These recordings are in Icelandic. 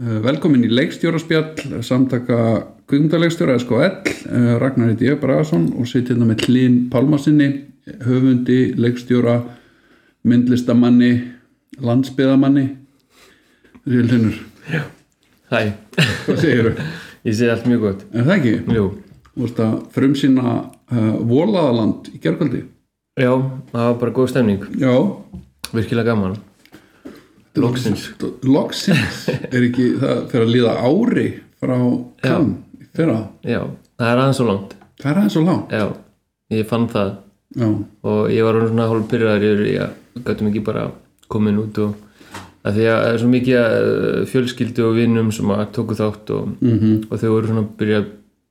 Eh, Velkomin í leikstjóraspjall, samtaka kvikmyndaleikstjóra SKL, eh, Ragnar ég Bragason og sitt hérna með Hlín Pálmarsinni, höfundi, leikstjóra, myndlistamanni, landsbyðamanni. Ríl Hlinur, Hæ, hvað segir þú? ég segi allt mjög gott Er það ekki? Jú, Þú veist að frumsýna uh, Volaðaland í gergöldi? já, það var bara góð stemning Já. Virkilega gaman Loksins Loksins er ekki, það fyrir að líða ári frá kann fyrra. Já, það er aðeins svo langt Það er aðeins svo langt. Já, ég fann það Já, og ég var svona hálf pyrraður að gætum ekki bara komin út og að því að það er svo mikið eh, fjölskyldu og vinnum sem að tóku þátt og, -hmm. og þau voru svona að byrja að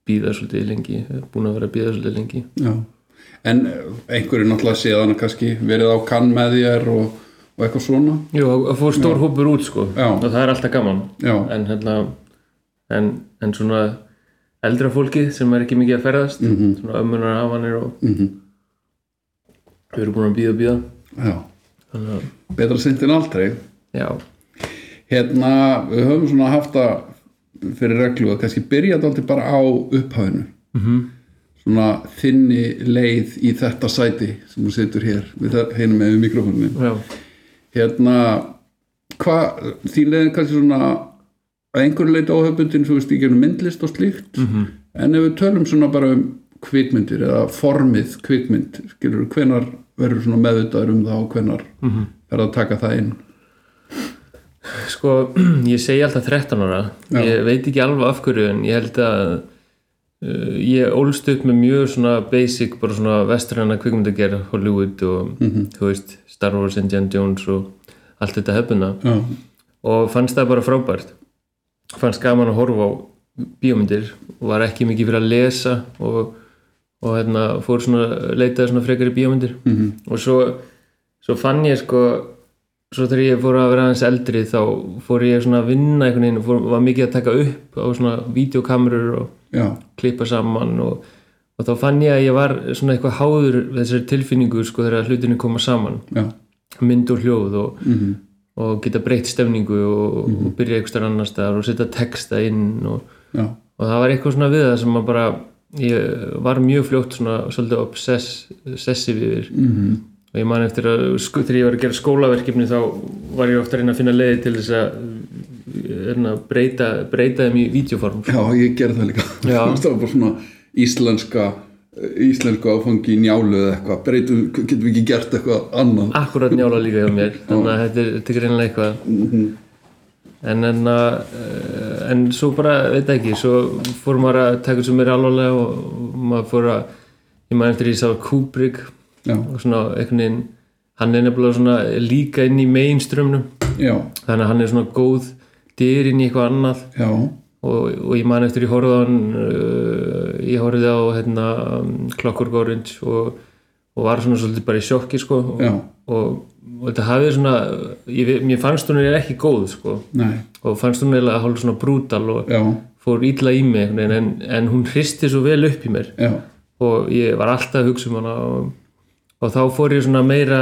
býða svolítið lengi, búin að vera að býða svolítið lengi já. En eh, einhverju náttúrulega séðan kannski verið á kann með þér og, og eitthvað svona. Jú, að fór stór hópur út sko Já. og það er alltaf gaman Já, en hérna en, en svona eldra fólkið sem er ekki mikið að ferðast Mhm. svona ömmunar hafanir og mm við erum búin að býða og býða já. að, Betra sint en aldrei. já, Hérna, við höfum svona haft það fyrir reglu að kannski byrja þetta bara á upphæðinu. mm Svona þinni leið í þetta sæti sem þú situr hér við það- hérna með mikrofónin. já hérna hvað, þín leiðin kannski svona að einhverju leiti áhefbundin þú veist, í gegnum myndlist og slíkt Mhm. en ef við tölum svona bara um kvikmyndir eða formið kvikmynd skilur, hvenar verður svona meðvitaður um það og hvenar Mhm. er að taka það inn sko, ég segi alltaf 13 ára Já. ég veit ekki alveg af hverju en ég held að ég ólst upp með mjög svona basic bara svona vestræna kvikmyndagerð Hollywood og þú veist Star Wars, Indiana Jones og allt þetta hefðuna já, og fannst það bara frábært. Fannst gaman að horfa á bíómyndir. Og var ekki mikið fyrir að lesa og, og hérna, fór svona leitaði svona frekar í bíómyndir. Mhm. og svo, svo fann ég sko svo þegar ég fór að vera aðeins eldri þá fór ég svona að vinna einhvern veginn og fór, var mikið að taka upp á svona videokamerur og já, klippa saman og, og þá fann ég að ég var svona eitthvað háður þessari tilfinningu sko þegar hlutinni koma saman. Já. Mynd og hljóð og, mm og geta breytt stefningu og, og byrja eitthvað annar staðar og setja texta inn og, það var eitthvað svona við það sem bara ég var mjög fljótt svona svolítið obsess, obsessiv yfir. Mm og ég man eftir að þegar ég var að gera skólaverkefni þá var ég ofta að reyna að finna leiði til þess að breyta, breyta þeim í videoform já, ég gerði það líka. Það var bara svona íslenska íslensku áfangi í njálu eða eitthvað. Breytum, getum við ekki gert eitthvað annað? Akkurat njála líka hjá mér. Þannig að þetta er, reynilega eitthvað. En en, uh, en svo bara, veit ekki svo fór maður að taka þessu meira alvarlega og, maður fór að ég maður eftir ég sá Kubrick já, og svona einhvern veginn hann er nefnilega svona líka inn í mainströmmnum þannig að hann er svona góð dyr inn í eitthvað annað. Og, og ég man eftir ég horfði á hann uh, ég horfði á hérna, um, Clockwork Orange og, og var svona svolítið bara í sjokki sko. Og, og, þetta hafði svona ég, mér fannst hún er ekki góð sko. Og fannst hún eiginlega hálf svona brútal og já, fór ítla í mig veginn, en, en hún hristi svo vel upp í mér. Já. Og ég var alltaf að hugsa um hana og, þá fór ég svona meira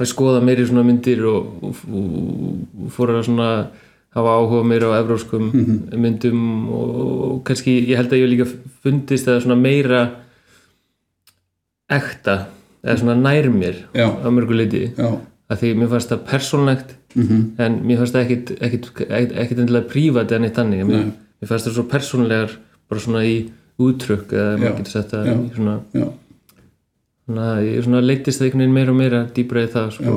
að skoða meiri svona myndir og fór að svona hafa áhuga meira á evróskum myndum og, og kannski ég held að ég líka fundist að svona meira ekta eða svona nær mér Já. á mörgu leiti já, að því mér fannst það persónlegt mhm, en mér fannst það ekkit, ekkit, ekkit, ekkit endilega prívat eða neitt þannig mér, mér fannst það svo persónlegar bara svona í útrykk eða Já. maður getur sett það Já. í svona já Þannig að ég svona leittist það einhvern veginn meira og meira dýbra í það sko.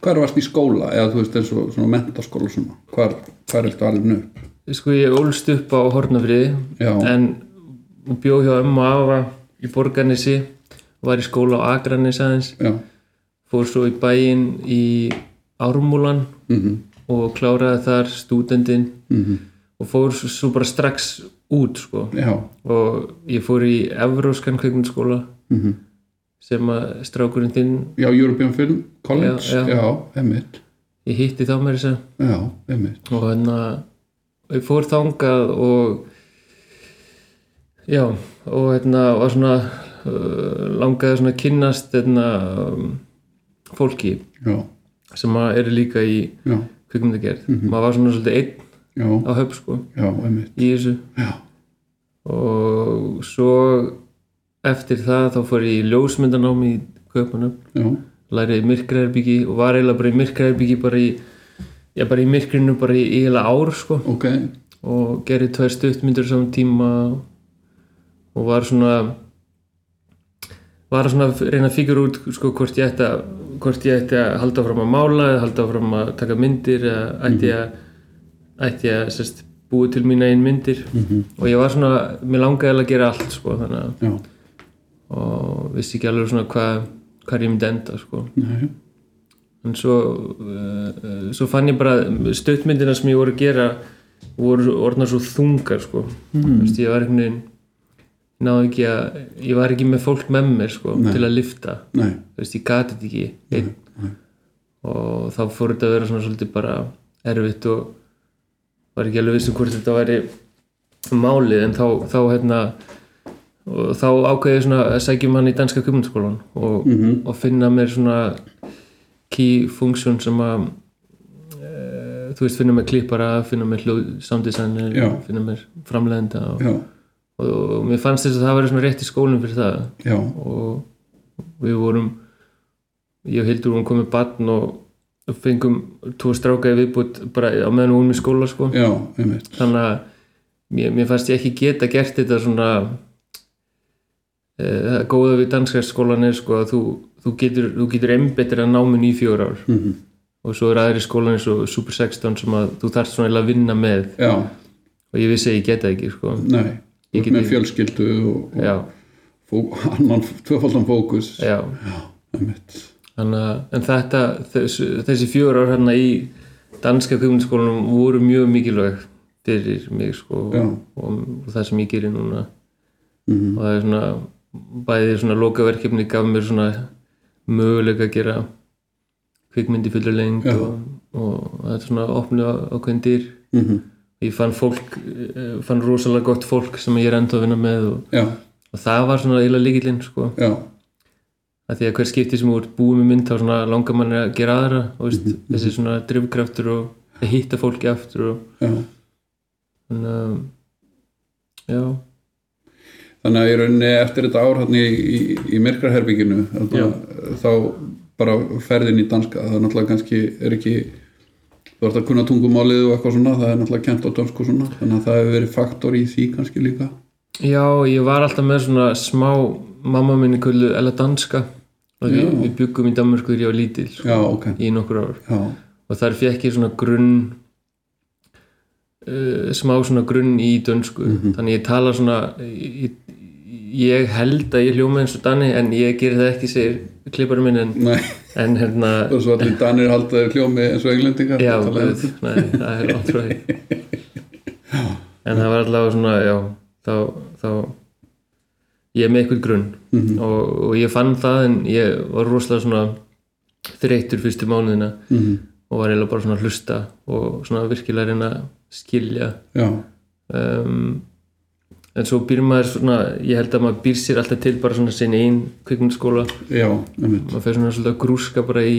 Hvar varst í skóla? Eða þú veist eins og svona mentaskóla svona. Hvar, hvar er þetta alveg upp Sko ég ólst upp á Hortnafriði Já. en bjó hjá ömmu afa í Borgarnesi var í skóla á Akranis aðeins. Já, fór svo í bæinn í Ármúlan mhm, og kláraði þar stúdendin mhm, og fór svo- bara strax út sko. já, og ég fór í Evróskan kveikmyndaskóla mhm. sem að strákurinn þinn já, European Film College Já, já. já, emmitt ég hitti þá með þess að já, emmitt og hérna ég fór þangað og já og hérna var svona uh, langaði svona að kynnast hérna um, fólki já, sem að eru líka í kvikmyndagerð. Maður var svona svolítið einn já, á höf sko í þessu. Já, og svo eftir það þá fór ég í ljósmyndanám í Kaupanum já, læriði myrkraherbyggi og var eiginlega bara í myrkraherbyggi bara í, já bara í myrkrinu bara í eiginlega ár sko. Ok. Og gerði tvær stuttmyndir saman tíma og var svona var að svona reyna að fíkjur út sko hvort ég ætti að hvort ég ætti að halda áfram að mála eða halda áfram að taka myndir eða ætti að ætti ég að sérst, búi til mína einn myndir. Mhm. og ég var svona, mér langaði að gera allt sko þannig að og vissi ekki alveg svona hvað hvað ég myndi enda sko. Nei, en svo uh, svo fann ég bara stuttmyndina sem ég voru að gera voru orðnar svo þungar sko. Mm. Vist, ég var einhvern veginn náði ekki að ég var ekki með fólk með mér sko Nei. til að lifta nei, Vist, ég gati þetta ekki einn. og þá fór þetta að vera svona svolítið bara erfitt og var ekki alveg vissum hvort þetta væri málið en þá, þá hérna og þá ákveði ég svona að sækjum hann í danska kjömmundaskólan og, Mhm. og finna mér svona key function sem að e, þú veist finna mér klippara, finna mér Já. finna mér framlegenda og, og, og mér fannst þess að það svona rétt í skólinn fyrir það já, og við vorum ég Hildur vorum komið barn og fengum tvo stráka í viðbútt bara á meðan vorum í skóla sko. já, þannig að mér, mér fannst ég ekki geta gert þetta svona það góða við danska skólan er sko að þú, þú getur, getur einbettir að náminn í fjóra ár. Mhm. og svo er aðri skólan eins og Super 16 sem að þú þarft svona að vinna með. Já, og ég vissi að ég geta ekki sko. nei. Ég get með fjölskyldu og, og já, fó, annan tvöfaldan fókus. Já. Þannig að, en þetta, þessi, þessi fjóra ár hérna í danska kvikmyndaskólanum voru mjög mikilvæg fyrir mig sko Já. og, og það sem ég gerir núna. Mhm. og það er svona bæði svona lokaverkefni gaf mér svona möguleika að gera kvikmyndi fullur lengt og, og er svona opnu ákveðin dyr. Mhm. ég fann fólk, eh, fann rosalega gott fólk sem ég er enda að vinna með og, og það var svona eiginlega líkillinn sko. Já, að því að hver skipti sem ert búið með mynd þá svona langar manni að gera aðra og veist, þessi svona drifkraftur og að hitta fólki aftur og þannig að já, þannig að í rauninni eftir þetta ár í, í, í myrkraherbygginu þá bara ferðin í danska það er náttúrulega kannski er ekki þú ert að kunna tungumálið og eitthvað svona það er náttúrulega kent á dönsku svona þannig að það hefur verið faktor í því kannski líka. Já, ég var alltaf með svona smá mamma minni kullu eða danska og við, við byggum í Danmörku þegar ég var lítil sko, já, ok, í nokkur ár. Já, og þar fekk ég svona grunn uh, smá svona grunn í dönsku. Þannig ég tala svona ég, ég held að ég hljóma eins og Danni en ég ger það ekki segir klipparum minn en, en hérna og svo allir danir halda þér hljómi eins og englendingar já, guð, nei, það er langt frá því. En það var allavega svona já, þá, þá ég er með eitthvað grunn. Og, og ég fann það en ég var rosalega svona þreytur fyrstu mánuðina Mhm. og var eiginlega bara svona hlusta og svona virkilega reyna skilja. Já, um, en svo býr maður svona ég held að maður býr sér alltaf til bara svona sinni einn kvikmyndaskóla. Já, einmitt. Maður fer svona að grúska bara í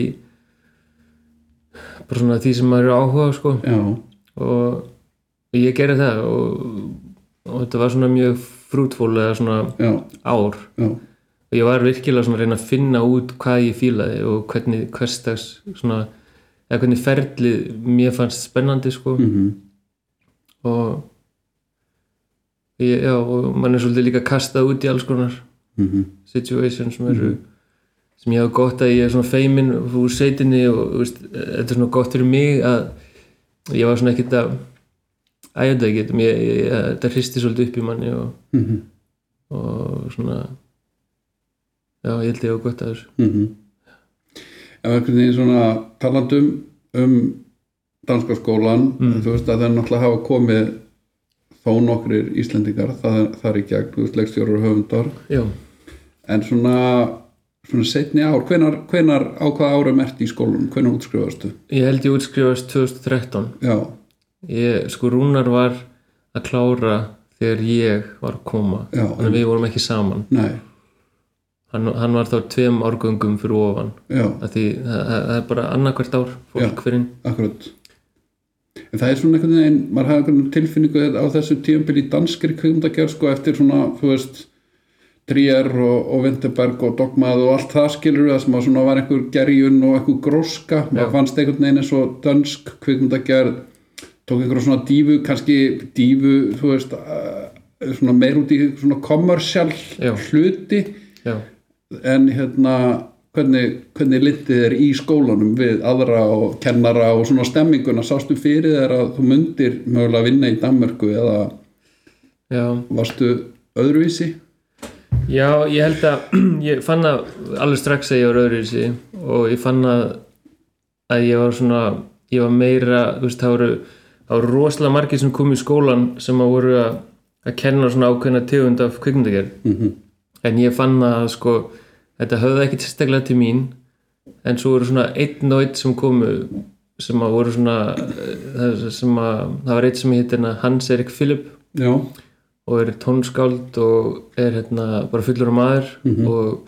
bara svona því sem maður er áhuga sko. Já, og ég gerði það og, og þetta var svona mjög frútfól eða svona já, ár. Já, og ég var virkilega svona að reyna að finna út hvað ég fílaði og hvernig hverstags svona eða hvernig ferlið mér fannst spennandi sko. Mhm, og ég, já, og mann er svolítið líka kastað út í alls konar mhm, situations sem eru sem ég hafa gott að ég er svona feimin úr sveitinni og veist, þetta er svona gott fyrir mig að ég var svona ekkert að að ég, ég, þetta hristi svolítið upp í manni og, mhm, og svona já, ég held ég hafa gott að þessu. Mhm. Ef einhvern veginn svona talandum um danska skólan þú veist að það er náttúrulega hafa komið þó nokkrir Íslendingar er í gegn, þú veist, leikstjórar og höfundar. Já, en svona svona setni ár, hvenar, hvenar á hvað árum ert í skólanum, hvenar útskrifastu ég held ég útskrifast 2013 já, ég, sko Rúnar var að klára þegar ég var að koma. Já. þannig að við vorum ekki saman. Nei, hann, hann var þá tveim árgöngum fyrir ofan. Því það, það er bara annarkvært ár fólk fyrir inn. akkurat en það er svona einhvern veginn, maður hafði einhvern tilfinningu á þessu tíumbili í danskri kvikmyndagerð sko eftir svona, þú veist Trier og, og Vinterberg og Dogmað og allt það skilur við að sem að svona var einhver gerjun og einhver gróska. Maður fannst einhvern veginn eins og dansk kvikmyndagerð tók einhverja svona dífu, kannski dífu þú veist, uh, svona meir út í svona kommersjál Já. hluti. Já, en hérna hvernig, hvernig litið er í skólanum við aðra og kennara og svona stemminguna. Sástu fyrir þér að þú mundir mögulega vinna í Danmörku eða já. varstu öðruvísi? Já, ég held að ég fann að alveg strax að ég var öðru í sig og ég fann að að ég var svona ég var meira, þú veist, það voru það voru rosalega margir sem kom í skólan sem að voru að, að kenna svona ákveðna tegund af kvikmyndagerð. Mm en ég fann að sko þetta höfði ekki sérstaklega til mín en svo voru svona einn og einn sem komu sem að voru svona eh, sem að, það var einn sem heitir Hans Erik Philip Já, og er tónskáld og er hérna bara fullur á maður og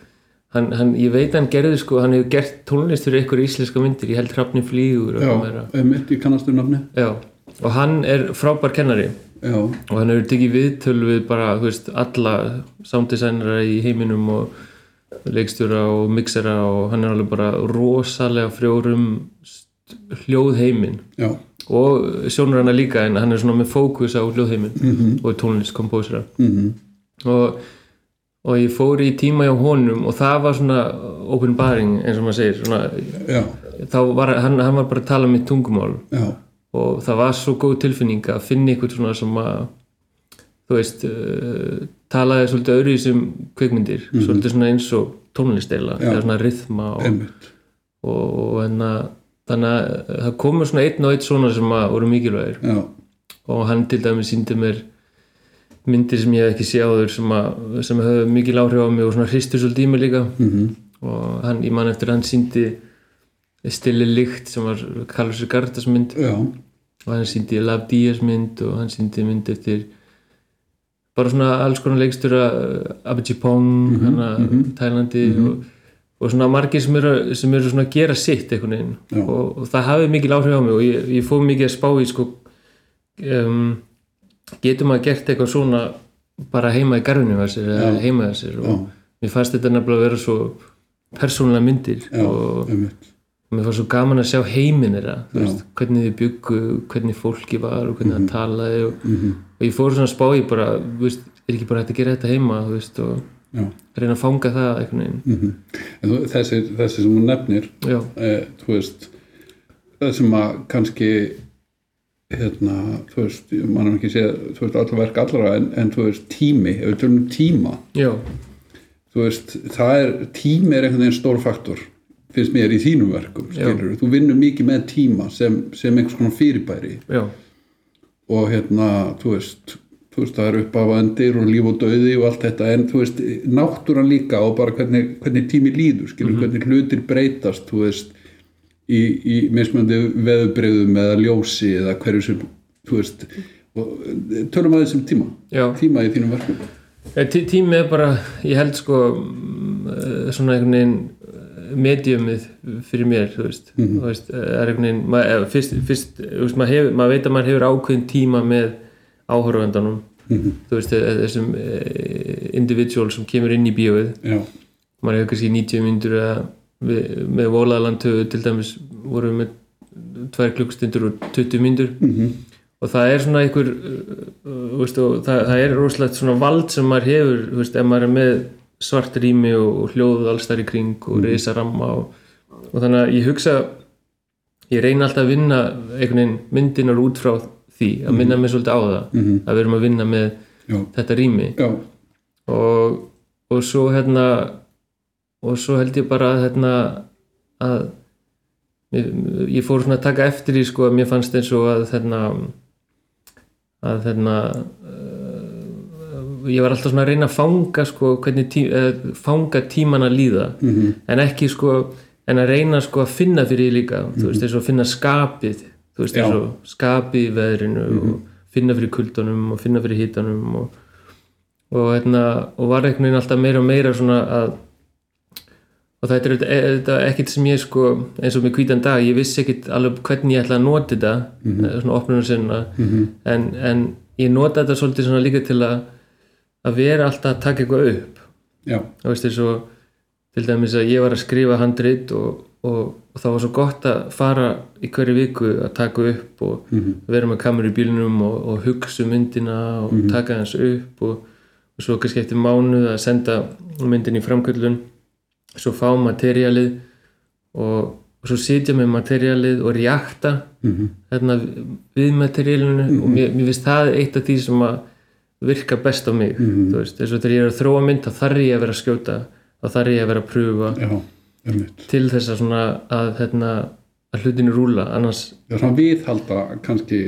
hann, hann, ég veit að hann gerði sko, hann hefur gert tónlist fyrir einhver íslenska myndir, ég held hrafni flýgur og já, mitt í kannastu nafni já, og hann er frábær kennari Já, og hann hefur tekið viðtöl við bara, veist, alla sounddesignera í heiminum og leikstjóra og mixera og hann er alveg bara rosalega frjórum hljóðheimin já, og sjónur hana líka en hann er svona með fókus á hljóðheimin -hmm. og tónlistkompósera mhm, og, og ég fór í tíma hjá honum og það var svona open baring eins og maður segir svona, þá var hann, hann var bara að tala mitt tungumál. Já, og það var svo góð tilfinning að finna ykkur svona sem að þú veist uh, talaði svolítið öðru í þessum kveikmyndir svolítið svona eins og tónlisteila eða svona rithma og, og, og enna, þannig að það komur svona einn og einn svona sem að voru mikilvægir. Já, og hann til dæmis síndi mér myndir sem ég hef ekki séð sem, sem höfðu mikil áhrif á mig og svona hristur svolítið í mig líka. Mhm, og hann, ég man eftir hann síndi Stilli Lykt sem var Carlos Ricardas mynd. Já, og hann síndi Love Diaz mynd og hann síndi mynd eftir bara svona alls konar leikstura Abhijipong, mm -hmm, hana Tælandi og, og svona margir sem eru, sem eru svona að gera sitt einhvern veginn. Og, og það hafi mikil áhrif á mig og ég, ég fóð mikið að spá í sko um, getur maður gert eitthvað svona bara heima í garfinu eða heima sér. Og Já. mér fannst þetta nefnilega að vera svo persónulega myndir já, og einmitt mér fannst svo gaman að sjá heiminn þeirra veist, hvernig þið byggu, hvernig fólki var og hvernig það talaði og, mhm, og ég fór svona að spá í bara veist, er ekki bara hægt að gera þetta heima veist, og Já, reyna að fanga það mhm. En þú, þessi, þessi sem hún nefnir eh, það sem að kannski hérna, þú veist, mann er ekki segja þú veist, allra verk allra en, en þú veist, tími, ef við tölum um tíma. Já, þú veist, það er tími er einhvern veginn stór faktor finnst mér í þínum verkum, skilur þú vinnur mikið með tíma sem, sem einhvers konar fyrirbæri. Já, og hérna, þú veist þú veist, það er uppáfandir og líf og döði og allt þetta, en þú veist, náttúran líka og bara hvernig, hvernig tími líður skilur, hvernig hlutir breytast þú veist, í, í mismöndi veðubreyðum eða ljósi eða hverju sem, þú veist og tölum að þessum tíma. Já. tíma í þínum verkum. Tí- tími er bara, ég held sko mm, svona einhvern veginn mediumið fyrir mér þú veist, Mhm. þú veist eh, er einhvern veginn, maður, eh, fyrst, fyrst veist, maður, hefur, maður veit að maður hefur ákveðin tíma með áhörvendanum Mhm. þú veist, eh, þessum individual sem kemur inn í bíóið. Já, maður hefur kannski 90 myndur með volaðalandtöfu til dæmis vorum við með tvær klukkstundur og 20 myndur mm og það er svona einhver veist, það, það er rosalegt svona vald sem maður hefur, ef maður er með svart rými og, og hljóð alls þar í kring og mm. reysa ramma og, og þannig að ég hugsa ég reyna alltaf að vinna einhvern veginn myndinar út frá því að minna mig svolítið á það Mhm. að við erum að vinna með já, þetta rými og, og svo hérna og svo held ég bara hérna að ég, ég fór svona að taka eftir í sko að mér fannst eins og að hérna að hérna ég var alltaf svona að reyna að fanga sko tí, uh, fanga tíman að líða. Mhm, en ekki sko en að reyna sko að finna fyrir því líka þú veist eins og að finna skapið þú veist eins og skapið í veðrinu og finna fyrir kuldunum og finna fyrir hitanum og, og, hérna, og var einhvern veginn alltaf meira og meira svona að og þetta er er ekkit sem ég sko eins og með hvítan dag, ég vissi ekkit alveg hvernig ég ætla að nota þetta mm -hmm. svona opnunum sinna en, en ég nota þetta svolítið svona líka til að að vera alltaf að taka eitthvað upp. Já, þú veist eins og til dæmis að ég var að skrifa handrit og, og, og það var svo gott að fara í hverju viku að taka upp og vera með kameru í bílnum og, og hugsa um myndina og taka hans upp og, og svo kannski eftir mánuð að senda myndin í framkvöldun svo fá materialið og, og svo sitja með materialið og reakta Mhm. hérna, við materialinu og mér, mér finnst það eitt af því sem að virka best á mig Mhm. þú veist, eins og þegar ég er að þróa mynd þá þarf ég að vera að skjóta þá þarf ég að vera að pröfa já, til þess að svona að, hérna, að hlutinu rúla annars, það er svona viðhalda kannski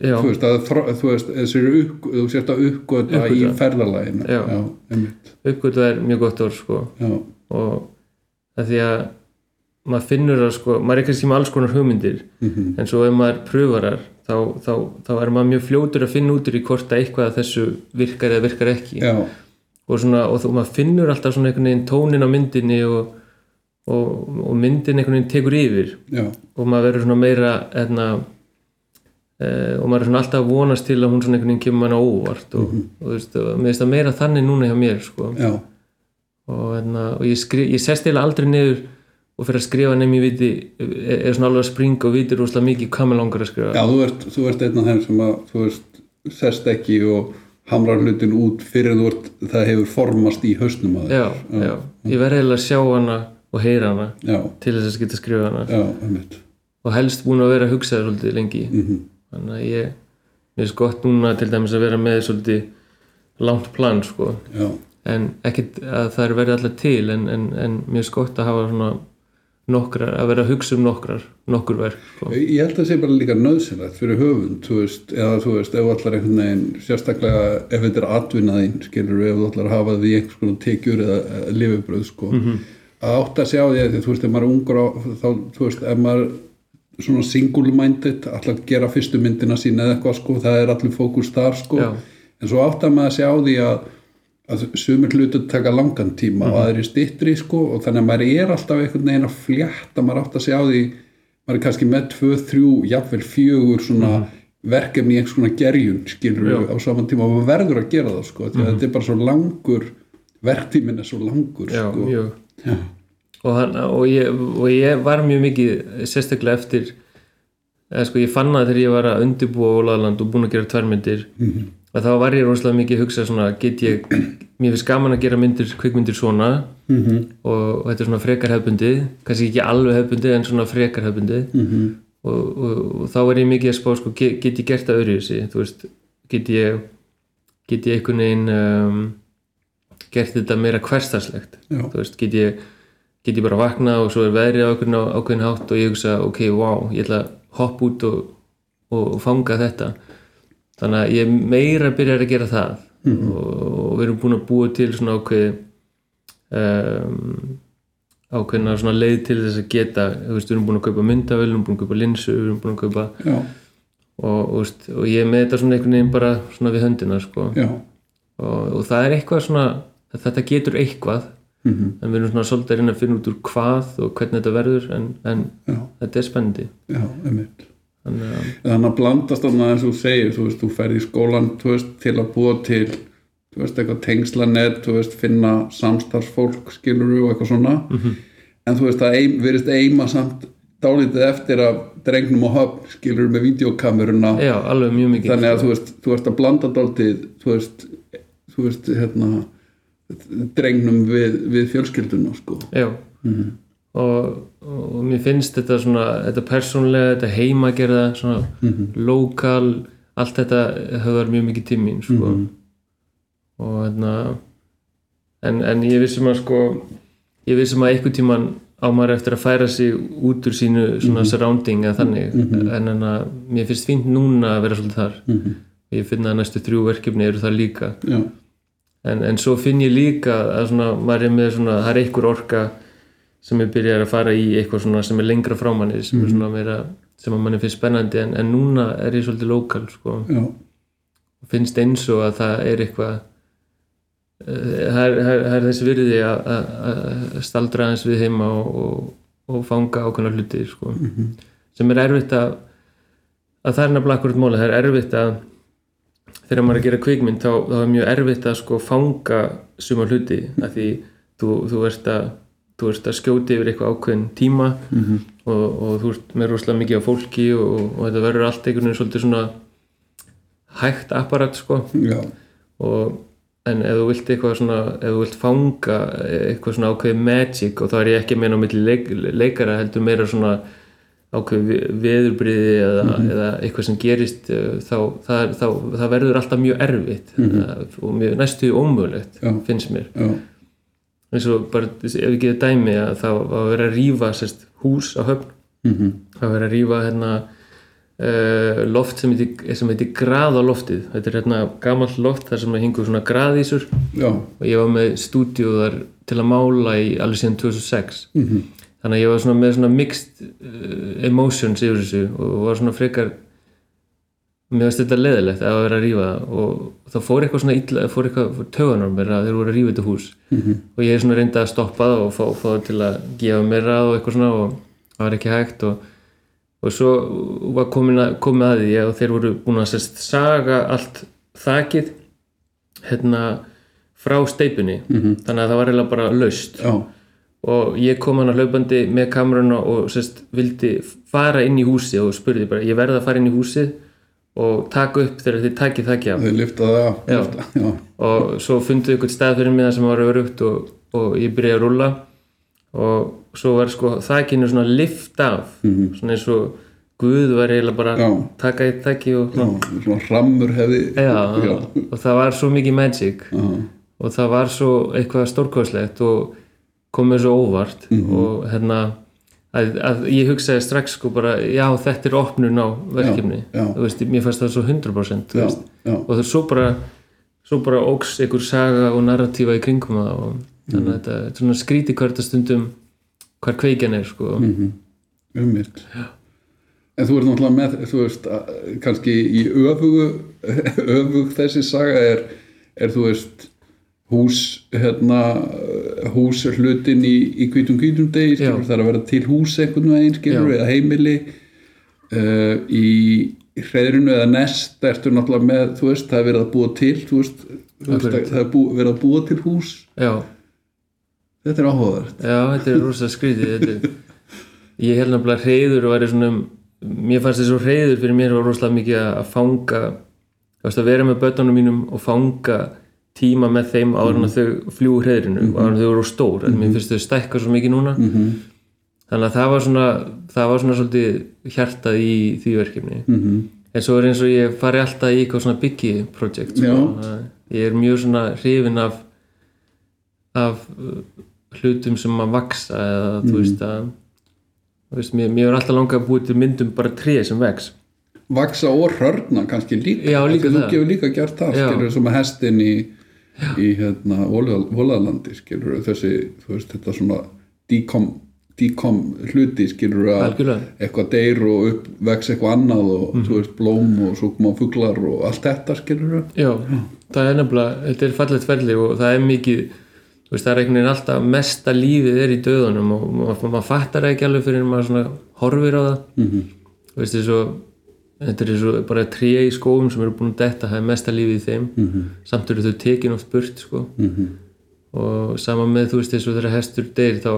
já, þú veist, að, þú veist, upp, þú sért að uppgöta í ferðalaginu. Já. uppgötu er mjög gott orð sko. Og það því að maður finnur að sko, maður er kannski með alls konar hugmyndir Mhm. en svo ef maður pröfarar þá, þá, þá er maður mjög fljótur að finna út í hvort að eitthvað af þessu virkar eða virkar ekki. Já, og, svona, og þú, maður finnur alltaf svona einhvern veginn tónin á myndinni og, og, og myndin einhvern veginn tekur yfir. Já, og maður verður svona meira hérna, e, og maður er svona alltaf að vonast til að hún svona einhvern veginn kemur mann á óvart og, og, þú veist, mér finnst það meira þannig núna hjá mér sko. og, hérna, og ég, skri, ég sest eða aldrei niður og fyrir að skrifa nefn ég viti er, svona alveg að springa og vitir rosalega mikið hvað mér langar að skrifa. Já þú, ert, þú ert einn af þeim sem að þú veist, sest ekki og hamrar hlutin út fyrir þú ert, það hefur formast í hausnum að já, já, ég verði eiginlega að sjá hana og heyra hana já, til þess að geta skrifa hana. Já, einmitt. Og helst búin að vera að hugsa það svolítið lengi. Mhm. þannig að ég mér finnst gott núna til dæmis að vera með svolítið langt plan sko. Já, en ekkit að það er verið allar til en, en, en mér finnst gott að hafa svona nokkrar, að vera að hugsa um nokkrar nokkur verk sko. Ég held að það sé bara líka nöðsynlegt fyrir höfund, þú veist, eða þú veist, ef ætlar einhvern veginn, sérstaklega ef þetta er atvinnaðinn, skilur ef þú ætlar að hafa því einhvers konar tekjur eða, lifibröð, sko, að átt að sjá því að þú veist, ef maður er ungur á, þá, þú veist, ef maður svona single-minded, að gera fyrstu myndina sína eða eitthvað, sko, það er allir fókus þar, sko, Já. en svo átt að maður að sjá því að að sumir hlutur taka langan tíma og aðri stittri sko og þannig að maður er alltaf einhvern veginn að flétta maður átt að sjá því maður er kannski með tvö, þrjú, jafnvel fjögur svona verkefni í einhvers konar gerjun skilur við á saman tíma og maður verður að gera það sko því að þetta er bara svo langur verktíminn er svo langur já, sko. já, og, hann, og, ég, og ég var mjög mikið sérstaklega eftir eða sko ég fann það þegar ég var að undirbúa Ólaðland og búin að gera tværmyndir mm -hmm. að þá var ég rosalega mikið að hugsa svona get ég, mér finnst gaman að gera myndir kvikmyndir svona -hmm. og, og þetta er svona frekar hefbundi kannski ekki alveg hefbundi en svona frekar hefbundi -hmm. og, og, og þá var ég mikið að spá sko get, get ég gert það öðruvísi þú veist, get ég get ég einhvern veginn um, gert þetta meira hverstarslegt þú veist, get ég get ég bara vakna og svo er veðrið á ákveðin, ákveðin hátt og ég hugsa, ok, wow, ég ætla að hoppa út og fanga þetta þannig að ég meira byrjar að gera það Mhm. og, og við erum búin að búa til svona ákveð um, ákveðina svona leið til þess að geta við erum búin að kaupa myndavel, við erum búin að kaupa linsu við erum búin að kaupa og, og, og ég með þetta svona einhvern veginn bara svona við höndina sko. og, og það er eitthvað svona þetta getur eitthvað Mhm. en við erum svona svolítið að reyna að finna út úr hvað og hvernig þetta verður en, en þetta er spennandi já, einmitt þannig að þannig að blandast þarna eins og segir þú veist, þú ferð í skólan veist, til að búa til þú veist, eitthvað tengslanett þú veist, finna samstarfsfólk skilur og eitthvað svona. En þú veist, það eim, verist eima samt dálítið eftir að drengnum og höfn skilur með videokameruna já, alveg mjög mikið. Þannig að þú veist, þú veist að blanda dálítið þú veist, þú veist hérna, drengnum við, við fjölskylduna sko. já og, og mér finnst þetta svona þetta persónlega, þetta heimagerða svona lokal allt þetta höfðar mjög mikið til mín sko. og hérna en, en ég vissum að sko ég vissum að einhvern tíman á maður eftir að færa sig út úr sínu svona surrounding eða þannig. En en að mér finnst fínt núna að vera svolítið þar. Mhm. ég finna að næstu þrjú verkefni eru það líka. Já, en, en svo finn ég líka að svona, maður er með svona, það er einhver orka sem er byrjar að fara í eitthvað svona sem er lengra frá manni sem er svona meira, sem að manni finnst spennandi en, en núna er ég svolítið lokal sko, já, og finnst eins og að það er eitthvað eh, það er, er, er þessi virði að- að að staldra aðeins við heima og, og, og fanga ákveðna hluti sko. sem er erfitt að að það er nefnilega akkurat móla, það er erfitt að þegar maður er að gera kvikmynd þá, þá er mjög erfitt að sko fanga suma hluti, af því þú, þú ert að þú ert að skjóti yfir eitthvað ákveðin tíma -hmm. og, og þú ert með rosalega mikið á fólki og, og þetta verður allt einhvern veginn svolítið svona hægt apparat sko. Og en ef þú vilt eitthvað svona ef þú vilt fanga eitthvað svona ákveðið magic og þá er ég ekki að meina á milli leik, leikara heldur meira svona ákveðið veðurbriði eða, eða eitthvað sem gerist eh, þá það, þá, það verður alltaf mjög erfitt. Mm og mjög næstu ómögulegt finnst mér. Já, eins og bara ef við getum dæmi að það var að vera að sérst, hús á höfn. Það var að vera að rífa hérna uh, loft sem heitir, sem heitir graðaloftið. Þetta er hérna gamall loft þar sem hingur svona graðísur. Já, og ég var með stúdíu þar til að mála í alveg síðan 2006 mhm, þannig að ég var svona með svona mixed uh, emotions yfir þessu og var svona frekar mér finnst þetta leðilegt að vera að rífa það og það fór eitthvað svona illa, fór eitthvað tögunar mér að þeir voru að rífa þetta hús. Mhm, og ég er svona reyndað að stoppa það og fá, fá það til að gefa mér að og eitthvað svona og það var ekki hægt og, og svo var komin að, komið að því og þeir voru búin að sérst saga allt þakið hérna frá steipunni mhm, þannig að það var eiginlega bara laust. Já, og ég kom hann að hlaupandi með kameruna og sérst vildi fara inn í húsi og spurði bara, ég verði að fara inn í húsið og taka upp þegar þið takið þakki af. Þau liftaði af Já. lyfta, já, og svo fundu ykkur stað fyrir mig það sem var örugt og, og ég byrjaði að rúlla. Og svo var sko þakkinu svona lift af. Mhm. svona eins og Guð var eiginlega bara Já. að taka eitt þakki og, já, svona. hrammur hefði. Já, og það var svo mikið magic. Já, og það var svo eitthvað stórkvæslegt og komið svo óvart. Og hérna að, að ég hugsaði strax sko bara já þetta er opnun á verkefni. Já, já. Veist, mér fannst það svo 100% þú já, og það er svo bara svo bara óks einhver saga og narratífa í kringum það og þannig að þetta er svona skríti hvert að stundum hvar kveikjan er sko. Um mitt en þú ert náttúrulega með þú veist, kannski í öfugu öfug þessi saga er, er þú veist hús hérna hús hlutin í, í hvítum hvítum degi skilur, það er að vera til hús einhvern veginn skilur, eða heimili. Uh, í hreðrinu eða nest ertu náttúrulega með veist, það er verið að búa til veist, það er bú, verið að búa til hús. Já, þetta er áhugavert. Já, þetta er rosa skrítið þetta er, ég held nefnilega reyður og væri svona mér fannst þessu reyður fyrir mér var rosalega mikið að fanga að vera með börnunum mínum og fanga tíma með þeim áður en að þau fljúu reyðrinu og áður en þau eru stór mm mér finnst þau stækka svo mikið núna. Mm -hmm. þannig að það var svona það var svona svolítið hjartað í því verkefni. Mm en svo er eins og ég fari alltaf í eitthvað svona byggi project sko. Ég er mjög svona hrifin af af uh, hlutum sem að vaksa eða þú veist að þú veist, mér, mér er alltaf langað að búið til myndum bara tré sem vex. Vaksa og hörna kannski líka. Já, líka þú gefur líka gert það skilur sem að hestin í, í hérna Vólaðlandi skilur þessi, þú veist, þetta svona dekom, dekom hluti skilur að algjörlega eitthvað deyr og upp vex eitthvað annað og Mhm. þú veist, blóm og svo koma fuglar og allt þetta skilur Já, það er nefnilega, þetta er fallegt ferli og það er mikið, þú veist, það er einhvern veginn alltaf mesta lífið er í döðunum og maður, fattar ekki alveg fyrir en maður svona horfir á það mm -hmm. þú veist, þessu þetta er svo bara tré í skóum sem eru búin að detta, það er mesta lífið í þeim Mhm. samt eru þau tekin oft burt, sko og sama með, þú veist, þessu þegar hestur deyr þá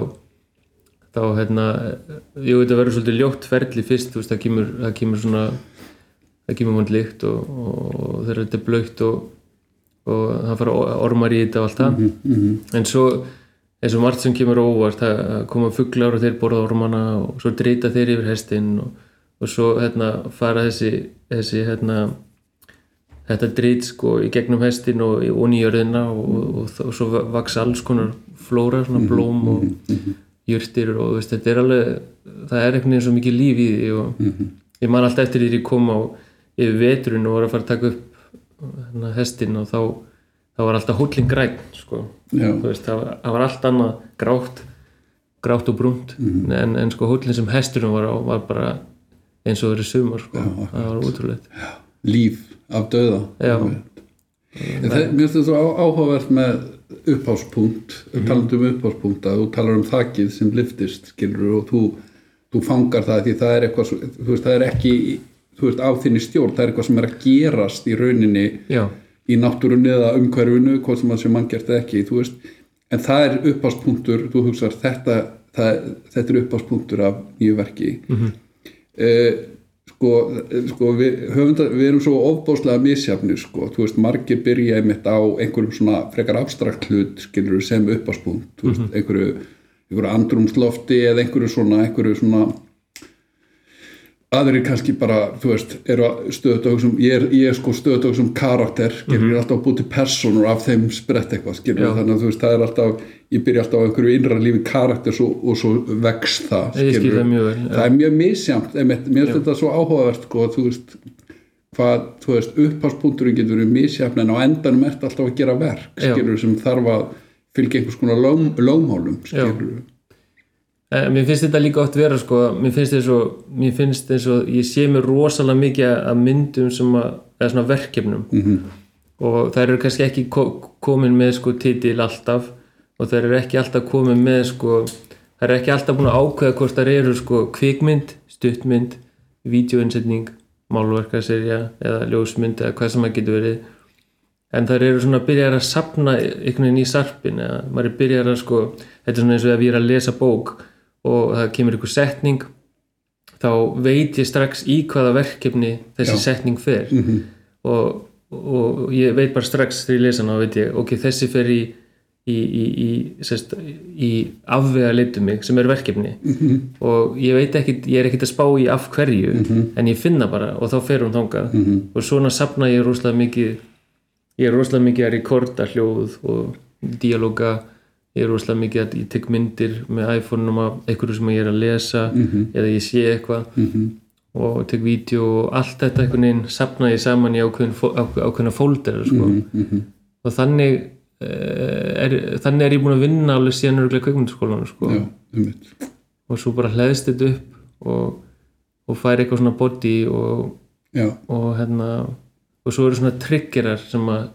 þá, hérna, jú, þetta verður svolítið ljótt ferli fyrst, veist, það kemur, það kemur svona það kemur vond líkt og, og þegar þetta er blökt og, og það fara ormar í þetta og allt það Mhm. en svo eins og margt sem kemur óvart það koma fuglar og þeir borða ormana og svo drita þeir yfir hestinn og, og svo hérna fara þessi þessi hérna þetta drít sko í gegnum hestin og í onýjörðina og, og, og, og svo vaksa alls konar flóra, svona blóm og jurtir og þú veist, þetta er alveg það er einhvern veginn svo mikið líf í því og ég man alltaf eftir því þegar ég kom á yfir veturinn og var að fara að taka upp hérna, hestin og þá þá var alltaf hóllin græn sko. Veist, það, var, það var allt annað grátt grátt og brúnt en, en sko hóllin sem hesturinn var á var bara eins og verið sumar sko. Það var útrúlegt líf af döða mér finnst þetta svo áhugavert með uppháspunkt, Mhm. talandi um uppháspunkt að þú talar um þakið sem liftist skilur og þú, þú fangar það því það er eitthvað, veist, það er ekki þú veist, á þinni stjórn, það er eitthvað sem er að gerast í rauninni já, í náttúrunni eða umhverfinu, hvort sem það sem mann gert ekki, þú veist, en það er uppháspunktur, þú hugsar þetta, það, þetta er uppháspunktur af nýju verki. Mm sko, sko við, höfunda, við erum svo ofbáslega misjafnir sko, þú veist, margir byrja einmitt á einhverjum svona frekar abstrakt hlut skilur sem uppháspunkt, þú veist, einhverju einhverju andrumslofti eða einhverju svona, einhverju svona aðrir kannski bara, þú veist, eru stöðut á þessum, ég er, ég er sko stöðut á þessum karakter, skilur, ég er alltaf að til personur af þeim sprett eitthvað, Já. þannig að þú veist, það er alltaf, ég byrja alltaf á einhverju innra lífi karakter svo, og svo vex það, það mjög það er mjög misjamt, mér finnst þetta svo áhugavert, sko, þú veist, veist, uppháspunkturinn getur verið misjafn en á endanum ert alltaf að gera verk, skilur, sem þarf að fylgja einhvers konar lóm, lómhálum, Eh, Mér finnst þetta líka oft vera sko, mér finnst finnst eins og ég sé mér rosalega mikið að myndum sem að, eða svona verkefnum. -hmm. og þær eru kannski ekki ko komin með sko titil alltaf og þær eru ekki alltaf komin með sko, þær eru ekki alltaf búin að ákveða hvort þær eru sko kvikmynd, stuttmynd, vídeoinsetning, málverkaserja eða ljósmynd eða hvað sem það getur verið en þær eru svona að byrja að sapna einhvern veginn í sarpin eða maður er byrjar að sko þetta er svona eins og ef ég er að lesa bók og það kemur einhver setning þá veit ég strax í hvaða verkefni þessi Já. setning fer -hmm. og, og ég veit bara strax þegar ég lesa hana og veit ég ok, þessi fer í í, í, í, í afvega leitu mig sem er verkefni -hmm. og ég veit ekki, ég er ekkert að spá í af hverju en ég finna bara og þá fer hún þangað -hmm. og svona sapna ég rosalega mikið ég er rosalega mikið að rekorda hljóð og dialoga ég er rosalega mikið að ég tek myndir með iPhone-um af einhverju sem ég er að lesa eða ég sé eitthvað -hmm. og tek vídeo og allt þetta einhvern veginn sapna ég saman í ákveðin, fó- ák- ákveðina fólder sko. Mhm. og þannig er, þannig er ég búin að vinna alveg síðan örgulega kveikmyndaskólan sko. og svo bara hleðst þetta upp og, og fær eitthvað svona body og og hérna og svo eru svona triggerar sem að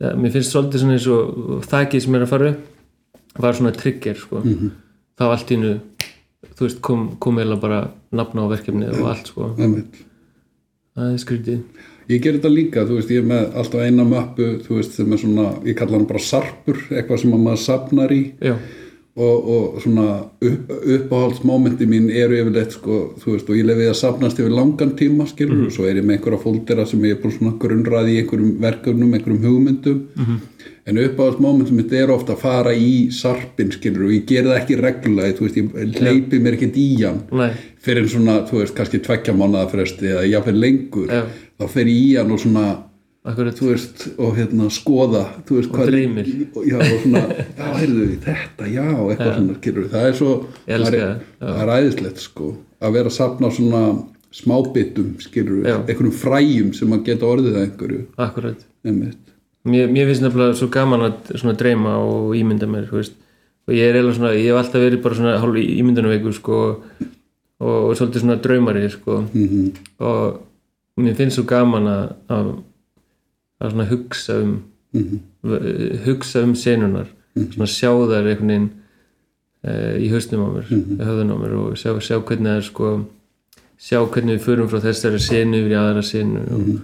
ja, mér finnst svolítið svona eins og þakið sem er að fara upp var svona trigger sko. Þá allt í nu þú veist kom, kom eða bara nafna á verkefnið og allt sko. Það er skrítið Ég ger þetta líka, þú veist, ég er með alltaf eina möppu, þú veist, sem er svona, ég kalla hann bara sarpur, eitthvað sem að maður sapnar í. Já, og, og svona upp, uppáhaldsmómenti mín eru yfirleitt, sko, þú veist, og ég lefið að sapnast yfir langan tíma, skilur, og svo er ég með einhverja fóldera sem ég er bara svona grunnraði í einhverjum verkefnum, einhverjum hugmyndum, en uppáhaldsmómenti mitt er ofta að fara í sarpin, skilur, og ég ger það ekki reglulega, þú veist, ég hleypi mér ekkert í hann. Næ, fyrir en svona, þú veist, kannski tveggja mánuða fresti eða jáfnir lengur Já. þá fer ég í hann og svona akkurat þú veist, og hérna skoða þú veist, hvað dreymir. já, og svona, já, heyrðu, þetta, já, eitthvað svona, skilur, það er svo það er, það, er æðislegt, sko að vera að sapna svona smábitum, skilur, Já. einhverjum fræjum sem að geta orðið að einhverju. Akkurat einmitt, mér, mér finnst nefnilega svo gaman að svona dreyma og ímynda mér veist. og ég er eiginlega svona, ég hef alltaf verið bara svona hálf ímyndunarveikur sko og, og svolítið svona draumari sko mm og mér finnst svo gaman að, að, að svona hugsa um Mhm. hugsa um senunar svona sjá þær einhvern veginn e, í hausnum á mér Mhm. höfðun á mér og sjá, sjá hvernig það er sko sjá hvernig við förum frá þessari senu yfir í aðra senu og, Mhm.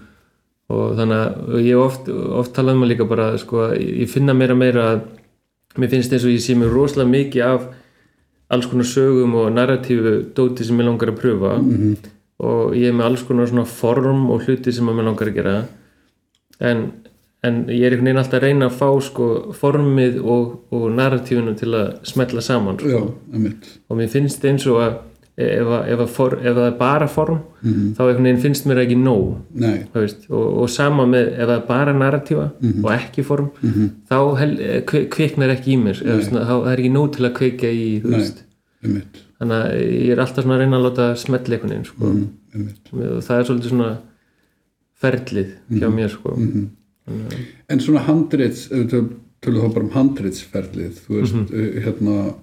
Og þannig að ég oft, oft talað um að líka bara sko, ég finna meira meira að mér finnst eins og ég sé mér rosalega mikið af alls konar sögum og narratífu dóti sem ég langar að pröfa Mhm. og ég er með alls konar svona form og hluti sem að mér langar að gera en, en ég er einhvern veginn alltaf að reyna að fá sko formið og, og narratífinu til að smetla saman sko. já, og mér finnst eins og að ef, að, ef, að for, ef það er bara form þá einhvern veginn finnst mér ekki nóg og, og sama með ef það er bara narratífa og ekki form þá hel, eh, kvi- kviknar ekki í mér eða, svona, þá er ekki nóg til að kveika í þannig að ég er alltaf svona að reyna að láta smetla einhvern veginn sko. einmitt. Og það er svolítið svona ferlið hjá mér sko. En svona handrits, ef við töl- tölum þá bara um handritsferlið, þú veist, Mhm. uh, hérna,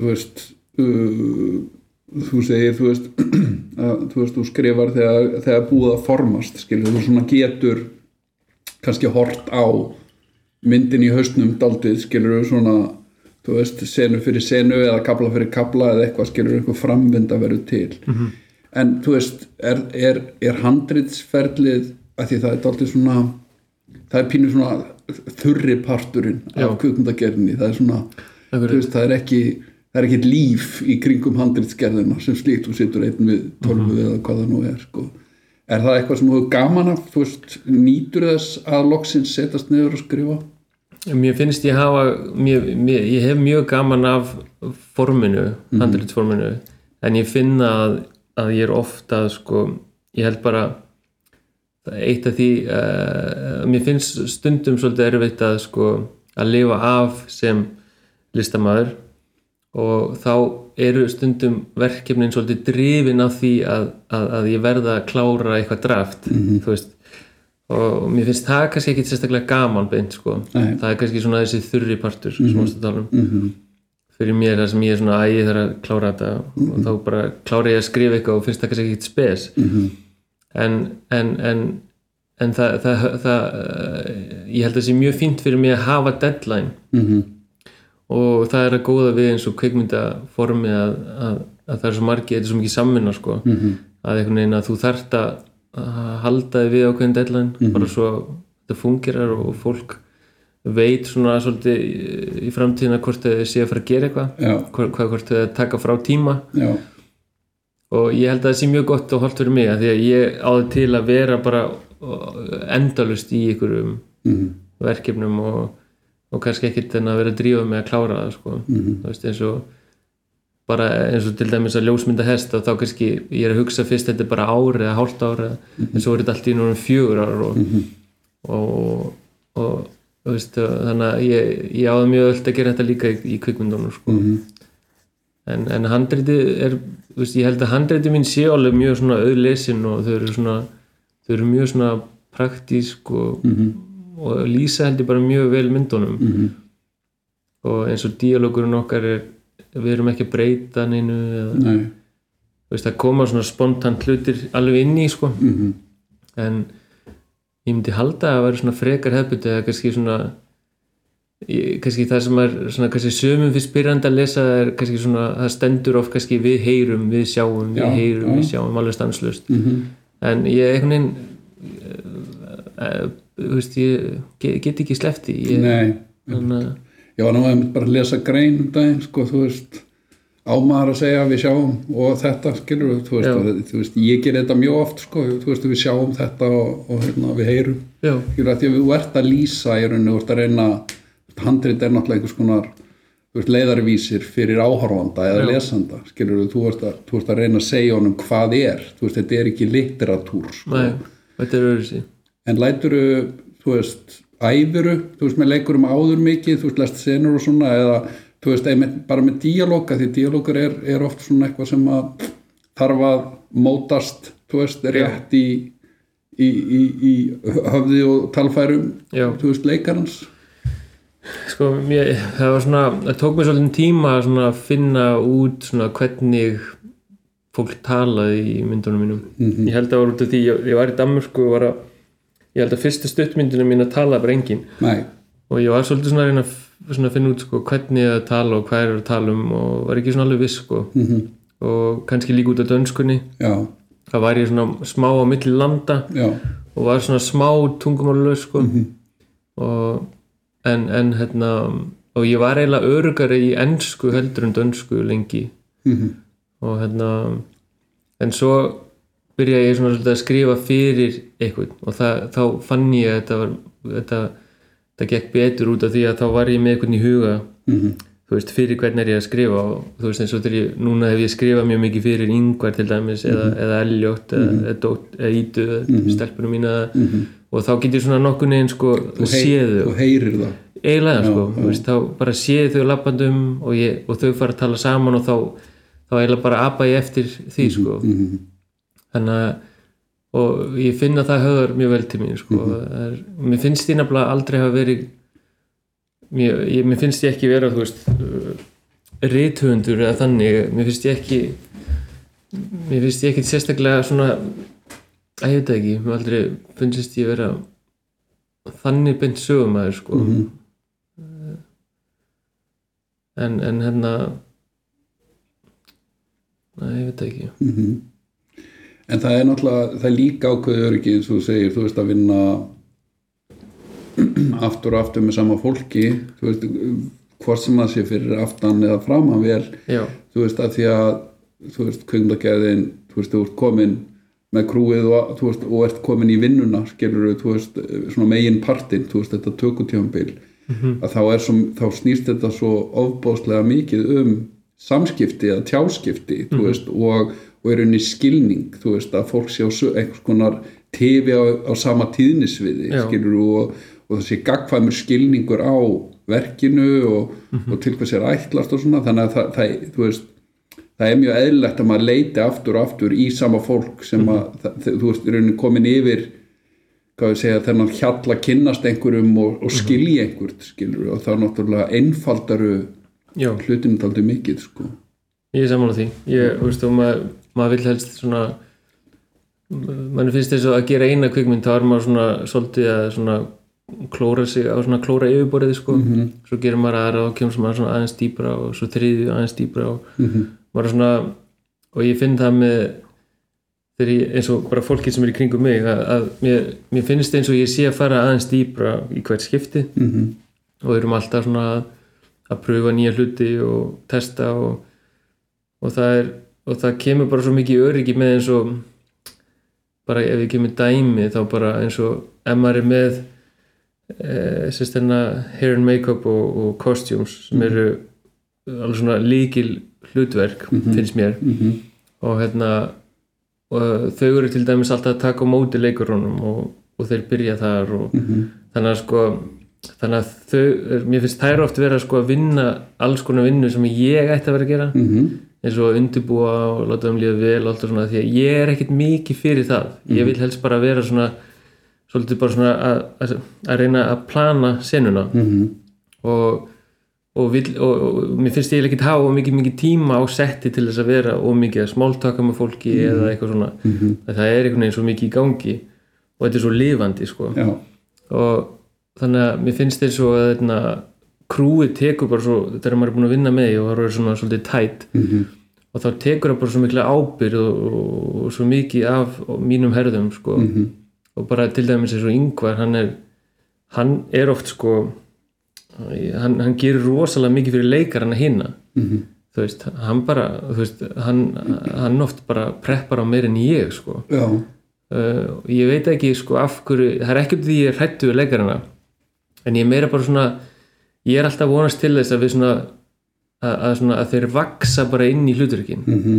þú veist, uh, þú segir, þú veist, að, þú veist, þú skrifar þegar, þegar búið að formast, skilur, þú svona getur, kannski hort á myndin í haustnum daldið skilur svona þú veist, senu fyrir senu eða kabla fyrir kabla eða eitthvað skilur eitthvað framvinda verður til -hmm. en þú veist, er, er, er handritsferlið að því það er daldið svona það er pínu svona þurri parturinn af kvikmyndagerðinni það er svona, þú veist, það er ekki það er ekki líf í kringum handritsgerðina sem slíkt, þú situr einn við tólfu eða hvað það nú er sko. er það eitthvað sem þú hefur gaman af? Veist, nýtur þess að loksins setjast niður og skrifa? Mér finnst ég hafa mér, mér, ég hef mjög gaman af forminu, handritsforminu en ég finna að, að ég er ofta sko, ég held bara eitt af því uh, mér finnst stundum svolítið erfitt að sko, að lifa af sem listamæður og þá eru stundum verkefnin svolítið drifin af því að, að, að ég verða að klára eitthvað draft þú veist og mér finnst það kannski ekki sérstaklega gaman beint sko, Nei. það er kannski svona þessi þurri partur sem mm -hmm. tala um Mhm. fyrir mér það sem ég er svona að ég þarf að klára þetta og þá bara klára ég að skrifa eitthvað og finnst það kannski ekkit spes Mhm. en, en, en, en það, það, það eh, ég held að það sé mjög fínt fyrir mig að hafa deadline Mhm. Og það er að góða við eins og kveikmyndaformi að, að, að það er svo margi, þetta er svo mikið samvinna sko, Mhm. að einhvern veginn að þú þarft að halda þig við ákveðin deadline bara svo þetta fungerar og fólk veit svona svolítið í- framtíðina hvort þau sé að fara að gera eitthvað hvort þau taka frá tíma. Já, og ég held að það sé mjög gott og holdt fyrir mig að því að ég áði til að vera bara endalust í einhverjum Mhm. verkefnum og, og kannski ekkert en að vera að drífa með að klára það sko. Mhm. þú veist eins og bara eins og til dæmis að ljósmynda hest og þá kannski ég er að hugsa fyrst þetta er bara ár eða hálft ár eða, en svo er þetta allt í núna fjögur ár og, og, og þú veist, þannig að ég, ég áði mjög öll að gera þetta líka í, í kvikmyndunum sko. Mhm. en, en handriti er veist, ég held að handriti mín sé alveg mjög svona auðlesin og þau eru svona þau eru mjög svona praktísk og, Mhm. Og lýsa held ég bara mjög vel myndunum Mhm. og eins og díalógurinn okkar er við erum ekki að breyta neinu eða, veist, það koma svona spontant hlutir alveg inn í sko Mhm. en ég myndi halda að vera svona frekar hefbuti eða kannski svona ég, kannski það sem er svona kannski sömum fyrst byrjandi að lesa er kannski svona það stendur of kannski við heyrum, við sjáum við Já, heyrum, já. við sjáum alveg stanslust Mhm. en ég einhvern veginn veist, ég get, get ekki slefti ég, nei þannig ég var einmitt bara að lesa grein um daginn sko, þú veist ámaður að segja við sjáum og þetta skilur við, þú veist, og, þú veist ég ger þetta mjög oft sko, þú veist, við sjáum þetta og, og hérna, við heyrum. Já, skilur að því að þú ert að lýsa í rauninu, þú ert að reyna handrit er náttúrulega einhvers konar þú leiðarvísir fyrir áhorfanda eða Já. lesanda, skilur þú, að, þú ert að reyna að segja honum hvað er. Þú veist, þetta er ekki litteratúr sko. nei, þetta er öðru en læturu, þú veist æfiru, þú veist, með leikurum áður mikið þú veist, lest senur og svona eða, þú veist, einmitt, bara með díalóga því díalógar er, er oft svona eitthvað sem að þarf að mótast þú veist, rétt í í, í, í höfði og talfærum, Já. þú veist, leikarans Sko, mér, það var svona, það tók mér svolítið tíma að svona finna út svona hvernig fólk talaði í myndunum mínum. Ég held að það var út af því, ég, ég var í Danmörku og var að, ég held að fyrstu stuttmyndunum mín að tala bara engin Nei, og ég var svolítið svona að reyna svona að finna út sko hvernig ég að tala og hvað er að tala um og var ekki svona alveg viss sko. Mhm. og kannski líka út af dönskunni, já, það var ég svona smá á milli landa já. og var svona smá tungumálulegs sko. Og en, en hérna og ég var eiginlega örugari í ennsku heldur en dönsku lengi. Mhm. og hérna en svo byrjaði ég svona að skrifa fyrir eitthvað og það, þá fann ég að þetta var þetta, þetta gekk betur út af því að þá var ég með eitthvað í huga. Mhm. þú veist, fyrir hvern er ég að skrifa og þú veist eins og þegar ég, núna hef ég skrifað mjög mikið fyrir yngvar til dæmis eða, eða Elliot eða, eða, dót, eða Ídu eða stelpunum mína og þá get ég svona nokkur neginn sko hei- séðu þú heyrir það eiginlega sko, þú veist, þá bara séð þau lappandum og, og þau fara að tala saman og þá, þá eiginlega bara apa ég eftir því sko. Mhm. Þannig að og ég finn að það höfðar mjög vel til mín sko. mm er, mér finnst ég nefnilega aldrei hafa verið mér, ég, mér finnst ég ekki vera veist rithöfundur eða þannig mér finnst ég ekki mér finnst ég ekki sérstaklega svona að ég veit ekki, mér aldrei finnst ég vera þannig beint sögumæður sko Mhm. en, en hérna Nei, ég veit ekki Mhm. En það er náttúrulega, það er líka ákveður ekki eins og þú segir, þú veist að vinna aftur og aftur með sama fólki, þú veist, hvort sem það sé fyrir aftan eða framan vel, Já, þú veist, að því að, þú veist, kveikmyndagerðin, þú veist, þú ert komin með krúið og, þú veist, og ert komin í vinnuna, skilur þú veist, svona megin partinn, þú veist, þetta tökutjónbil, að þá er svo, þá snýst þetta svo ofbáslega mikið um samskipti eða tjáskipti, þú veist, og, og er unni skilning, þú veist, að fólk sé á einhvers konar TV á, á sama tíðnisviði, og, og þessi gagkvæmur skilningur á verkinu og, og til hvers er ætlast og svona, þannig að það, það veist, það er mjög eðlilegt að maður leiti aftur og aftur í sama fólk sem að, það, þú veist, er rauninni komin yfir hvað segja, þennan hjall að kynnast einhverjum og, og skilja einhvert skilur og það er náttúrulega einfaldaru já, hlutinu taldi mikið sko. Ég er saman á því. Ég, veist, maður, maður vill helst svona mann finnst þess að gera eina kvikmynd þá er maður svona svolítið að svona klóra sig á svona klóra yfirborðið sko, svo gerir maður aðra og kemur maður svona aðeins dýbra og svo þriðju aðeins dýbra og maður er svona og ég finn það með ég, eins og bara fólkið sem er í kringum mig að, að mér, mér finnst eins og ég sé að fara aðeins dýbra í hvert skipti. Mm -hmm. og erum alltaf svona að, að pröfa nýja hluti og testa og, og það er og það kemur bara svo mikið öryggi með eins og bara ef við kemur dæmi þá bara eins og ef maður er með e, sérst hérna hair and makeup og, og costumes sem eru alveg svona líkil hlutverk finnst mér. Og hérna og þau eru til dæmis alltaf að taka á móti leikurunum og, og þeir byrja þar og þannig að sko þannig að þau, mér finnst þær oft vera sko að vinna alls konar vinnu sem ég ætti að vera að gera eins og að undirbúa og láta þeim líða vel og allt og svona því að ég er ekkit mikið fyrir það. Ég vil helst bara vera svona svolítið bara svona að, að, að reyna að plana senuna. Og og, vill, og, og mér finnst ég ekki hafa mikið, mikið tíma á setti til þess að vera og mikið að smáltaka með fólki eða eitthvað svona. Það er einhvern veginn svo mikið í gangi og þetta er svo lifandi sko. Og þannig að mér finnst þeir svo að þetta krúið tekur bara svo maður er búin að vinna með og það er svona svolítið tætt Mhm. og þá tekur það bara svo mikla ábyrð og, og, og svo mikið af mínum herðum sko Mhm. og bara til dæmis eins og yngvar hann er, hann er oft sko hann, hann gerir rosalega mikið fyrir leikarana hinna Mhm. þú veist, hann bara veist, hann, hann oft bara preppar á meir en ég sko uh, ég veit ekki sko af hverju það er ekki um því ég er hrættu við leikarana en ég er meira bara svona ég er alltaf vonast til þess að við svona að, að, svona, að þeir vaksa bara inn í hluturkin Mhm.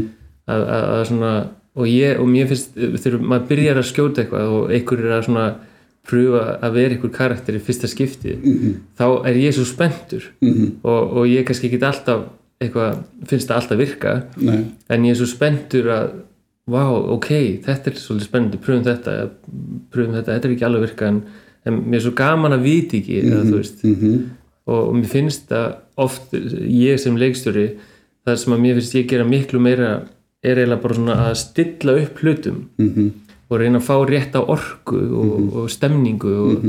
að, að, að svona og, ég, og mér finnst þegar maður byrjar að skjóta eitthvað og einhver er að svona pröfa að vera einhver karakter í fyrsta skipti þá er ég svo spenntur Mhm. og, og ég kannski ekki alltaf eitthvað, finnst það alltaf virka nei, en ég er svo spenntur að vá, ok, þetta er svolítið spennandi pröfum þetta, pröfum þetta þetta er ekki alveg virka en, en mér er svo gaman að viti ekki, eða þú veist Mhm. Og, og mér finnst það oft ég sem leikstjóri það sem að mér finnst ég gera miklu meira er eiginlega bara svona að stilla upp hlutum Mhm. og reyna að fá rétta orku og, og stemningu og,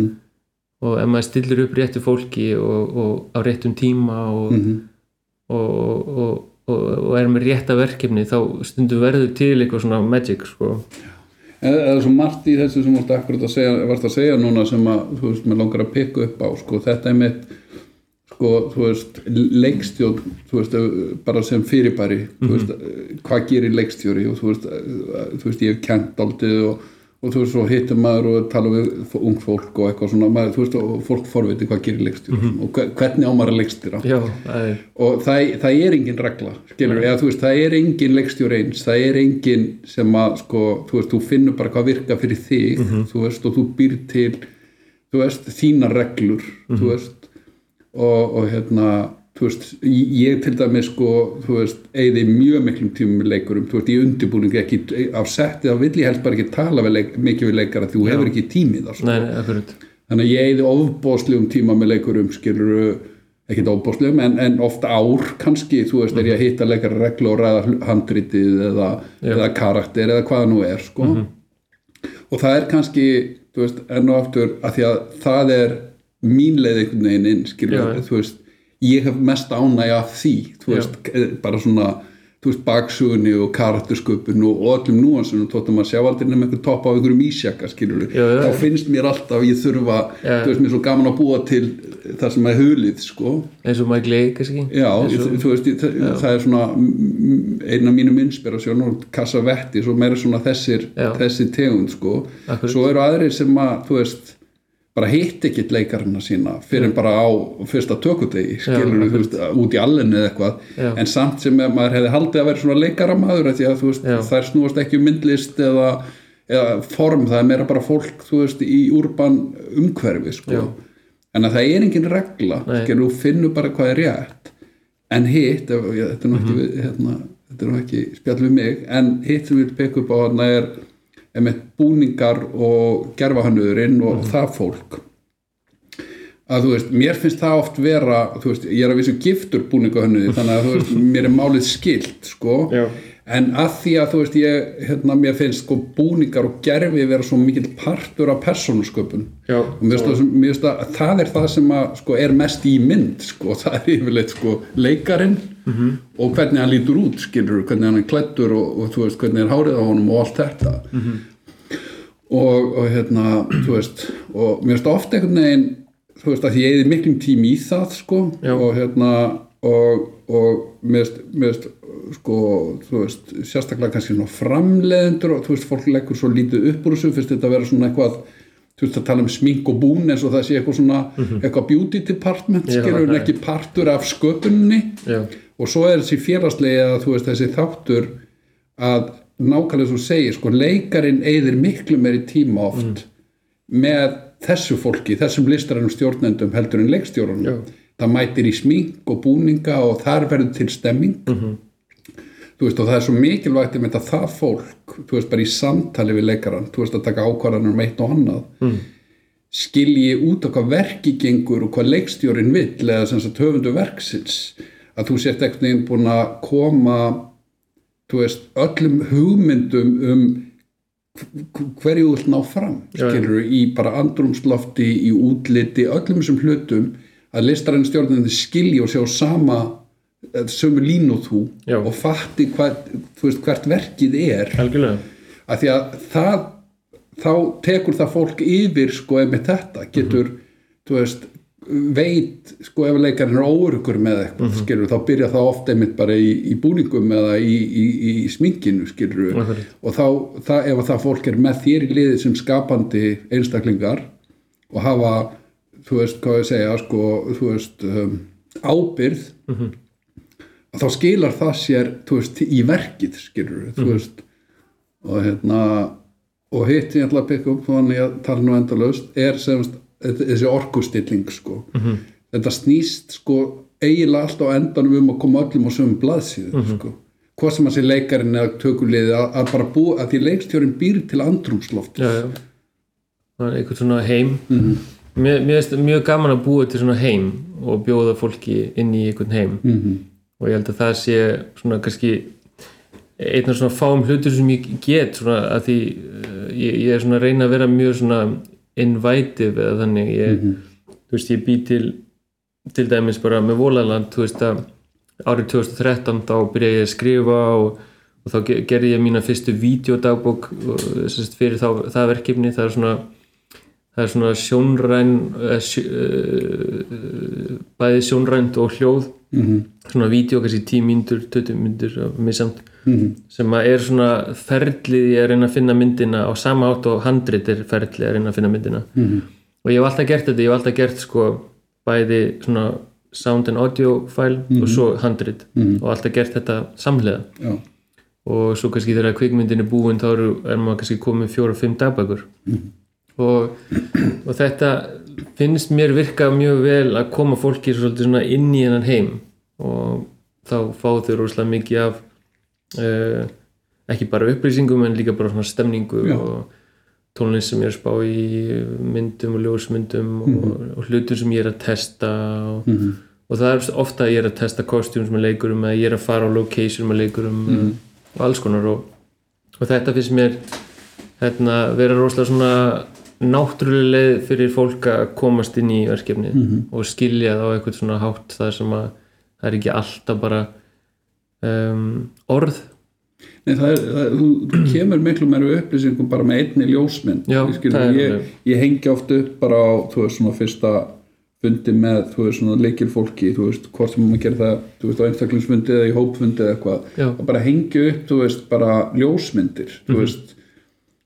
og ef maður stillir upp réttu fólki og, og á réttum tíma og, og, og, og, og er með rétta verkefni þá stundum verður til eitthvað svona magic sko. eða svo margt í þessu sem varst akkurat að segja, að segja núna sem að, þú veist, mér langar að pikka upp á sko, þetta er mitt sko, þú veist, leikstjórn þú veist, bara sem fyrirbæri þú veist, hvað gerir leikstjóri og þú veist, þú veist, ég hef kent aldrei og, og þú veist, svo hittum maður og tala við ung fólk og eitthvað svona maður, þú veist, og fólk forviti hvað gerir leikstjóri og hve- hvernig á maður að leikstjóra já, er og það, það er engin regla skilur, eða þú veist, það er engin leikstjóri eins það er engin sem að sko, þú veist, þú finnur bara hvað virka fyrir þig þú veist, og þú býr til þú veist, þína reglur þú veist og, og hérna, veist ég til dæmis sko, eigði mjög miklum tímum með leikurum. Veist, í undirbúningi ekki á setti þá vill ég helst bara ekki tala við leik, mikið við leikara því þú hefur ekki tímið það sko. þannig að ég eigði ofbóðslegum tíma með leikurum skilur ekkert ofbóðslegum en, en ofta ár kannski, þú veist, er ég að hitta leikara reglu og ræða handritið eða, eða karakter eða hvaða nú er sko. og það er kannski veist, enn og aftur að því að það er mín leið einhvern veginn inn, skilur Já. veist, ég hef mest ánægja af því, veist, eh, bara svona baksugunni og karaktersköpun og, og öllum núansunum, tóttum að sjá aldrei nema einhver topp á einhverjum ísjaka, þá finnst mér alltaf ég þurfa, Já. þú veist, mér er svo gaman að búa til það sem er hulið, sko. Eins og Mike Leigh kannski? Já, og- þú veist, það, það er svona einn af mínum inspirasjón og kassavetti, svo meira svona þessir Já. þessi tegund, sko. Svo eru aðrir sem að, þú veist bara hitt ekkit leikarina sína fyrir bara á fyrsta tökudegi skilur þú veist, út í allenni eða eitthvað. Já. en samt sem að maður hefði haldið að vera svona leikaramaður af því að þú veist, þær snúast ekki um myndlist eða, eða form, það er meira bara fólk, þú veist, í úrban umhverfi, sko. En að það er engin regla, Nei. skilur þú finnur bara hvað er rétt. En hitt, þetta er nú ekki Mhm. við, hérna, er ekki spjall við mig en hitt sem við peka upp á þarna er búningar og gerfahannurinn og Mhm. það fólk að þú veist, mér finnst það oft vera þú veist, ég er að vissu giftur búningahönnuði þannig að þú veist, mér er málið skilt sko, Já. En að því að þú veist, ég, hérna, mér finnst sko búningar og gerfi vera svo mikill partur af persónusköpun Já. og mér finnst að það er það sem að, sko, er mest í mynd sko, það er yfirleitt sko leikarinn -hmm. og hvernig hann lítur út skilur, hvernig hann er klættur og, og þú veist, hvernig er hárið á honum og allt þetta -hmm. og, og hérna, þú veist og mér finnst ofta einhvern veginn þú veist, að ég eði miklum tím í það sko, Já. og hérna og, og mér finnst sko, þú veist, sérstaklega kannski svona framleiðendur og þú veist, fólk leggur svo lítið upp úr þessu, finnst þetta að vera svona eitthvað þú veist að tala um smink og bún eins og það sé eitthvað svona, eitthvað beauty department skilur nei. ekki partur af sköpunni Já. og svo er þessi félagslega að þú veist þessi þáttur að nákvæmlega svo segir sko leikarin eigðir miklu meiri tíma oft með þessu fólki, þessum listrænum stjórnendum heldur en leikstjórunum Já. það mætir í smink og búninga og þar verður til stemming þú veist og það er svo mikilvægt að þetta það fólk, þú veist bara í samtali við leikaran, þú veist að taka ákvarðanur um eitt og annað mm. skilji út á hvað verki gengur og hvað leikstjórin vill eða sem sagt höfundu verksins að þú sért ekkert neginn búin að koma þú veist, öllum hugmyndum um hverju þú vilt ná fram skilur í bara andrumslofti í útliti, öllum þessum hlutum að listaræn stjórnandi skilji og sjá sama sömu línu þú Já. og fatti hvað, þú veist, hvert verkið er. Að því að það þá tekur það fólk yfir sko ef með þetta. Getur þú veist veit sko ef leikarinn er óurugur með eitthvað skilur þá byrja það ofta einmitt bara í, í búningum eða í, í, í sminkinu skilur Akkurat. og þá það, ef að það fólk er með þér í liði sem skapandi einstaklingar og hafa þú veist hvað ég segja sko þú veist um, ábyrð að þá skilar það sér veist í verkið skilur þú veist. Og hérna og hitt ég ætla að peka upp þannig að tala nú endalaust er semst þessi orkustilling sko. Þetta snýst sko eiginlega allt á endanum um að koma öllum á sömu blaðsíðu sko. Hvað sem að sé leikarinn eða tökuliði að, að bara búa að því leikstjórin býr til andrumsloft er eitthvað svona heim. Mér, mér finnst mjög gaman að búa til svona heim og bjóða fólki inn í einhvern heim. -hmm. Og ég held að það sé svona kannski einn af svona fáum hlutur sem ég get svona að því uh, ég, ég er svona að reyna að vera mjög svona invitive eða þannig. Ég, þú veist ég bý til til dæmis bara með Vólaland þú veist að árið 2013 þá byrja ég að skrifa og, og þá ge- gerði ég mína fyrstu sem sagt, fyrir þá, það verkefni. Það er svona það er svona sjónræn eh, uh, bæði sjónrænt og hljóð. Mhm. svona vídeo, kannski 10 myndur 20 myndur, misamt Mhm. sem að er svona ferlið ég að reyna að finna myndina á sama átt og handrit er ferlið að reyna að finna myndina. Mhm. og ég hef alltaf gert þetta, ég hef alltaf gert sko bæði svona sound and audio file og svo handrit. Og alltaf gert þetta samlega já, og svo kannski þegar kvikmyndin er búin þá er maður kannski komið fjóra og fimm dagbækur. Og, og þetta finnst mér virka mjög vel að koma fólki svona inn í hennan heim og þá fá þau rosalega mikið af uh, ekki bara upplýsingum en líka bara svona stemningu Já. og tónlist sem ég er að spá í myndum og ljósmyndum og, og hlutum sem ég er að testa og, og það er ofta að ég er að testa kostjúm með leikurum eða ég er að fara á location með leikurum mm. og alls konar og, og þetta finnst mér hérna, vera rosalega svona náttúrulega leið fyrir fólk að komast inn í verkefni Mhm. og skilja það á eitthvað svona hátt það sem að það er ekki alltaf bara um, orð. Nei, það er, það, þú, kemur miklu meira upplýsingum bara með einni ljósmynd Já, skilur, ég, ég hengi oft upp bara á þú veist svona fyrsta fundi með þú veist svona leikil fólki þú veist hvort sem maður gerir það þú veist á einstaklingsfundi eða í hópfundi eða eitthvað. Og bara hengi upp þú veist bara ljósmyndir þú Mhm. veist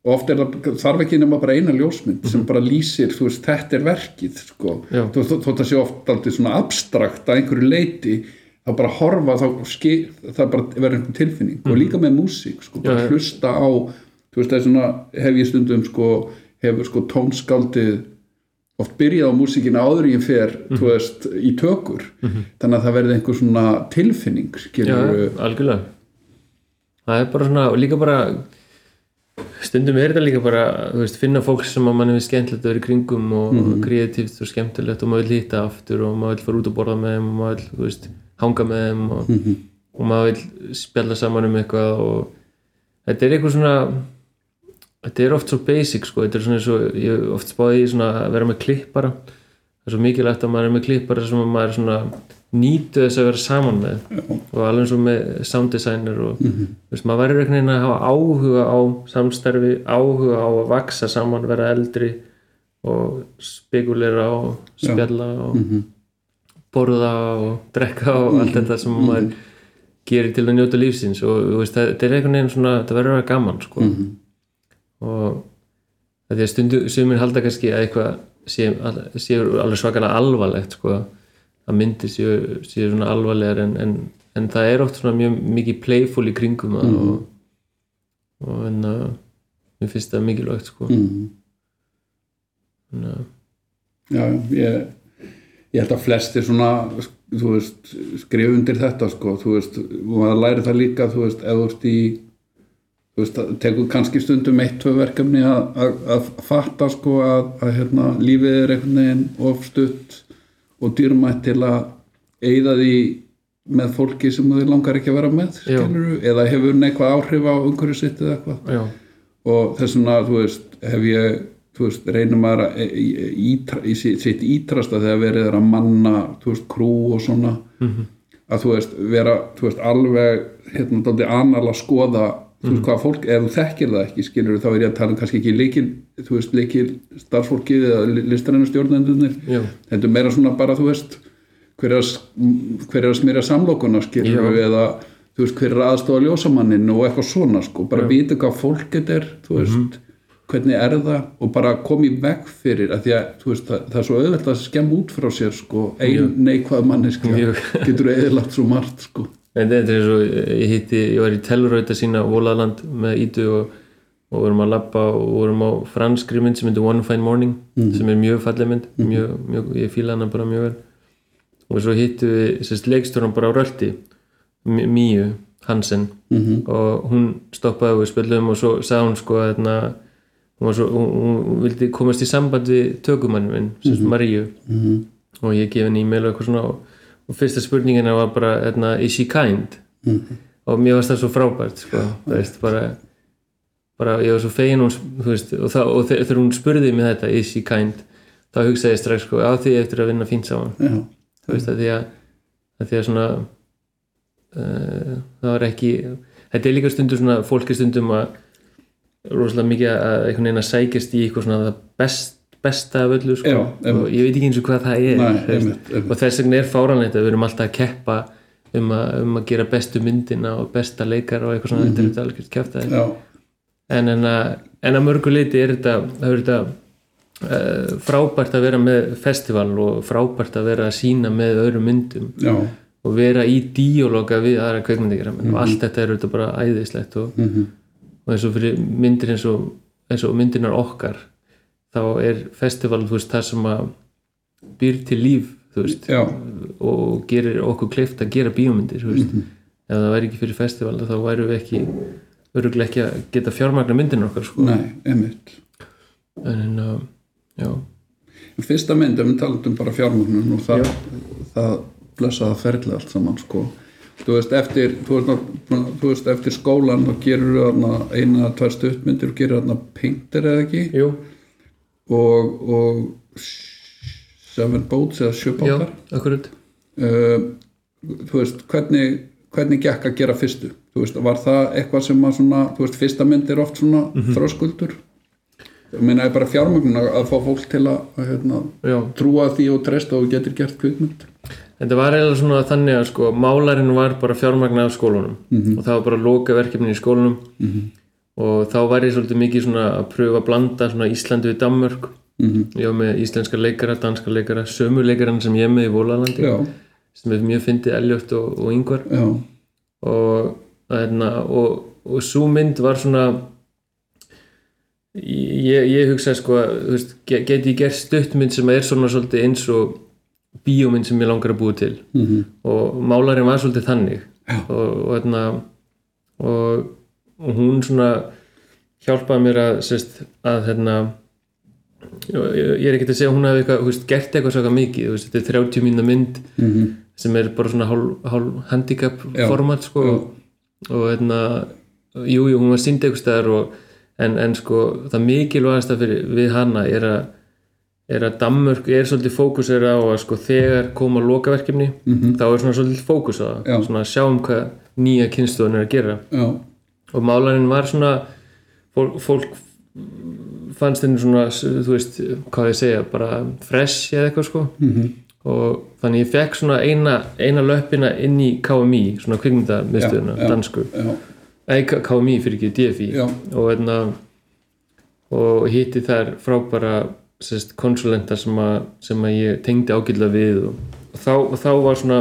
og oft er það þarf ekki nema bara eina ljósmynd sem bara lýsir þú veist þetta er verkið sko Mhm. Já. þótt það sé oft aldrei svona abstrakt að einhverju leiti þá bara horfa þá ski, það bara verður einhver tilfinning og líka með músík sko, bara Mhm. Já, já. hlusta á þú veist það er svona hef ég stundum sko hefur sko tónskaldið oft byrjað á músíkina áður ég fer Mhm. þú veist í tökur þannig að það verði einhver svona tilfinning Já, skilur algjörlega það er bara svona, líka bara stundum er þetta líka bara veist, finna fólk sem að mann er skemmtilegt að vera í kringum og mm kreatíft og skemmtilegt og maður vil hitta aftur og maður vil fara út að borða með þeim og maður vil, veist, hanga með þeim og, og maður vil spjalla saman um eitthvað og þetta er eitthvað svona þetta er oft svo basic sko, þetta er svona eins og ég oft spáði í svona að vera með klippara. Það er svo mikilvægt að maður er með klippara sem að maður er svona nýtu þess að vera saman með. Og alveg eins og með sound designer og mm veist, maður verður einhvern veginn að hafa áhuga á samstarfi, áhuga á að vaksa saman, vera eldri og spekulera og spjalla og borða og drekka og allt þetta sem maður gerir til að njóta lífsins og veist, það- þetta er einhvern veginn svona, þetta verður að vera gaman sko. og það er stundu sumir halda kannski að eitthvað sé, sé alveg svakalega alvarlegt sko, að myndir séu, séu svona alvarlegar en, en, en það er oft svona mjög mikið playful í kringum það og, og en að mér finnst það mikilvægt sko. mm. en, að, já, ég, ég held að flestir svona þú veist, skrif undir þetta sko, þú veist, maður læri það líka þú veist, ef þú ert í þú veist, það tekur kannski stundum eitt, tvö verkefni að, fatta sko að, að hérna, lífið er einhvern veginn of stutt og dýrmætt til að eyða því með fólki sem þið langar ekki að vera með Já. skilurðu, eða hefur neikvað áhrif á umhverju sitt eða eitthvað. Já, og þess vegna, þú veist, hef ég þú veist, maður að í, í, í sitt ítrasta þegar verið er að manna, þú veist, krú og svona að þú veist, vera þú veist, alveg, hérna, anal að skoða, þú veist, hvað fólk ef þú þekkir það ekki, skilur þá er ég að tala kannski ekki líkil, þú veist, líkil starfsfólkið eða listarinnu stjórnendunir já, þetta er meira svona bara, þú veist hver er að, smyrja samlokuna skilur Já. eða þú veist, hver er aðstofa ljósamannin og eitthvað svona sko, bara vita hvað fólk þetta er þú veist, hvernig er það og bara koma í veg fyrir að því að þú veist, það, það er svo auðvelt að skemma út frá sér sko, ein neikvað manneska Mjög. getur eðilagt svo margt sko En þetta er svo, ég hitti, ég var í Telrauta sína Vólaland með Ídu og, og vorum að labba og vorum á franskri mynd sem heitir One Fine Morning sem er mjög falleg mynd, mjög, mjög, ég fíla hana bara mjög vel. Og svo hittu við leikstjóran bara á rölti M- Míu Hansen. Og hún stoppaði og við spilum og svo sagði hún sko að hérna, hún, hún, hún vildi komast í samband við tökumann minn, sérst Maríu. Og ég gef henni e-mail og eitthvað svona og, og fyrsta spurningina var bara hérna, is she kind? Og mér varst það svo frábært sko, það veist, bara, bara ég var svo fegin þú veist, og, það, og þe- þegar hún spurði mig þetta, is she kind? Þá hugsaði ég strax sko, á því eftir að vinna fínt saman. Já, þú veist, að því að, að því að svona uh, það var ekki þetta er líka stundum svona, fólk er stundum að rosalega mikið að einhvern veginn að sækjast í eitthvað svona það best, besta af öllu sko, Já, og ég veit ekki eins og hvað það er Nei, einmitt, einmitt. og þess vegna er fáranlegt að við erum alltaf að keppa um að, um að gera bestu myndina og besta leikar og eitthvað svona þetta er þetta algjört kæft já, en, en, að, en að mörgu leiti er þetta, það er þetta uh, frábært að vera með festival og frábært að vera að sína með öðrum myndum já, og vera í díóloga við aðra kveikmyndir og allt þetta er þetta bara æðislegt og, og eins og fyrir myndir eins og, eins og myndinar okkar þá er festival veist það sem að býr til líf veist og gerir okkur kleift að gera bíómyndir þú veist. Ef það væri ekki fyrir festival þá væru við ekki ekki að geta fjármagna myndin okkar sko. nei, einmitt. En uh, já, fyrsta mynd, ef við talandum bara fjármögnun og það, það blessaða ferli allt saman sko. Þú veist eftir, þú veist, þú veist, eftir skólan þá gerur þarna eina tvær stuttmyndir og gerir þarna peintir eða ekki? Jú og, og Seven Boats eða sjöbátar akkurat. Uh, þú veist, hvernig hvernig gekk að gera fyrstu? Veist, var það eitthvað sem að svona veist, fyrsta mynd er oft svona Mhm. þröskuldur? Ég meina ég bara fjármögnun að, fá fólk til að, hérna, trúa því og treysta og getur gert kvikmynd? Þetta var eiginlega svona þannig að sko málarinn var bara fjármagna af skólanum. Og það var bara loka verkefni í skólanum. -hmm. Og þá var ég svolítið mikið svona að pröfa að blanda svona Íslandi við Danmörk. Mhm. ég var með íslenska leikara, danska leikara sömu leikaran sem ég með í Vólalandi já, sem er mjög fyndið Elliot og, og Yngvar já, og, hérna, og, og svo mynd var svona ég, ég hugsa sko að, þú veist, ge- geti ég gert stuttmynd sem er svona svolítið eins og bíómynd sem ég langar að búa til. Mm og málarinn var svolítið þannig. Og, og, hérna, og, og hún svona hjálpaði mér að, sérst, að hérna, ég, er ekki að segja að hún hefði eitthvað, veist, gert eitthvað svaka mikið veist, þetta er 30 mínna mynd Mhm. sem er bara svona hálf, hálf handicap format sko Já. og hérna jú, jú, hún var sínd eitthvað staðar og, en, en sko það mikilvægasta fyrir við hana er að er að Danmörk er svolítið fókusir á að sko þegar koma lokaverkefni Mhm. þá er svona svolítið fókus á það svona að sjáum hvað nýja kynnstofun er að gera já, og málarinn var svona fólk, fólk fannst henni svona, þú veist hvað ég segja, bara fresh eða eitthvað sko Mhm. og þannig ég fekk svona eina, eina löppina inn í KMI, svona kvikmyndamiðstöðuna, Já, já. dansku K- KMI fyrir ekki, DFI Já. og, hérna, og hitti þær frábæra sérst, konsulenta sem, að, sem að ég tengdi ágætlega við og, og, þá, og þá var svona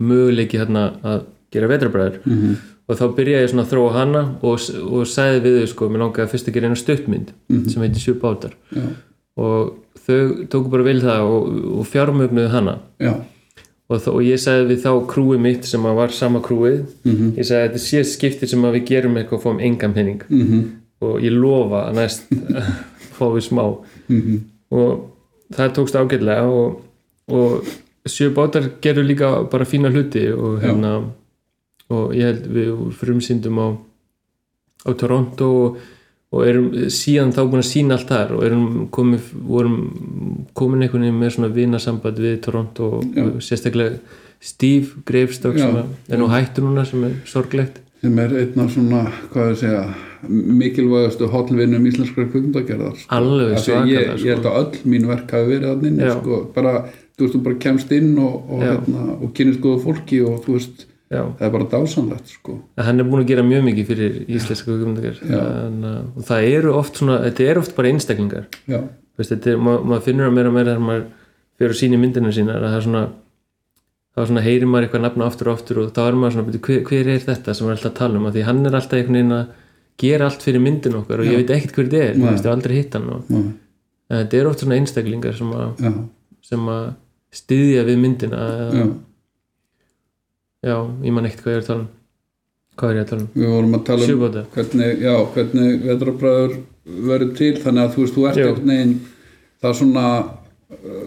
möguleiki hérna að gera vetrabræður Mhm. Og þá byrjaði ég svona að þróa hana og, og sagði við þau sko, mér langaði að fyrst að gera eina stuttmynd sem heitir Sjö bátar. Já, og þau tóku bara vil það og, og fjármögnuðu hana. Já, og, og ég sagði við þá krúið mitt sem að var sama krúið Mhm. ég sagði þetta sé skiptir sem að við gerum eitthvað og fáum engan penning Mhm. og ég lofa að næst fáum við smá. Mhm. og það tókst ágætlega og, og sjö bátar gerðu líka bara fína hluti og hérna og ég held við frumsýndum á á Toronto og, og erum síðan þá búin að sína allt þar og erum komið, vorum komin einhvern veginn með svona vinasamband við Toronto og, og sérstaklega Steve Greifstokk Já. sem er nú hættur núna sem er sorglegt sem er einn af svona, hvað ég segja mikilvægastu hotlvinnum íslenskra kvikmyndagerðar sko. Alveg því að svakalega, ég, ég held sko. að öll mín verk hafi verið að inni Já. sko, bara, þú veist, þú bara kemst inn og, og, Já. hérna, og kynist góða fólki og þú veist, Já. það er bara dásanlegt sko. hann er búin að gera mjög mikið fyrir íslenska kvikmyndagerð. Og það eru oft svona, þetta er oft bara einstaklingar. Já, Veist, er, ma maður finnur að meira og meira þegar maður fyrir að sína myndinu sína að það er svona svona heyrir maður eitthvað nafna aftur og aftur og þá er maður svona, "Bíddu, hver, hver er þetta sem maður er alltaf að tala um, því hann er alltaf einhvern veginn að gera allt fyrir myndin okkar og ég veit ekkert hver þetta er, ég hef aldrei hitt hann og, þetta er oft svona einstaklingar sem að, já, sem að styðja við myndina eða, já. ég man ekkert hvað ég er að tala um. Hvað er ég að tala um, við vorum að tala um sjúbóta hvernig, já, hvernig vetrabræður verður til, þannig að þú veist, þú ert Já. einhvern veginn það er svona uh,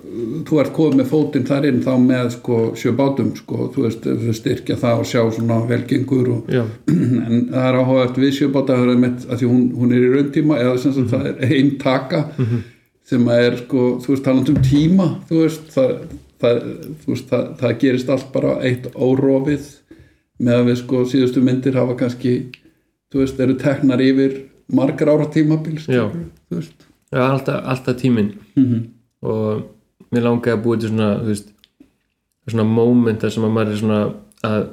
þú ert komið með fótinn þar inn þá með sko sjöbátum sko, þú veist, styrkja það og sjá svona velgengur og en það er áhugað við sjöbáta það er með að því hún, hún er í rauntíma eða sem sagt það er einn taka sem að er sko, þú veist, talandi um tíma þú veist, það, það, veist, það, það gerist allt bara eitt órofið með að við sko síðustu myndir hafa kannski þú veist, eru teknar yfir margar ára tímabil Já. já alltaf, alltaf tíminn. Mm og mér langaði að búa til svona þú veist, svona moment þar sem að maður er svona að,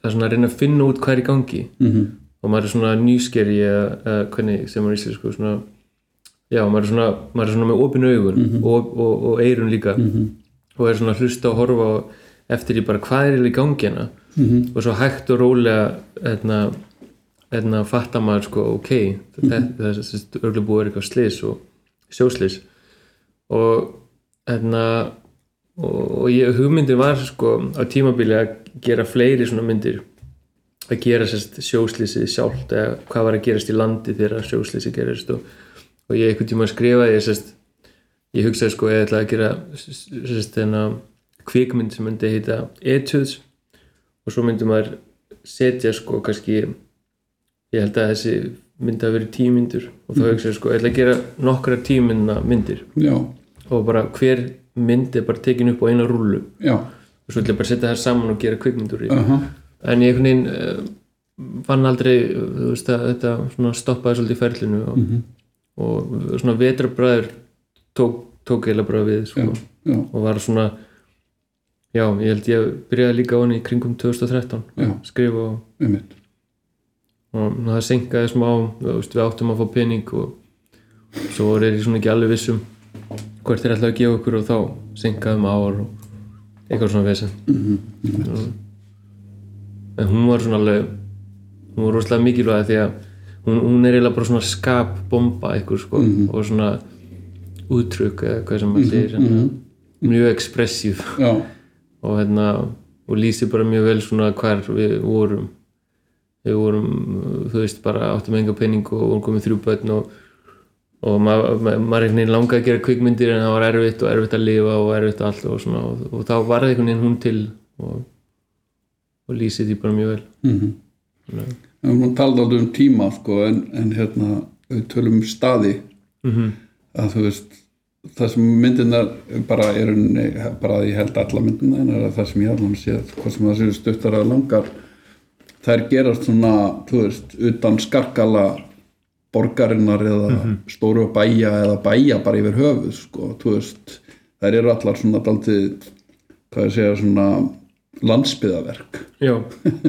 að svona reyna að finna út hvað er í gangi. -hmm. og maður er svona nýskeri eða, hvernig sem maður í sér sko svona já, maður er svona, maður er svona með opinu augun. Og, og, og eirun líka og er svona hlusta og horfa eftir í bara hvað er í gangi hérna. Mhm. og svo hægt og rólega hérna, hérna fatta maður sko ok, þetta það er örgulega búið eitthvað slis og sjóslis og hérna og, og ég, hugmyndin var sko á tímabili að gera fleiri svona myndir. Að gera sérst sjóslýsið sjálft eða hvað var að gerast í landi þegar sjóslýsið gerist og, og ég einhvern tíma skrifaði sérst ég hugsaði sko ég ætlaði að gera sérst þennan kvikmynd sem myndi heita Etudes og svo myndi maður setja sko kannski ég held að þessi myndi að vera tíu myndir og þá hugsa ég sko, ég ætla að gera nokkra tíu mynda myndir já, og bara hver mynd er bara tekin upp á eina rúlu já, og svo ætla ég bara að setja þær saman og gera kvikmyndur í aha, en ég einhvern veginn uh, fann aldrei uh, þú veist að þetta stoppaði svolítið í ferlinu og, Mhm. og svona vetrabræður tók, tók eiginlega bara við já, sko, já, og var svona já, ég held ég byrjaði líka á henni í kringum 2013 Já. að skrifa og, og það senkaði smá veist, við áttum að fá pening og svo er ég svona ekki alveg vissum hvert er alltaf að gefa okkur og þá senkaði maður og eitthvað svona vesen. Mhm, en hún var svona alveg hún var rosalega mikilvæg því að hún, hún er eiginlega bara svona skapbomba eitthvað sko Mhm. og svona útrykk eða hvað sem maður segir mm mjög ekspressív og hérna og lýsir bara mjög vel svona hvar við vorum. Við vorum, þú veist, bara áttum enga penning og vorum komið þrjú börn og, og maður ma einhvern veginn langaði að gera kvikmyndir en það var erfitt og erfitt að lifa og erfitt allt og svona og, og þá varði einhvern veginn hún til og, og lýsir því bara mjög vel. Mhm. En hún taldi aldrei um tíma sko, en, en hérna, við tölum um staði. Mm að þú veist það sem myndirnar bara er bara að ég held alla myndirnar er að það sem ég allan séð hvað sem það séu stuttar að langar þær gerast svona þú veist, utan skarkala borgarinnar eða stóru bæja eða bæja bara yfir höfuð sko, þú veist, þær eru allar svona daldið, hvað ég segja svona landsbyðaverk Já,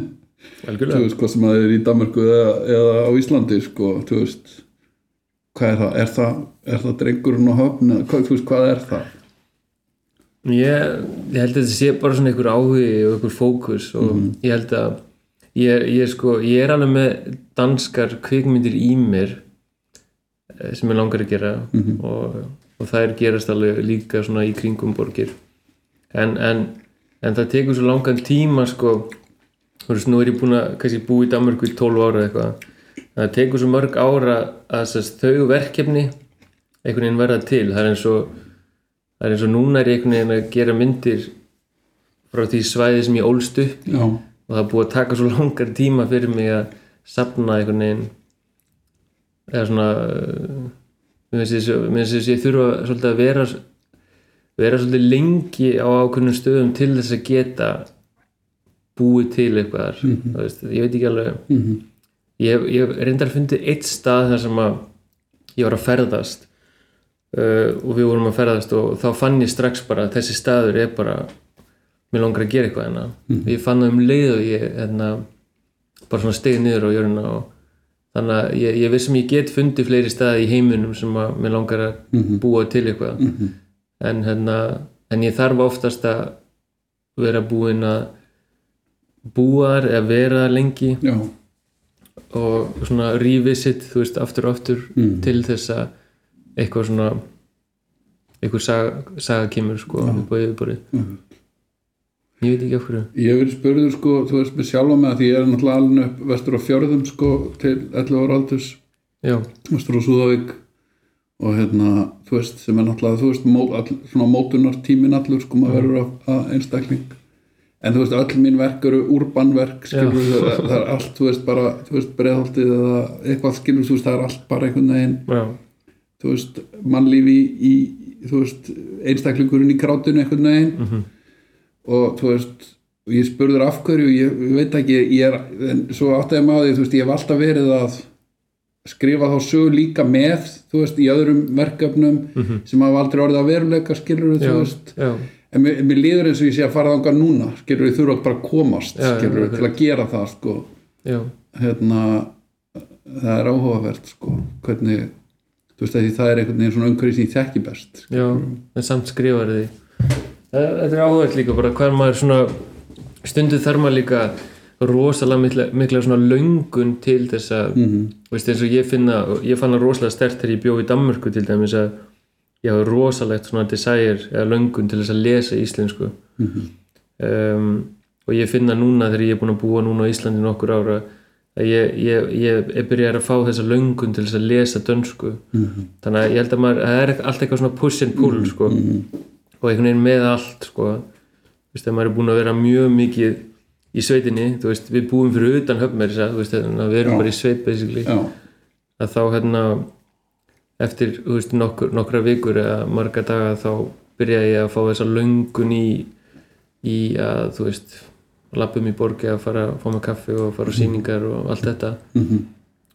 þú algjörlega veist, hvað sem það er í Danmarku eða, eða á Íslandi sko, þú veist hvað er það, er það, er það drengurinn og höfn, hvað, hvað er það? Ég, ég held að þetta sé bara svona einhver áhugi og einhver fókus og ég held að ég, ég, sko, ég er alveg með danskar kvikmyndir í mér eh, sem ég langar að gera og, og þær gerast alveg líka svona í kringum borgir. En, en, en það tekur svo langan tíma sko. Þú veist, nú er ég búin að kannski búið í Danmarku í 12 ára eitthvað það tekur svo mörg ára að þess, þau verkefni einhvern veginn verða til. Það er eins og er eins og núna er ég einhvern veginn að gera myndir frá því svæði sem ég ólst upp. Já, og það er búið að taka svo langar tíma fyrir mig að sapna einhvern veginn eða svona uh, mér finnst þess- að ég þurfa svolítið að vera vera svolítið lengi á ákveðnum stöðum til þess að geta búið til eitthvað mm -hmm. veist, ég veit ekki alveg mhm, ég, ég reyndar fundið eitt stað þar sem að ég var að ferðast uh, og við vorum að ferðast og þá fann ég strax bara að þessi staður er bara mér langar að gera eitthvað hérna. Ég fann það um leið og ég hérna, bara svona stegið niður á jörðina og þannig að ég, ég vissum ég get fundið fleiri staði í heiminum sem að mér langar að búa til eitthvað. Mhm, en, hérna, en ég þarf oftast að vera búinn að búa þar eða vera lengi. Já, og svona revisit þú veist aftur og aftur Mm. til þess að eitthvað svona eitthvað saga, saga kemur sko upp á yfirborðið. Mhm. ég veit ekki af hverju. Ég verið spurður sko, þú veist, með sjálfa með að því ég er náttúrulega alveg upp vestur á fjörðum sko, til 11 ára aldurs. Já, vestur á Súðavík. Og hérna, þú veist, sem er náttúrulega þú veist, mó, all, svona mótunar tímin allur sko, maður verður að einstakling en þú veist, öll mín verk eru úrbanverk, skilur það, það er allt, þú veist, bara, þú veist, breiðholtið eða eitthvað, skilur, þú veist, það er allt bara einhvern veginn, já, þú veist mannlífi í, í þú veist, einstaklingurinn í krátinu einhvern veginn. Mhm. og þú veist og ég spurður af hverju, ég, ég veit ekki ég er, en svo átti ég maður þú veist, ég hef alltaf verið að skrifa þá sögu líka með, þú veist, í öðrum verkefnum sem hafa aldrei orðið að veruleika skilur þú veist, já, en mér, mér líður eins og ég sé að fara þangað núna, skilur við þurfa bara að komast, Já, já, skilur við, akkurat. til að gera það sko, já, hérna það er áhugavert sko, hvernig þú veist, það er einhvern veginn svona umhverfið sem ég þekki best já en samt skrifar því Það- þetta er áhugað líka bara hver maður svona stundu þarf maður líka rosalega mikla, mikla svona löngun til þess að Mhm. veist eins og ég finna ég fann það rosalega stert þegar ég bjó í Danmörku til dæmis að ég hafa rosalegt svona desire eða löngun til þess að lesa íslensku. Um, og ég finna núna þegar ég er búin að búa núna á Íslandi nokkur ára að ég, ég, ég er byrjar að fá þessa löngun til þess að lesa dönsku. Þannig að ég held að maður það er allt eitthvað svona push and pull sko, og einhvern veginn með allt sko, veist, að maður er búin að vera mjög mikið í sveitinni, þú veist, við búum fyrir utan höfnmerisa, þú veist, að við erum Já. bara í sveit basically. Já, að þá hérna eftir veist, nokkur, nokkra vikur eða marga daga þá byrjaði ég að fá þessa löngun í, í að þú veist lappum í borgi að fara að fá með kaffi og fara á sýningar og allt þetta. Mhm.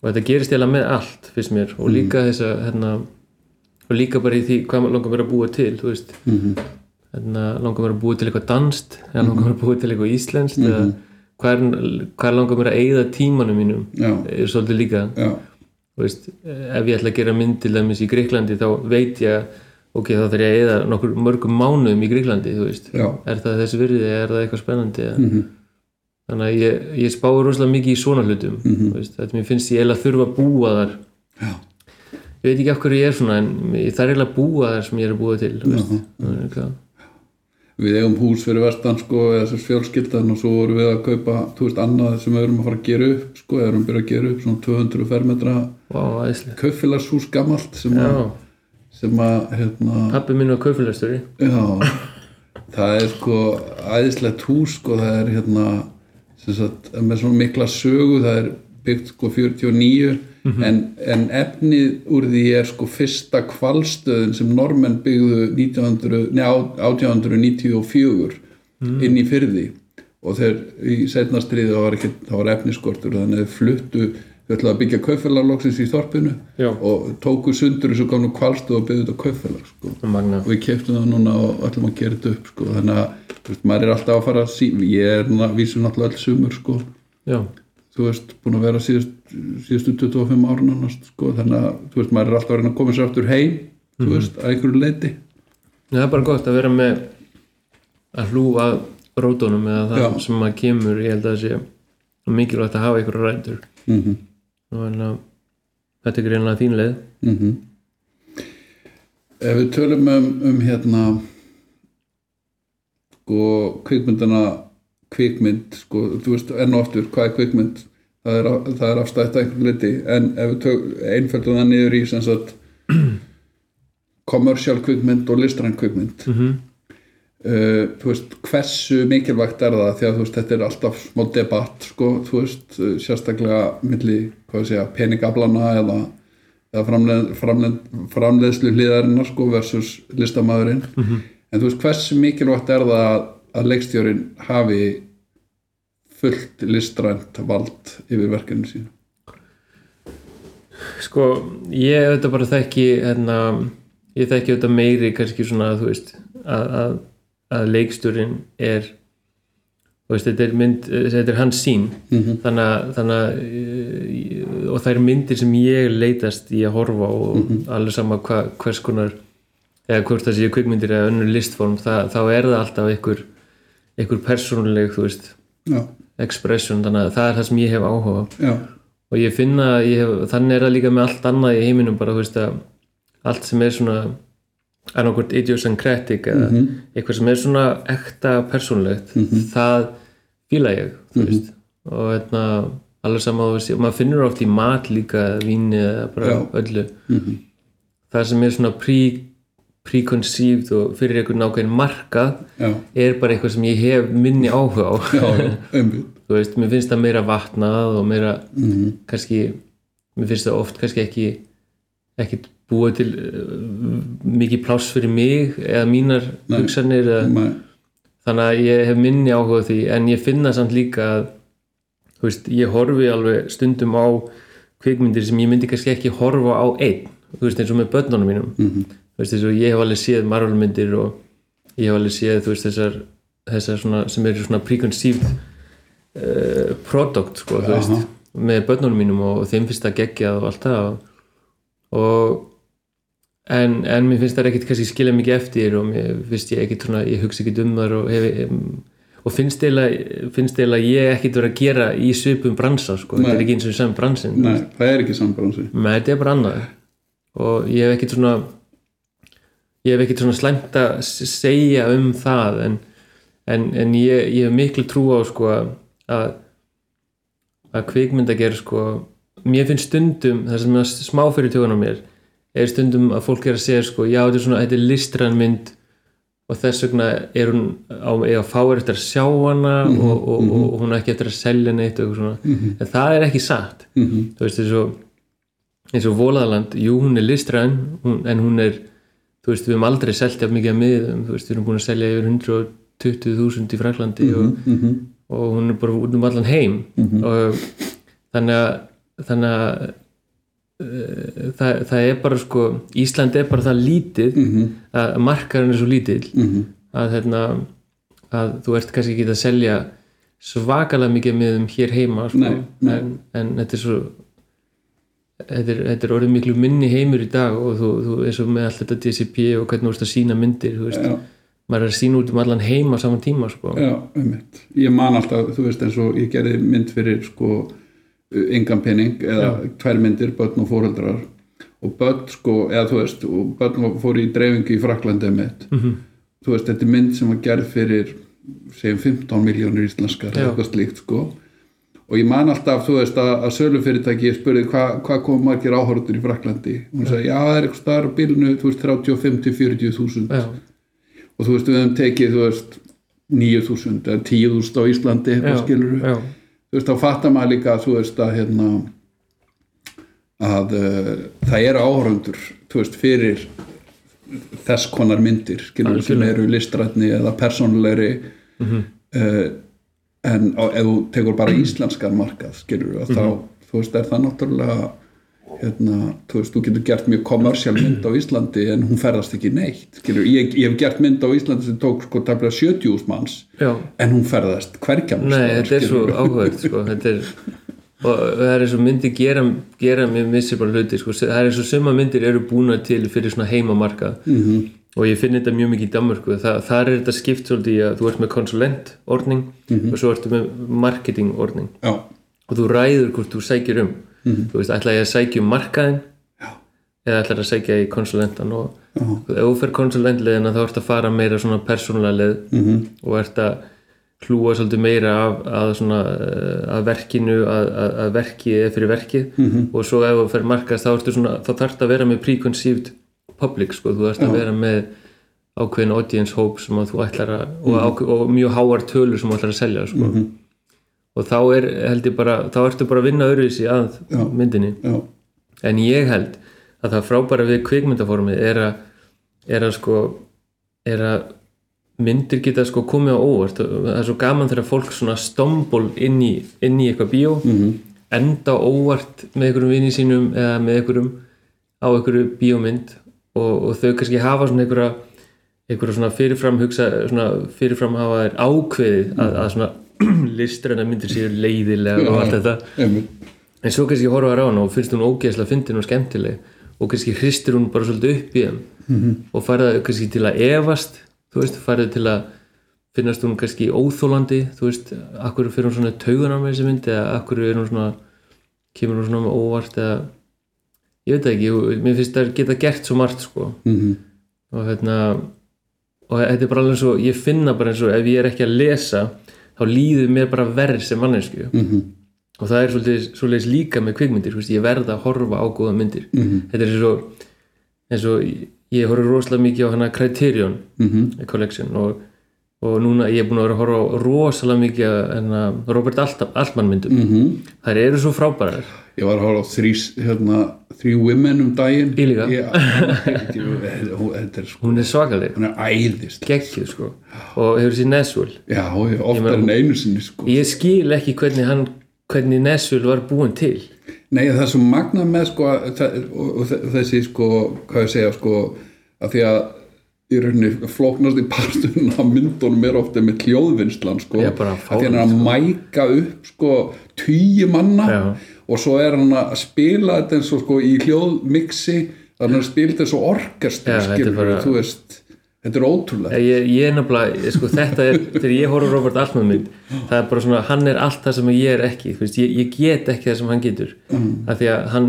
og þetta gerist eiginlega með allt fyrst mér. Og líka þess að hérna, og líka bara í því hvað langar mér að búa til þú veist. Mhm. hérna, langar mér að búa til eitthvað danst eða langar mér að búa til eitthvað íslenskt eða hvað er, hvað langar mér að eyða tímanum mínum? Já, er svolítið líka. Já, veist, ef ég ætla að gera mynd til dæmis í Greiklandi þá veit ég ok, þá þarf ég að eyða nokkur mörgum mánuðum í Greiklandi, þú veist. Já, er það þessi virði, er það eitthvað spennandi eða? Mhm. þannig að ég, ég spáði rosalega mikið í svona hlutum Mhm. þú veist, þetta mér finnst ég eiginlega þurfa að búa þar. Já, ég veit ekki af hverju ég er svona en ég þarf eiginlega að búa þar sem ég er að búa til. Það er eitthvað- við eigum hús fyrir vestan sko, eða þessar fjölskyldan og svo vorum við að kaupa, þú veist, annað sem við erum að fara að gera upp sko, eða erum byrjað að gera upp svona 200 fermetra Kaufélagshús gamalt sem að, sem að hérna, pappi minn var kaufélagstöri já. Það er sko æðislegt hús sko, það er hérna sagt, með svona mikla sögu það er byggt sko 49 en, en efnið úr því er sko fyrsta kvalstöðin sem normenn byggðu 1900, njá, 1894 inn í fyrði og þeir í setna stríði þá var, var efniskortur þannig að fluttu þau ætlaðu að byggja kaufélaglóksins í þorpinu Já. og tóku sundur þessu gamlu kvalstöð og byggðu þetta kaufélag sko Magna og við keftum það núna og ætlum að gera þetta upp sko. þannig að veist, maður er alltaf að fara að sí ég er að vísa náttúrulega öll sumur sko. Þú veist, búin að vera síðust, síðustu 25 ára nánast sko. þannig að veist, maður er alltaf að að koma sér aftur heim þú veist, að einhverju leiti það er bara gott að vera með að hlúa rótunum eða það Já. sem maður kemur ég held að það sé mikilvægt að hafa einhverja rætur mm -hmm. Að þetta er greinlega þín leið. Mm ef við tölum um, um hérna sko kvikmyndina kvikmynd, sko, þú veist enn og aftur, hvað er kvikmynd? Það er, það er afstætt að einhvern liti en ef við tök, einföldum það niður í sem sagt kommersial kvikmynd og listræn kvikmynd. Mm -hmm. Uh, veist, hversu mikilvægt er það? Því að veist, þetta er alltaf smá debatt sko, veist, uh, sérstaklega milli, hvað ég segja, peningablana eða, eða framleð, framleð, framleiðslu hliðarinnar sko versus listamæðurinn en þú veist, hversu mikilvægt er það að, að leikstjórin hafi fullt listrænt vald yfir verkefni sín Sko, ég auðvitað bara þekki hérna, ég þekki auðvitað meiri kannski svona, þú veist að, að, að leikstjórin er veist, þetta er mynd þetta er hans sín Mhm. þannig að, þannig að eh, og það er myndir sem ég leitast í að horfa og alveg sama hva, hvers konar eða hvort það sé kvikmyndir eða önnur listform það, þá er það alltaf einhver einhver persónuleg, þú veist já, expression, þannig að það er það sem ég hef áhuga já, og ég finna ég hef, þannig er það líka með allt annað í heiminum bara, þú veist að allt sem er svona annarkvort idiosyncratic eða eitthvað sem er svona ekta persónlegt, það fíla ég, þú veist. Og hérna, alveg sama þú veist, og maður finnur oft í mat líka víni eða bara Já. öllu. Það sem er svona pre, preconceived og fyrir einhvern ákveðin markað já, er bara eitthvað sem ég hef minni áhuga á. Já, þú veist, mér finnst það meira vatnað og meira kannski, mér finnst það oft kannski ekki ekki búið til uh, mikið pláss fyrir mig eða mínar Nei. hugsanir eða, Nei, þannig að ég hef minni áhuga því en ég finna samt líka að veist, ég horfi alveg stundum á kvikmyndir sem ég myndi kannski ekki horfa á einn, veist, eins og með börnunum mínum Mhm. þú veist, eins og ég hef alveg séð margulmyndir og ég hef alveg séð, þessar þessar svona, sem eru svona preconceived uh, product, sko, með börnunum mínum og þeim finnst það geggjað og allt það og, og en, en mér finnst það ekkit kannski skilja mikið eftir og mér finnst ég ekkit svona, ég hugsa ekkit um þar og hef, og finnst eiginlega ég ekkit verið að gera í svipum bransa, sko, þetta er ekki eins og saman bransin nei, það er ekki sambransi Nei, þetta er bara annað. Og ég hef ekkit svona ég hef ekkit svona slæmt að segja um það en, en, en ég, ég hef miklu trú á sko að að kvikmynda ger sko mér finnst stundum, það sem er smá fyrir tjóðan á mér er stundum að fólk er að segja sko, já þetta er svona, þetta er listræn mynd og þess vegna er hún á, eða fáir eftir að sjá hana og, og, og, og hún er ekki eftir að selja neitt og eitthvað svona, en það er ekki satt. Mhm. þú veist þessu eins og Volaland, jú hún er listræn hún, en hún er, þú veist við höfum aldrei selgt jafn mikið að miðum, þú veist við erum búin að selja yfir 120.000 í Fraklandi og, og hún er bara út um allan heim. Og þannig að þannig að það, það er bara sko Ísland er bara það lítið að markarinn er svo lítill að, hérna, að þú ert kannski ekki að selja svakalega mikið með um hér heima sko. Nei, nei. En, en þetta er svo þetta er, þetta er orðið miklu minni heimur í dag og þú, þú eins og með allt þetta DCP og hvernig þú veist að sína myndir þú veist, Já. maður er að sína út um allan heim á saman tíma sko. Já. Ég man alltaf, þú veist eins og ég gerði mynd fyrir sko engan penning eða tvær myndir, börn og fóreldrar og börn sko, eða þú veist og börn fór í dreifingu í Fraklandi mitt. Mhm. Þú veist, þetta er mynd sem var gerð fyrir segjum 15 miljónur íslenskar eða Já. eitthvað slíkt sko. Og ég man alltaf, þú veist, að, að sölufyrirtæki ég spurði hvað hva kom margir áhorður í Fraklandi og hún sagði, já, það er eitthvað staðar á bílnu, þú veist, 35 til 40 þúsund. Já, og þú veist, við hefum tekið, þú veist 9.000 eða 10.000 á Íslandi, já, eitthvað skilur já, þú veist, þá fattar maður líka þú veist, að hérna að uh, það eru áhörundur þú veist, fyrir þess konar myndir, skilur sem eru listrætni eða persónulegri Mhm. uh, en á, ef þú tekur bara íslenskan markað, skilur að þá, Mhm. þú veist, er það náttúrulega hérna, þú veist, þú getur gert mjög kommersial mynd á Íslandi en hún ferðast ekki neitt, ég, ég hef gert mynd á Íslandi sem tók sko tafla 70.000 manns já. en hún ferðast hverkjum Nei, þetta er svo áhugað sko. er og það er eins og myndir gera, gera mér missir bara hluti sko. það er eins og suma myndir eru búna til fyrir svona heimamarka -hmm. og ég finn þetta mjög mikið í Danmörku Þa, þar er þetta skipt svolítið í að þú ert með konsulentordning og svo ertu með marketingordning já, og þú ræður hvort þú sækir um þú veist, ætla ég að sækja um markaðin Já. eða ætlar að sækja í konsulentan og ef þú fer konsulentleðina þá ert að fara meira svona persónulega leið -hmm. og ert að hlúa svolítið meira af að, svona, eh, að verkinu að, að, að verkið er fyrir verkið -hmm. og svo ef þú fer markast þá, svona, þá þarf að vera með preconceived public sko, þú ert að vera með ákveðin audience hope sem að þú ætlar að og, ákveð, og mjög háar tölur sem þú ætlar að selja sko. Og þá er held ég bara þá ertu bara að vinna öðruvísi að Já. myndinni já, en ég held að það frábæra við kvikmyndaformið er að er að sko er að myndir geta sko komið á óvart það er svo gaman þegar fólk svona stomból inn í, inn í eitthvað bíó -hmm. enda óvart með einhverjum vinni sínum eða með einhverjum á einhverju bíómynd og, og þau kannski hafa svona einhverja einhverja svona fyrirfram hugsa svona fyrirfram hafa þær ákveðið að, að svona listræna myndir séu leiðilega og allt þetta. en svo kannski horfa þær á hana og finnst hún ógeðslega fyndin og skemmtileg. Og kannski hristir hún bara svolítið upp í þeim -hmm. og farið kannski til að efast þú veist, farið til að finnast hún kannski óþólandi þú veist, akkur fyrir hún svona taugan á með þessi mynd eða akkur er hún svona kemur hún svona með óvart eða ég veit ekki, mér finnst það geta gert svo margt sko. Mm og hérna og þetta er bara alveg svo, ég finna bara eins og ef ég er ekki að lesa þá líður mér bara verð sem mannesku -hmm. og það er svolítið, líka með kvikmyndir veist, ég verð að horfa á góða myndir Mhm. þetta er eins og, eins og ég horf rosalega mikið á hana Criterion Mhm. Collection og, og núna ég er búin að vera að horfa á rosalega mikið á hana, Robert Alt Altman myndum Mhm. þær eru svo frábærar ég var að horfa á þrý hérna, þrý women um daginn. Ég líka. hún- er sko hún er svakaleg, hún er æðist geggjuð sko. Og hefur sér Nesville já, oftar en einu sinni sko. ég skil ekki hvernig hann hvernig Nesville var búin til. Nei, það er svo magnað með sko að og, og þe- þessi sko, hvað ég segja sko, að því að í rauninni flóknast í parturinn af myndunum er ofta með hljóðvinnslan sko, að því hann er að mæka upp sko tíu manna. Já. Og svo er hann að spila þetta eins og sko í hljóðmixi þannig að spila þetta orkestur Já, þetta er skilur, þú veist. Þetta er ótrúlega ég, ég nefnilega, sko, þetta er þegar ég horf á Robert Altman mynd það er bara svona, hann er allt það sem ég er ekki þú veist, ég, ég get ekki það sem hann getur. Mm. af því að hann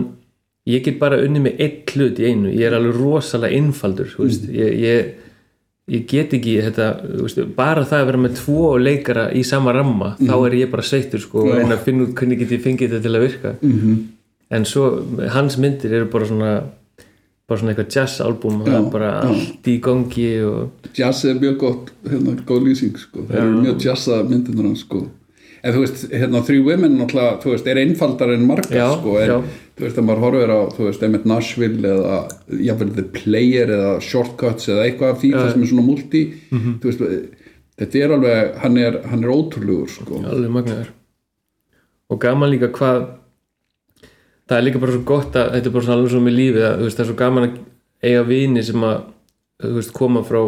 ég get bara unni með einn hlut í einu ég er alveg rosalega innfaldur þú veist, ég, ég, get ekki þetta, veist, bara það að vera með tvo leikara í sama ramma þá er ég bara sveittur sko og reyna að finna út hvernig get ég fengið þetta til að virka -hmm. en svo, hans myndir eru bara svona bara svona eitthvað jazz og það er bara allt í gangi og jazz er mjög gott, hérna, góð lýsing sko. það eru mjög jazza hans sko. en þú veist, hérna, Three Women náttúrulega, þú veist, er einfaldar en margar Já, sko, en já. Þú veist að maður horfir á þú veist einmitt Nashville eða jafnvel The Player eða Shortcuts eða eitthvað af því það sem er svona multi þú veist, þetta er alveg hann er, hann er ótrúlegur sko. alveg magnaður. Og gaman líka hvað það er líka bara svo gott að þetta er bara alveg svo með lífið að veist, það er svo gaman að eiga vini sem að veist, koma frá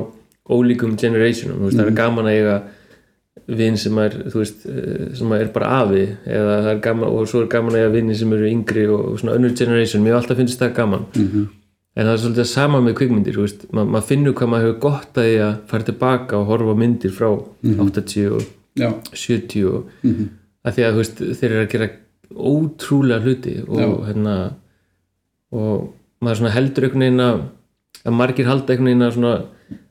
ólíkum generationum, veist, það er gaman að eiga vin sem er þú veist, eh, sem er bara afi eða það er gaman, og svo er gaman að eiga vini sem eru yngri og svona önnur generation. Mér alltaf finnst það gaman. -hmm. en það er svolítið sama með kvikmyndir þú veist, Ma, maður finnur hvað maður hefur gott að því að fara tilbaka og horfa myndir frá 80 og já, 70 og að því að þú veist, þeir eru að gera ótrúlega hluti og hérna og maður svona heldur einhvern veginn að að margir halda einhvern veginn að svona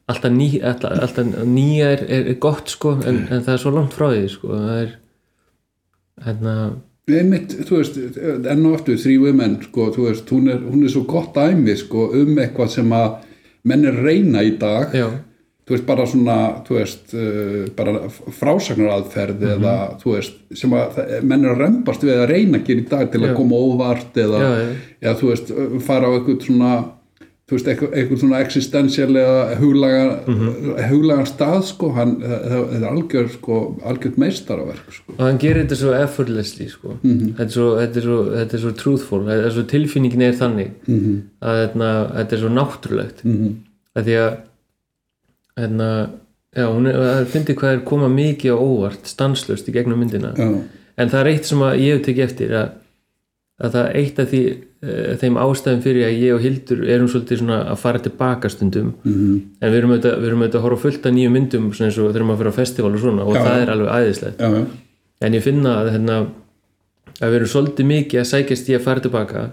alltaf, ný, alltaf, alltaf nýja er, er, er gott sko en, en það er svo langt frá því sko það er hérna einmitt, þú veist, enn og aftur Three Women, sko, þú veist, hún er, hún er svo gott dæmi, sko, um eitthvað sem að menn er reyna í dag já, þú veist, bara svona, þú veist uh, bara frásagnaraðferð Mhm. eða, þú veist, sem að menn er að rembast við að reyna að gera í dag til að Já. koma óvart eða, já. eða þú veist, fara á eitthvað svona þú veist, eitthvað svona existentialega huglagan, Mhm. huglagan stað, sko, hann, það, er algjör, sko, algjört meistaraverk, sko. og hann gerir þetta svo effortlessly sko þetta, er svo, þetta, er svo, þetta er svo truthful þetta er svo tilfinningin er þannig -hmm. að þetta, þetta er svo náttúrulegt -hmm. að því að hérna, já, hún finnir hvað er koma mikið á óvart stanslust í gegnum myndina Já, en það er eitt sem ég hef tekið eftir að, að það er eitt af því þeim ástæðum fyrir að ég og Hildur erum svolítið svona að fara tilbaka stundum -hmm. en við erum auðvitað, við erum auðvitað að horfa fullt af nýjum myndum svona eins og þegar maður fyrir á festival og svona og Já. það er alveg já, en ég finna að, hérna, að við erum svolítið mikið að sækjast í að fara tilbaka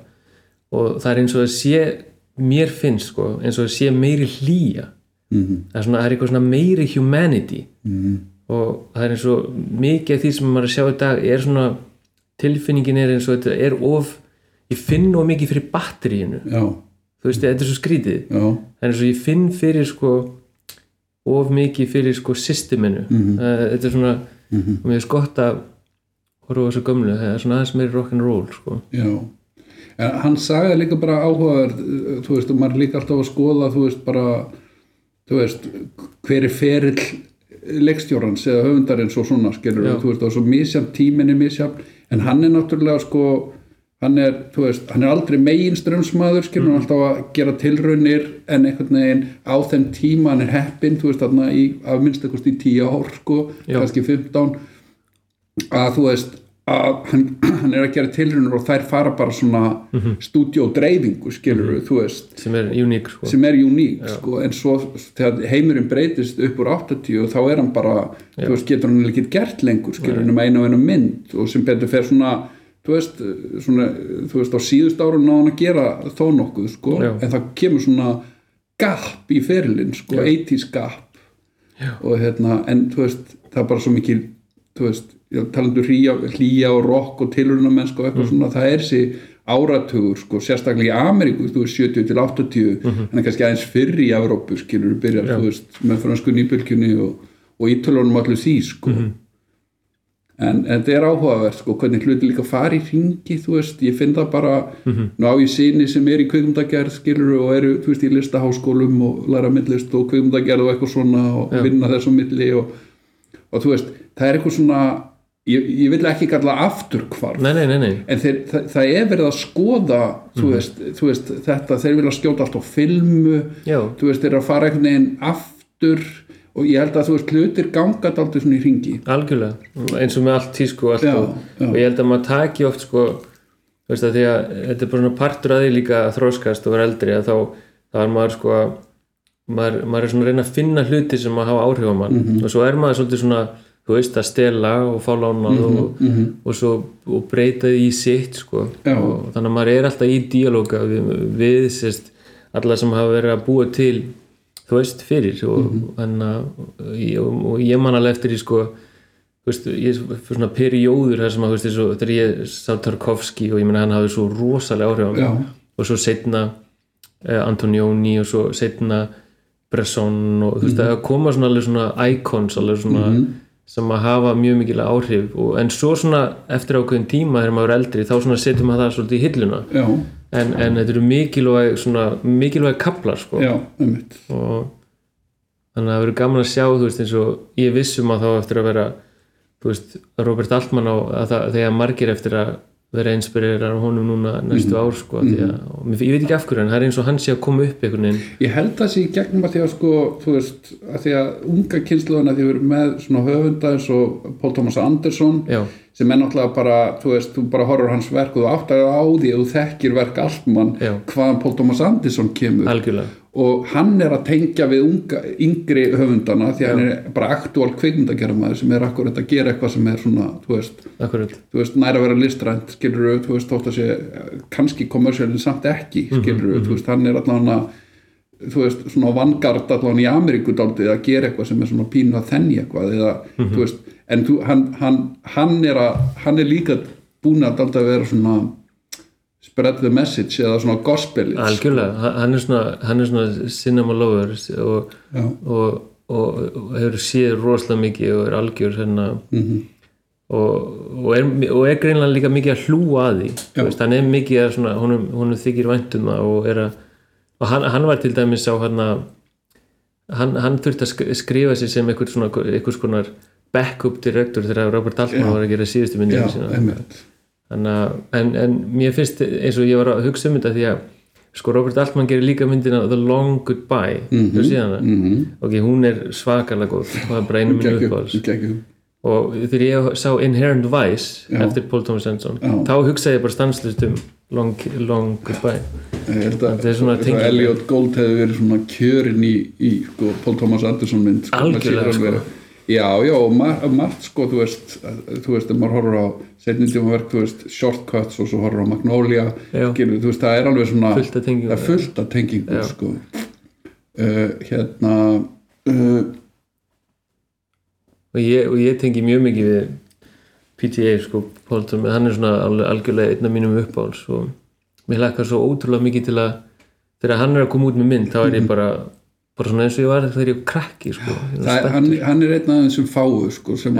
og það er eins og að sé mér finnst sko, eins og að sé meiri hlýja Mhm. það, er svona, það er eitthvað svona meiri humanity -hmm. og það er eins og mikið af því sem maður er að sjá í dag er svona tilfinningin er eins og þetta er of ég finn of mikið fyrir batteríinu. Já, þú veist, þetta er svo skrítið. Er eins og ég finn fyrir sko of mikið fyrir sko systeminu. Mhm. -hmm. þetta er svona og mér er skott að horfa þessu gömlu það er svona aðeins meiri rock'n'roll sko. já. En hann sagði líka bara áhugaverð þú veist, og maður líka alltaf að skoða þú veist, bara þú veist, hver er ferill leikstjórans eða höfundarins og svona skilur þú veist, og svo misjafn tíminn er misjafn en hann er náttúrulega sko hann er, þú veist, hann er aldrei megin strömsmaður, skilur Mm. hann alltaf að gera tilraunir en einhvern veginn á þeim tíma hann er heppinn, þú veist, þarna í, af minnst eitthvað í tíu ár, sko, Já. kannski 15 að þú veist að hann, hann er að gera tilraunir og þær fara bara svona mm. -hmm. stúdíódreifingu, skilur þú veist, sem er uník sko. sem er uník sko, en svo þegar heimurinn breytist upp úr 80 þá er hann bara þú veist, getur hann ekki gert lengur skilur hann einu og einu mynd og sem betur fer svona þú veist, svona, þú veist á síðust árun ná hann að gera þó nokkuð sko, Já. en það kemur svona gap í ferilinn sko, 80s gap. Já. og hérna, en þú veist það er bara svo mikil, þú veist já, talandu hlýja, og rock og tilhörunamennsku og eitthvað svona, það er þessi áratugur, sko, sérstaklega í Ameríku þú veist, 70 til 80 en er kannski aðeins fyrr í Evrópu, skilur byrjar, þú veist, með fransku nýbylgjunni og, og ítölunum allir því, sko en, en þetta er áhugavert, sko, hvernig hluti líka fari í ringi, þú veist, ég finn það bara nú á ég sinni sem er í kvikmyndagerð, skilur og eru, þú veist, í listaháskólum og læra myndlist og kvikmyndagerð og eitthvað svona og vinna þess á milli og, og þú veist, það er eitthvað svona ég, ég vil ekki kalla afturkvarf nei, nei, nei, nei. En þeir, það, það er verið að skoða þú, veist, þú veist, þetta, þeir vilja skjóta allt á filmu Já. þú veist, þeir að fara einhvern veginn aftur og ég held að þú veist, hlutir ganga dálítið svona í ringi algjörlega, eins og með allt tísku og allt Já, og, já. og ég held að maður taki oft sko, veist að því að þetta er bara svona partur að því líka að þróskast og vera eldri að þá, þá er maður sko að maður, maður er svona að reyna að finna hluti sem að hafa áhrif á mann. Mhm. og svo er maður svolítið svona þú veist að stela og fá lánað Mhm, og, og svo og breyta því í sitt sko. Og þannig að maður er alltaf í díalóga við, við sérst, alla sem hafa verið að búa til þú veist fyrir og, mm að, og, og ég man alveg eftir í sko veist, ég fyrir svona perióður þar sem að, svo, þegar ég sá Tarkovski og ég meina hann hafði svo rosalega áhrif á mig. Og svo setna eh, Antonioni og svo setna Bresson og þú veist, Mhm. það koma svona alveg svona icons alveg svona sem að hafa mjög mikilega áhrif og, en svo svona eftir ákveðin tíma þegar maður er eldri þá svona setjum maður það svolítið í hilluna. Já, en, en þetta eru mikilvæg svona, mikilvæg kaplar sko. Já, og þannig að það verður gaman að sjá þú veist eins og ég vissum að þá eftir að vera þú veist Robert Altman á að það, þegar margir eftir að vera inspirerar á honum núna næstu ár sko mm -hmm. að, og mér- ég veit ekki af hverju en það er eins og hann sé að koma upp einhvern veginn. Ég held það sé í gegnum að því að sko, þú veist, að því að unga kynsluðana því við erum með svona höfunda eins og Paul Thomas Anderson já, sem er náttúrulega bara, þú veist, þú bara horfur hans verk og þú áttar á því að þú þekkir verk Altmann Já. hvaðan Paul Thomas Anderson kemur. Algjörlega. Og hann er að tengja við unga, yngri höfundana því hann er bara aktúal kvikmyndagerðamaður sem er akkurat að gera eitthvað sem er svona, þú veist, þú veist, næra að vera listrænt skilur þú veist, þótt að sé kannski kommersiálinn samt ekki, skilur þú veist, hann er allavega þú veist, svona vangard allavega í Ameríku dálítið að gera eitthvað sem er svona pínu að þenni eitthvað eða, þú veist, en þú, hann, hann, hann er að, hann er líka búin að að vera svona spread the message eða svona gospel algjörlega. Hann- er svona, hann er svona cinema lover og, og, og, og hefur séð rosalega mikið og er algjör hérna. Mhm. og, og, er, og er greinlega líka mikið að hlúa að því veist, hann er mikið að svona, honum, honum þykir væntum og að og hann, hann var til dæmis á hann hann, hann þurfti að sk- skrifa sig sem einhvers konar backup direktor þegar Robert Altman Já. var að gera síðustu myndinu sína en, en mér finnst eins og ég var að hugsa um þetta því að sko Robert Altman gerir líka myndina The Long Goodbye mm -hmm. mm Mhm. ok, hún er svakalega góð og það er bara einu uppáhalds geggjum. og þegar ég sá Inherent Vice Já. eftir Paul Thomas Anderson þá hugsaði ég bara stanslust um Long, long Goodbye Þetta er svona tenging. Elliot Gold hefði verið svona kjörin í, í sko, Paul Thomas Anderson mynd sko, Algjörlega, sko. Já, já, og mar margt sko, þú veist, þú veist, ef maður horfur á setni tíma verk, þú veist, Shortcuts og svo horfur á Magnolia, skilur, þú veist, það er alveg svona það er fullt af tengingum, Já. sko. Uh, hérna uh, og ég, og ég tengi mjög mikið við PTA sko, Paul Thomas, hann er svona alveg, algjörlega einn af mínum uppáhalds og mér hlakkar svo ótrúlega mikið til að þegar hann er að koma út með mynd þá er ég bara bara svona eins og ég var þegar ég krakki sko. Ég er- hann, hann er einn af þessum fáu, sko, sem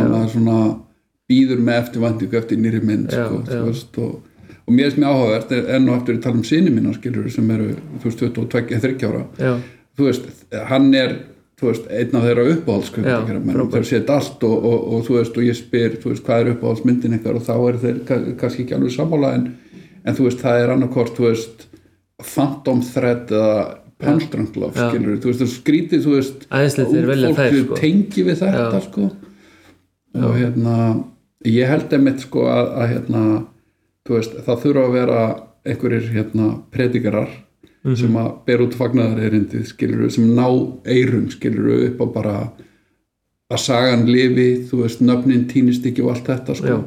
býður með eftirvæntingu eftir nýri mynd, Já, sko, já. veist, og og mér finnst mér áhugavert enn og eftir að tala um sinni mína skilur sem eru, þú veist, 22, 30 ára já, þú veist, hann er veist, einn af þeirra frábært. þeir sétt allt og, og, og þú veist, og ég spyr, þú veist, hvað er uppáhaldsmyndin ykkar og þá er þeir ka- kannski ekki alveg sammála en, en þú veist, það er annarkort, þú veist Phantom Thread eða Já. skilur, þú veist, er skrítið, þú veist fólk sko. tengi við þetta, sko og hérna ég held einmitt, sko, að, að hérna, þú veist, það þurfa að vera einhverjir, hérna, predikarar Mhm. sem að ber út fagnaðar erindið skilur sem ná eirum skilur upp á bara að sagan lifi, þú veist, nöfnin týnist ekki og allt þetta sko Já.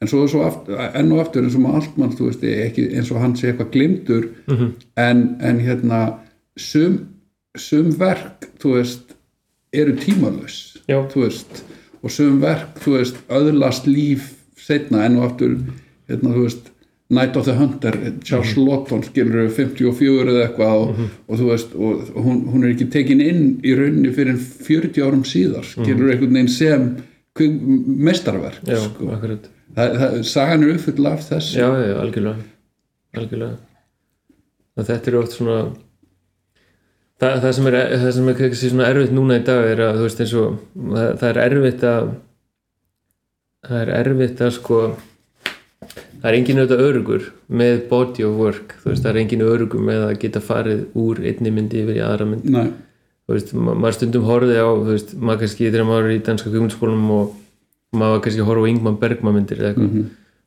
en svo er svo aftur, enn og aftur eins og maður allt mann, þú veist, ekki, eins og hann sé eitthvað glimtur Mhm. en, en hérna sum, sum verk, þú veist eru tímalös Já. þú veist, og sum verk þú veist, öðlast líf setna enn og aftur, hérna, þú veist Night of the Hunter, Charles Mhm. Lawton skilur 54 eða eitthvað og, og þú veist, og hún, hún er ekki tekin inn í rauninni fyrir 40 árum síðar skilur einhvern veginn sem mestarverk já, sko. akkurat það, það, sagan er uppfull af þess já, algjörlega algjörlega þetta er oft svona það, það sem er það sem er svona erfitt núna í dag er að þú veist eins og það, það er erfitt að það er erfitt að sko það er engin auðvitað örugur með body of work, þú veist, það er engin örugur með að geta farið úr einni myndi yfir í aðra mynd. Nei, þú veist, ma maður stundum horfið á þú veist, maður kannski þegar maður er í danska kjöfmyndaskólanum og maður kannski horfa á Ingman Bergman myndir eða eitthvað.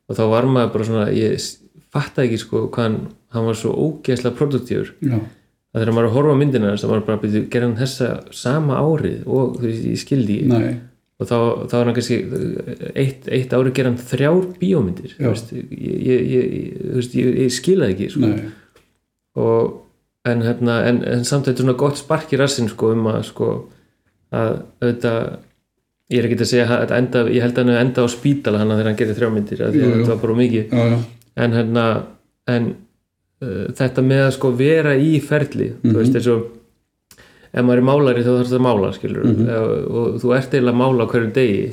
Og þá var maður bara svona, ég fattaði ekki sko hvað hann, hann var svo ógeðslega produktífur. Já, að þegar maður að horfa myndina þess að maður bara byrja, gerði hann þessa sama árið og þú veist, ég skildi nei. Og þá, þá er hann kannski eitt, eitt árið gerði hann þrjár bíómyndir þú veist, ég, ég, ég, ég, skilaði ekki sko. Og en, hérna, en, en samt þetta er svona gott spark í rassin sko um að sko að auðvitað ég er ekki að segja að þetta enda, ég held að hann enda á spítala hann þegar hann að því Jú, að jú. þetta var bara mikið. Já, já, en hérna en uh, þetta með að sko vera í ferli Mhm. þú veist eins og ef maður er málari þá þarf það að mála skilur Mhm. og þú ert eiginlega að mála hverjum degi.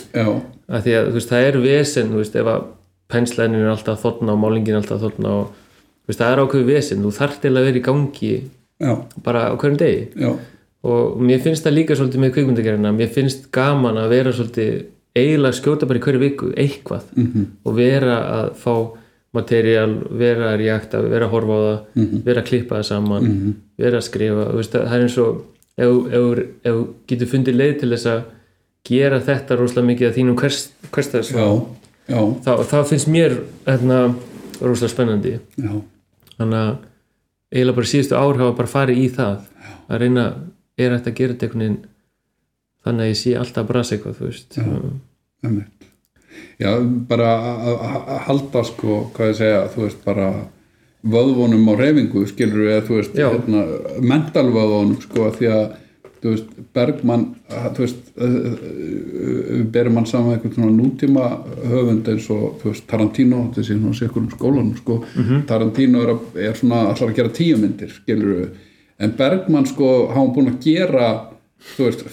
Af því að þú veist, það er vesen þú veist, ef að penslænin er alltaf að þotna og málingin er alltaf að þotna og veist, það er ákveðu vesen, þú þarft eiginlega að vera í gangi já, bara á hverjum degi. Já, og mér finnst það líka svolítið með kvikmyndagerina mér finnst gaman að vera svolítið eiginlega skjóta bara í hverju viku eitthvað -hmm. og vera að fá materiál, vera að reakta vera að horfa á það, vera að klippa það saman vera að skrifa veist, það er eins og ef, þú getur fundið leið til þess að gera þetta rosalega mikið að þínum hvers, hverstaðs já, já, þá, þá finnst mér hérna, rosalega spennandi. Já, þannig að eiginlega bara síðustu ár hafa bara farið í það að reyna, er þetta að gera þetta einhvern veginn þannig að ég sé alltaf að brasa eitthvað þú veist. Einmitt. Já, bara að- að að halda sko, hvað ég segja, þú veist, bara vöðvunum á reyfingu, skilur við, þú veist, hérna, mentalvöðvunum, sko, því að, þú veist, Bergmann, að, þú veist, við berum hann saman einhvern svona nútíma höfund eins og, þú veist, Tarantino, þetta sé nú sér um skólanum, sko, Tarantino er, að, er svona allar að gera tíu myndir, skilur við, en Bergmann, sko, hafa búin að gera, þú veist,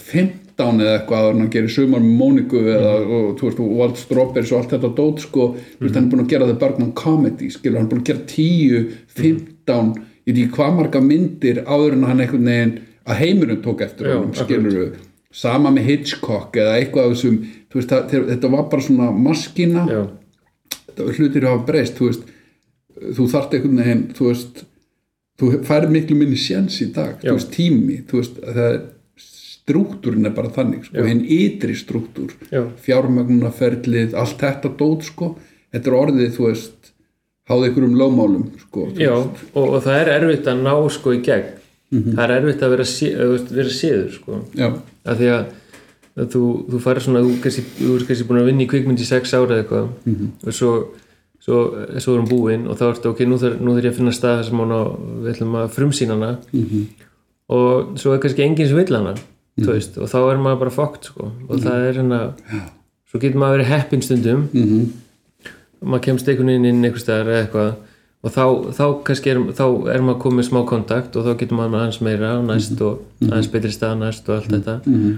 15 eða eitthvað að hann gerir sumar með Móniku eða, og, þú veist, og Walt Strawberries og allt þetta dót, sko, þú veist, hann er búin að gera það Bergman Comedy, skilur, hann er búin að gera 10, 15 ég veit ekki hvað marga myndir áður en hann einhvern veginn að heimurinn tók eftir honum, skilur við sama með Hitchcock eða eitthvað þessum, þú veist, það, þetta var bara svona maskina, já, þetta hlutir hafa breyst, þú veist. Þú þarft einhvern veginn, þú veist þú færir miklu minni sjens í dag Já. þú veist, tími, þú veist það er, strúktúrin er bara þannig sko, hinn ytri strúktúr já, fjármögnunaferlið, allt þetta dót sko, þetta er orðið, þú veist háði ykkur um lögmálum sko, já og, og það er erfitt að ná sko í gegn. Það er erfitt að vera, að, vera séður sko. Já, af því að, að þú, þú farir svona þú, kannski, þú er kannski búin að vinna í kvikmynd í sex ára eða eitthvað. Og svo svo, svo erum búin og þá ertu ok, nú þarf ég að finna stað sem hún á, við ætlum að frumsýna hana. Og svo er kannski enginn sem vill hana þú veist, og þá er maður bara fókt sko, og það er hérna svo getur maður verið heppin stundum. Mhm, maður kemst einhvern veginn inn einhvers staðar eða eitthvað. Og þá, þá kannski er, þá er maður komið smá kontakt og þá getur maður aðeins meira á næst og aðeins betri stað næst og allt þetta. Mhm,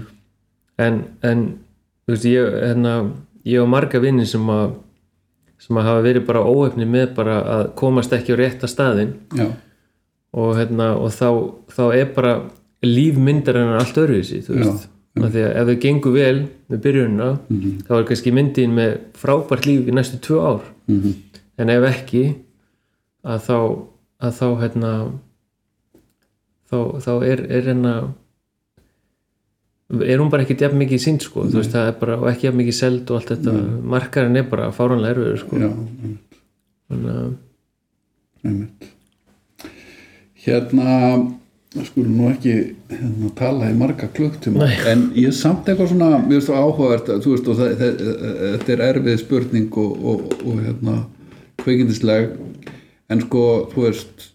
en, en þú veist, ég, hérna, ég og marga vinni sem að sem að hafa verið bara óefni með bara að komast ekki á rétta staðinn. Já, og, hérna, og þá, þá er bara lífmyndar en allt öðruvísi þú veist, af því að ef þau gengur vel með byrjunina, þá er kannski myndin með frábært líf í næstu tvö ár. Mhm, en ef ekki að þá að þá hérna þá, þá er, er hérna er hún bara ekki jafn mikið sínt sko, þú veist, það er bara og ekki jafn mikið seld og allt þetta. Markarinn er bara fáranlega erfiður sko. Já, þannig að einmitt. Hérna skulum nú ekki hérna, tala í marga klukktum en ég er samt eitthvað svona finnst það áhugavert að, þú veist, það, það, þetta er erfið spurning og, og, og hérna kveikindisleg en sko, þú veist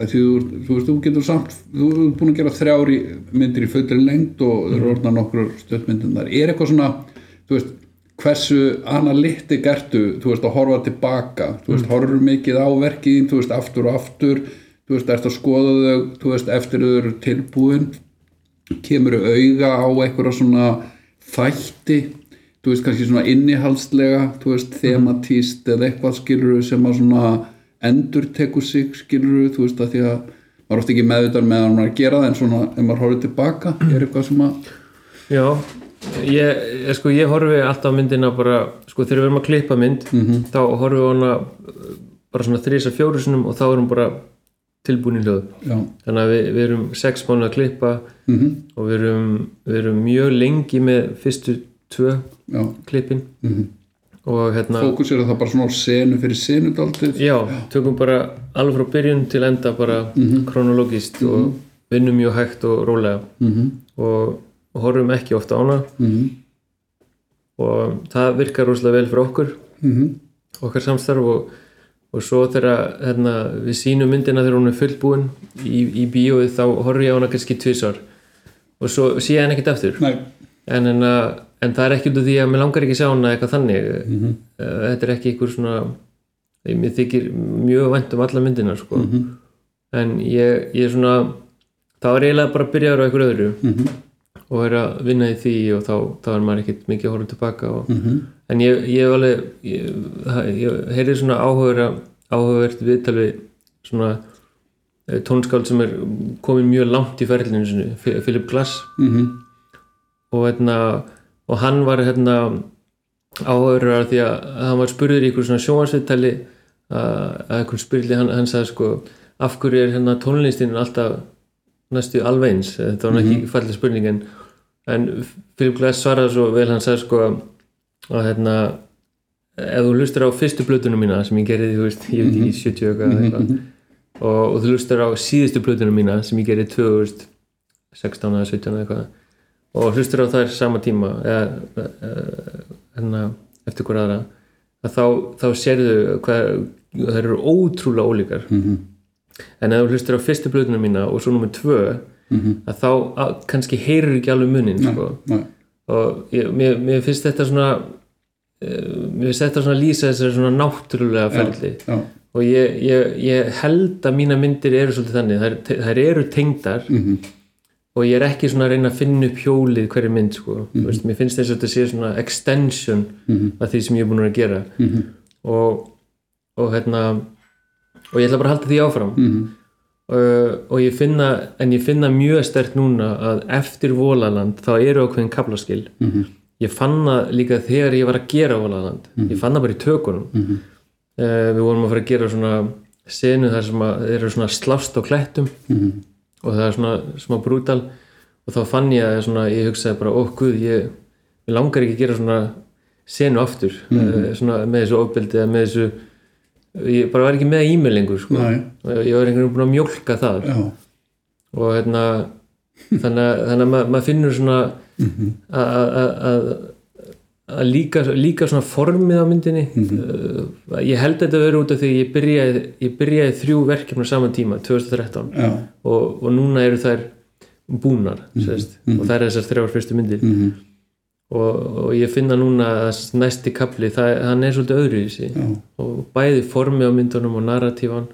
þú, þú veist, þú getur samt þú er búin að gera þrjári myndir í fullri lengd og það eru orðna nokkur stöðmyndundar er eitthvað svona, þú veist hversu analytik ertu þú veist, að horfa tilbaka? Þú veist, horfur mikið á verkiðin, þú veist, aftur og aftur þú veist, ertu að skoða þau þú veist, eftir þau eru tilbúin? Kemur auga á einhverja svona þætti? Þú veist, kannski svona innihaldslega þú veist, thematíst eða eitthvað skilur sem að svona endur tekur sig, skilur þú veist, að því að maður oft ekki meðvitað með að maður er að gera það en svona, ef maður horfir tilbaka er eitthvað sem að já, ég, ég sko ég horfi alltaf myndina bara, sko þegar við erum að klippa mynd þá horfi við hana uh, bara svona þrisa fjóru sinum og þá erum bara tilbúin í hljóð þannig að við, við erum sex mánu að klippa mhm, og við erum, við erum mjög lengi með fyrstu tvö já. klippin. Mhm. og hérna fókus er það bara svona senu fyrir senu daldið já, tökum bara alveg frá byrjun til enda bara kronologist og vinnum mjög hægt og rólega. Mhm, og, horfum ekki ofta á hana. Mhm, og það virkar rosalega vel fyrir okkur. Mhm, okkar samstarf og, og svo þegar hérna, við sínum myndina þegar hún er fullbúin í, í bíóið þá horfum ég á hana kannski tvisar og svo sé ég hann ekkert aftur. En, en, en það er ekki út af því að mér langar ekki að sjá hana eitthvað þannig. Mm þetta er ekki einhver svona mér þykir mjög vænt um alla myndina sko. en ég, ég er svona þá er eiginlega bara að byrja á einhverju öðru. Mhm. og er að vinna í því og þá, þá er maður ekkert mikið að horfa tilbaka og, Mhm. En ég, ég hef alveg ég, ég heyrði svona áhuga áhugavert viðtal við svona eh, tónskáld sem er komin mjög langt í ferlinu sinu, Philip Glass. Mhm. og, hérna, og hann var hérna, áhugaður því að hann var spurður í ykkur svona sjónvarsviðtali að einhvern spurði hann, hann sagði sko af hverju er hérna tónlistin alltaf næstu alveg eins? Þetta var mm ekki fallið spurning en, en Philip Glass svaraði svo vel hann sagði sko að hérna ef þú hlustar á fyrstu blötunum mína sem ég gerði, þú veist, ég veit ekki 70 eitthvað eða eitthvað. Og, og þú hlustar á síðustu blötunum mína sem ég gerði 2016 eða 17 eða eitthvað. Og hlustar á þær sama tíma eða, hérna, eftir hver aðra. Að þá, þá sérðu hvað þær eru ótrúlega ólíkar. Mhm. en ef þú hlustar á fyrstu blötunum mína og svo nummer tvö Mhm. að þá að, kannski heyrir ekki alveg munin sko. Og ég, mér, mér finnst þetta svona mér finnst þetta svona lýsa þessari svona náttúrulega ferli Já. og ég, ég, ég held að mína myndir eru svolítið þannig, þær, þær eru tengdar Mhm. og ég er ekki svona að reyna að finna upp hjólið hverju mynd sko, mm veist, mér finnst þess að þetta sé svona extension Mhm. af því sem ég er búin að gera Mhm. og, og hérna og ég ætla bara að halda því áfram uh, og ég finna en ég finna mjög stert núna að eftir Vólaland þá eru ákveðin kaplaskil Mhm. Ég fann það líka þegar ég var að gera Vólaland ég fann það bara í tökunum. Mhm. uh, við vorum að fara að gera svona senu þar sem að þeir eru svona slást á klettum. Mhm. og það er svona smá brútal. Og þá fann ég að svona, ég hugsaði bara, ó guð, ég, ég langar ekki að gera svona senu aftur. Mm svona með þessu ofbeldi eða með þessu ég bara var ekki með e-mail lengur sko. Og ég var einhvern veginn búin að mjólka það. Já. og hérna þannig að, þannig að ma maður finnur svona að- að að- líka, líka svona formið á myndinni. Uh, ég held að þetta verið út af því ég byrjaði, ég byrjaði þrjú verkefni á sama tíma, 2013 Já. og, og núna eru þær búnar sérst, og það er þessar þrjár fyrstu myndir. Mhm. og, og ég finna núna að næsti kapli, það, hann er svolítið öðru í sig og bæði formið á myndunum og narratífan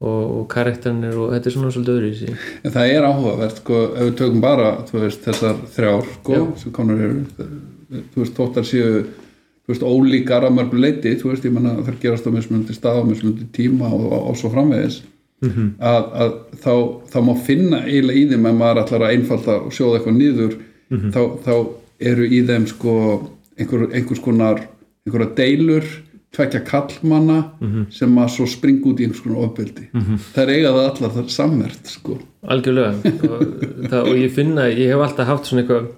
og, og karakterinir og þetta er svona svolítið öðru í sig En það er áhugavert sko, ef við tökum bara veist, þessar þrjár sko, sem konar eru þú veist, þóttar séu veist, ólíkar að mörgu leiti veist, ég menna þær gerast á mismundi stað á mismundi tíma og, og, og svo framvegis Mhm. að, að þá, þá má finna eiginlega í þeim að maður ætlar að einfalda og sjóða eitthvað niður Mhm. þá, þá eru í þeim sko einhver, einhvers konar einhverja deilur tvekja kallmanna Mhm. sem að svo springa út í einhvers konar ofbeldi. Það er eiga það allar það sammert sko. Algjörlega. Og, það, og ég finna, ég hef alltaf haft svona eitthvað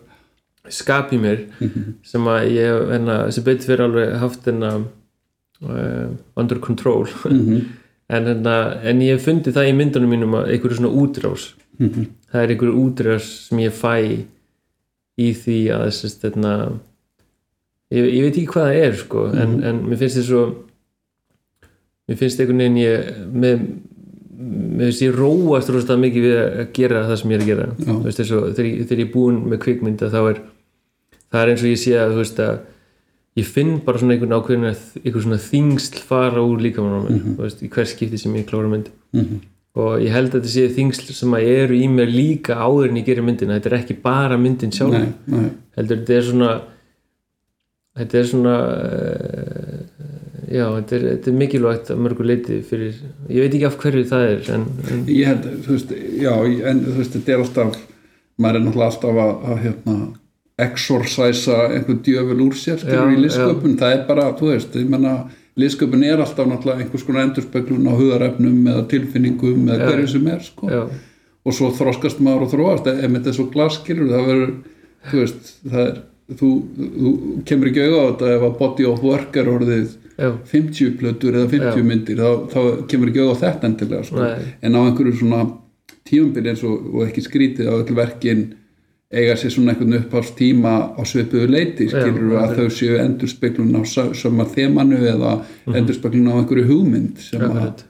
skap í mér sem að ég hef sem betur fyrir alveg haft enna uh, under control. En, enna, en ég hef fundið það í myndunum mínum að einhverju svona útrás. Það er einhverju útrás sem ég fæ í því að þess að ég, ég veit ekki hvað það er sko, en, en mér finnst þess svo mér finnst einhvern veginn ég með mér finnst ég róast rosalega mikið við að gera það sem ég er að gera Já. Þú veist, þessu, þegar, þegar ég er búinn með kvikmynda þá er það er eins og ég sé að, þú veist, að ég finn bara svona einhvern ákveðin einhvern svona þingsl fara úr líkamannum mm -hmm. veist, í hver skipti sem ég klára mynd Mhm. og ég held að þetta sé þingsl sem að eru í mér líka áður en ég gerir myndina þetta er ekki bara myndin sjálf heldur þetta er svona þetta er svona uh, já, þetta er, þetta er mikilvægt að mörgu leiti fyrir, ég veit ekki af hverju það er en, en ég held, þú veist, já en þú veist, þetta er alltaf maður er náttúrulega alltaf að, að hérna exorcisa einhvern djöful úr sér skilur Já, í listsköpun, það er bara, þú veist ég menna, listsköpun er alltaf náttúrulega einhvers konar endurspeglun á hugarefnum eða tilfinningum eða Já. hverju sem er sko. já, og svo þroskast maður og þróast ef þetta er svo glaskilur, það verður þú veist, það er þú, þú kemur ekki auðvitað á þetta ef að body of work er orðið já, 50 plötur eða 50 Já. myndir þá, þá kemur ekki auðvitað á þetta endilega sko. En á einhverju svona tíumbili eins og, og ekki skrítið á öll verkin eiga sér svona einhvern upphafst tíma á svipuðu leiti skilur Já, að þau séu endurspeglun á sama þemanu eða endurspeglun á einhverju hugmynd sem, akkurat.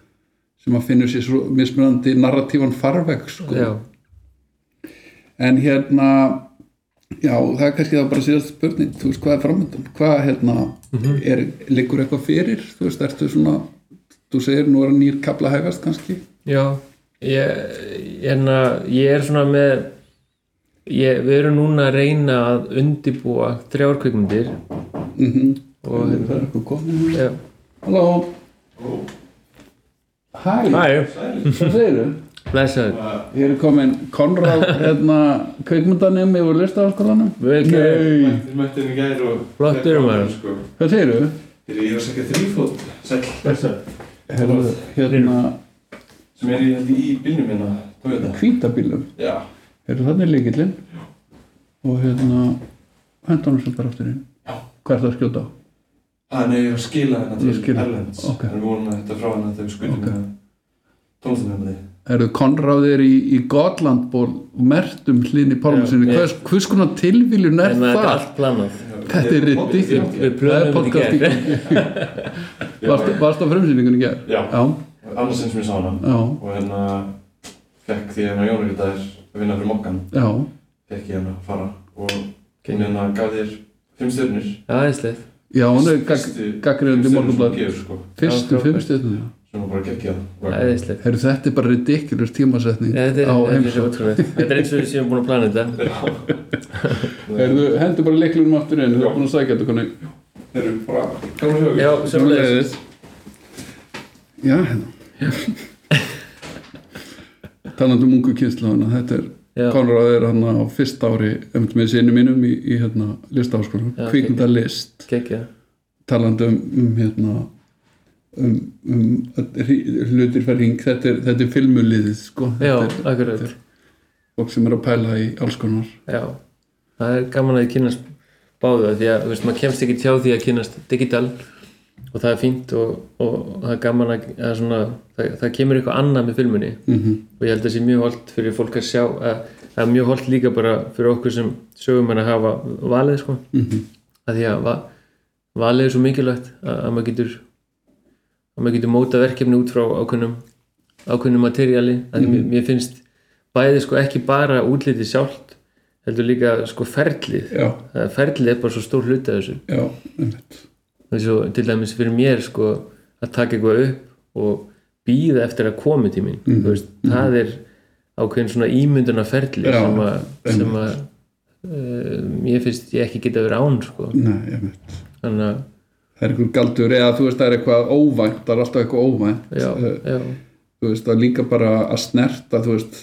sem að finnur sér svo mismunandi narratívan farveg sko. en hérna já, það er kannski þá bara síðast spurning. Þú veist, hvað er framöndan? Hvað hérna, er, liggur eitthvað fyrir? Þú veist, ertu svona þú segir nú er nýr kapla hægast kannski? Já ég, hérna, ég er svona með ég, við erum núna að reyna að undibúa þrjárkvikmyndir Mhm. og Það er eitthvað komin já. Halló. Hæ, Hæ, hvað segirðu? Blessaður Hér er komin Konráð hérna kveikmyndanum yfir listaháskólanum Vel. Nei, Þið mættum í gær og Flottur, maður. sko. hvað segirðu? Þegar ég var að segja þrýfót Sæll Blessaður. Hérna Sem er í, í bílnum hérna Toyota hvítabílum Já Herðu, þannig er líkillinn og hérna hendur hann sem bara aftur inn Já. Hvað er það að skjóta á? Ah, nei, ég skila hérna Ég til. Erlends Ok. Við vorum með þetta frá hérna þegar við skutum Ok. okay. Með tónlistamöfni Herðu, Konráð er í, í Gotlandból og mertum hlinni Pálmarsinni Já, Hvers, hvers konar er þetta er það? allt planað Þetta er ridiculous. við plönum þetta í í. Varstu varstu á frumsýningunni í gerð? Já. Já, Annars sem ég sá hana já, Og hérna Fekk því hérna Jón Ríkardæðir að vinna fyrir mokkan já. Fekk ég hérna að fara Og hún hérna gaf þér Fimm aðeinslegt Já, hún er sem morgunblad. Fyrstu Já, fimm frábært. Sem hún bara geggja Herru, þetta er bara ridiculous tímasetning þetta er, á þetta er þetta er eins og við séum búin að plana þetta. Herru, hendur bara leiklunum aftur inn, þú er búin að sækja þetta koni. Þeir eru bara já, sömulegis Já, hérna. Talandi um ungu kynnslóðuna, þetta er. Konráð er hann á fyrsta ári, einmitt með sinni mínum í, í hérna, listaháskólanum, Já, kvikmynda list, geggja talandi um, um hérna, um, um að hlutir fyrir hring, þetta er, þetta er filmuliðið, sko, já, akkurat. fólk sem er að pæla í alls konar. já, það er gaman að kynast báðu því að þú veist, maður kemst ekki hjá því að kynast digital og það er fínt og, og það er gaman að, að svona, það, það kemur eitthvað annað með filmunni. Mm og ég held að það sé mjög holdt fyrir fólk að sjá að það er mjög holdt líka bara fyrir okkur sem sögum að hafa valið sko. -hmm. að því að va, valið er svo mikilvægt að, að maður getur að maður getur móta verkefni út frá ákveðnum ákveðnum materiali. Að mm mér, mér finnst bæði sko ekki bara útlitið sjálft heldur líka sko ferlið. Ferlið er bara svo stór hluti af þessu. Já, og til dæmis fyrir mér sko að taka eitthvað upp og býða eftir að komi Mhm. mm. veist, það er ákveðin svona ímynduna ferli Já, sem að, sem að uh, mér finnst ég ekki geta verið án sko. Nei, þannig að Það er einhver galdur eða þú veist það er eitthvað óvænt, það er alltaf eitthvað óvænt. já, Eh, já, þú veist, það líka bara að snerta þú veist,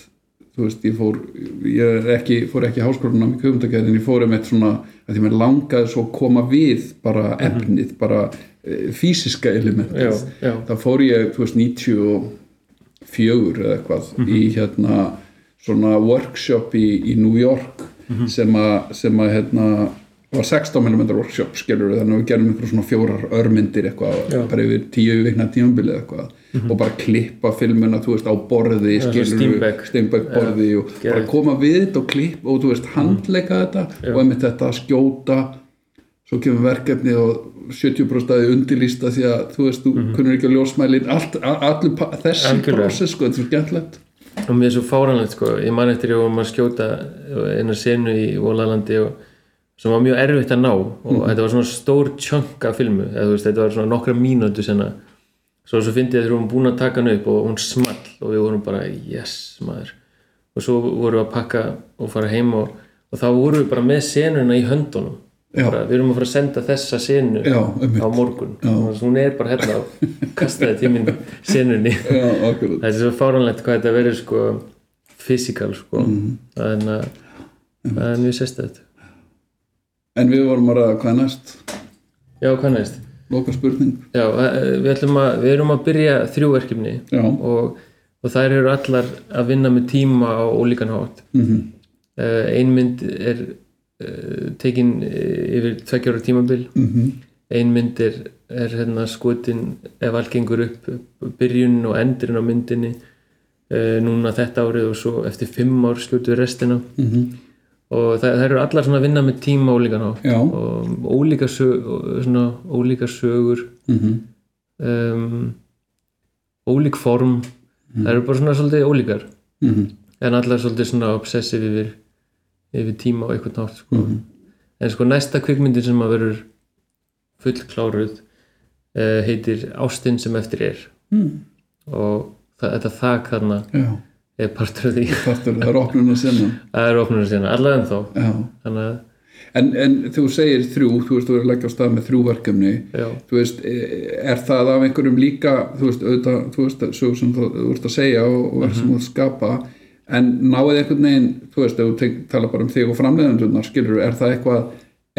þú veist ég fór ég ekki, fór ekki háskólanum í kjöfumdagjæðin, ég fór um eitt svona að því mér langaði svo að koma við bara efnið, bara e, fysiska elementið, Mhm. það fór ég, þú veist, 94 eða eitthvað Mhm. í hérna svona workshop í, í New York Mhm. sem að sem að hérna var 16mm workshop skilur þannig að við gerum einhver svona fjórar örmyndir eitthvað, Já. bara yfir tíu vikna tímabilið eitthvað og bara klippa filmuna, þú veist, á borði skilur. Steinbeck borði og bara geðveikt. koma við þetta og klippa og þú veist, handleika þetta Já. og einmitt þetta skjóta svo kemur verkefni og 70% aði undirlýsta því að þú veist, þú kunnur ekki að ljósmælin allt, a- allur pa- þessi prósess sko, þetta er svo skemmtilegt og mér er svo fáranlegt sko. ég man eftir ég var að skjóta eina senu í Volalandi og sem var mjög erfitt að ná og þetta var svona stór af filmu eða, þú veist, þetta var svona nokkra mínútu senna svo svo fyndi ég þegar við vorum búin að taka hann upp og hún small og við vorum bara yes maður. Og svo vorum við að pakka og fara heim og, og þá vorum við bara með senuna í höndunum. Bara, við erum að fara að senda þessa senu Já, á morgun. Og hún er bara hérna og kastaði tíminn senunni. Já, þetta er svo fáranlegt hvað þetta verður sko fysikal sko. Mhm. þannig að það er mjög sérstætt En við vorum að ræða hvað næst. Já, hvað næst? Loka spurning Já, eh, við, að, við erum að byrja þrjú verkefni Já, og, og þær eru allar að vinna með tíma á ólíkan hátt. Mm uh, ein mynd er uh, tekin yfir tveggjára tímabil. -hmm. ein mynd er, er hérna skotin ef allt gengur upp byrjun og endurinn á myndinni núna þetta árið og svo eftir fimm ár við restina. Mhm. Og það, það eru allar svona að vinna með tíma ólíkan hátt Já, og ólíka, sög, svona, ólíka sögur. Mm um, ólík form. Það eru bara svona svolítið ólíkar. -hmm. en allar svolítið svona obsessiv yfir, yfir tíma og eitthvað nátt sko. en sko næsta kvikmyndin sem að verður fullkláruð uh, heitir Ástin sem eftir er. Mm. og það, þetta þak þarna Já, er partur af því. Partur, það er opnun að sinna það er allavega ennþá. Já. þannig að, en, en þú segir þrjú, þú veist, þú er að leggja á stað með þrjú verkefni. Já, þú veist, e- er það af einhverjum líka þú veist, auðvitað, þú veist, svo sem þú, þú veist að segja og, og verð sem þú ert að skapa en náið einhvern veginn þú veist, ef þú tala bara um þig og framleiðandurnar skilur, er það eitthvað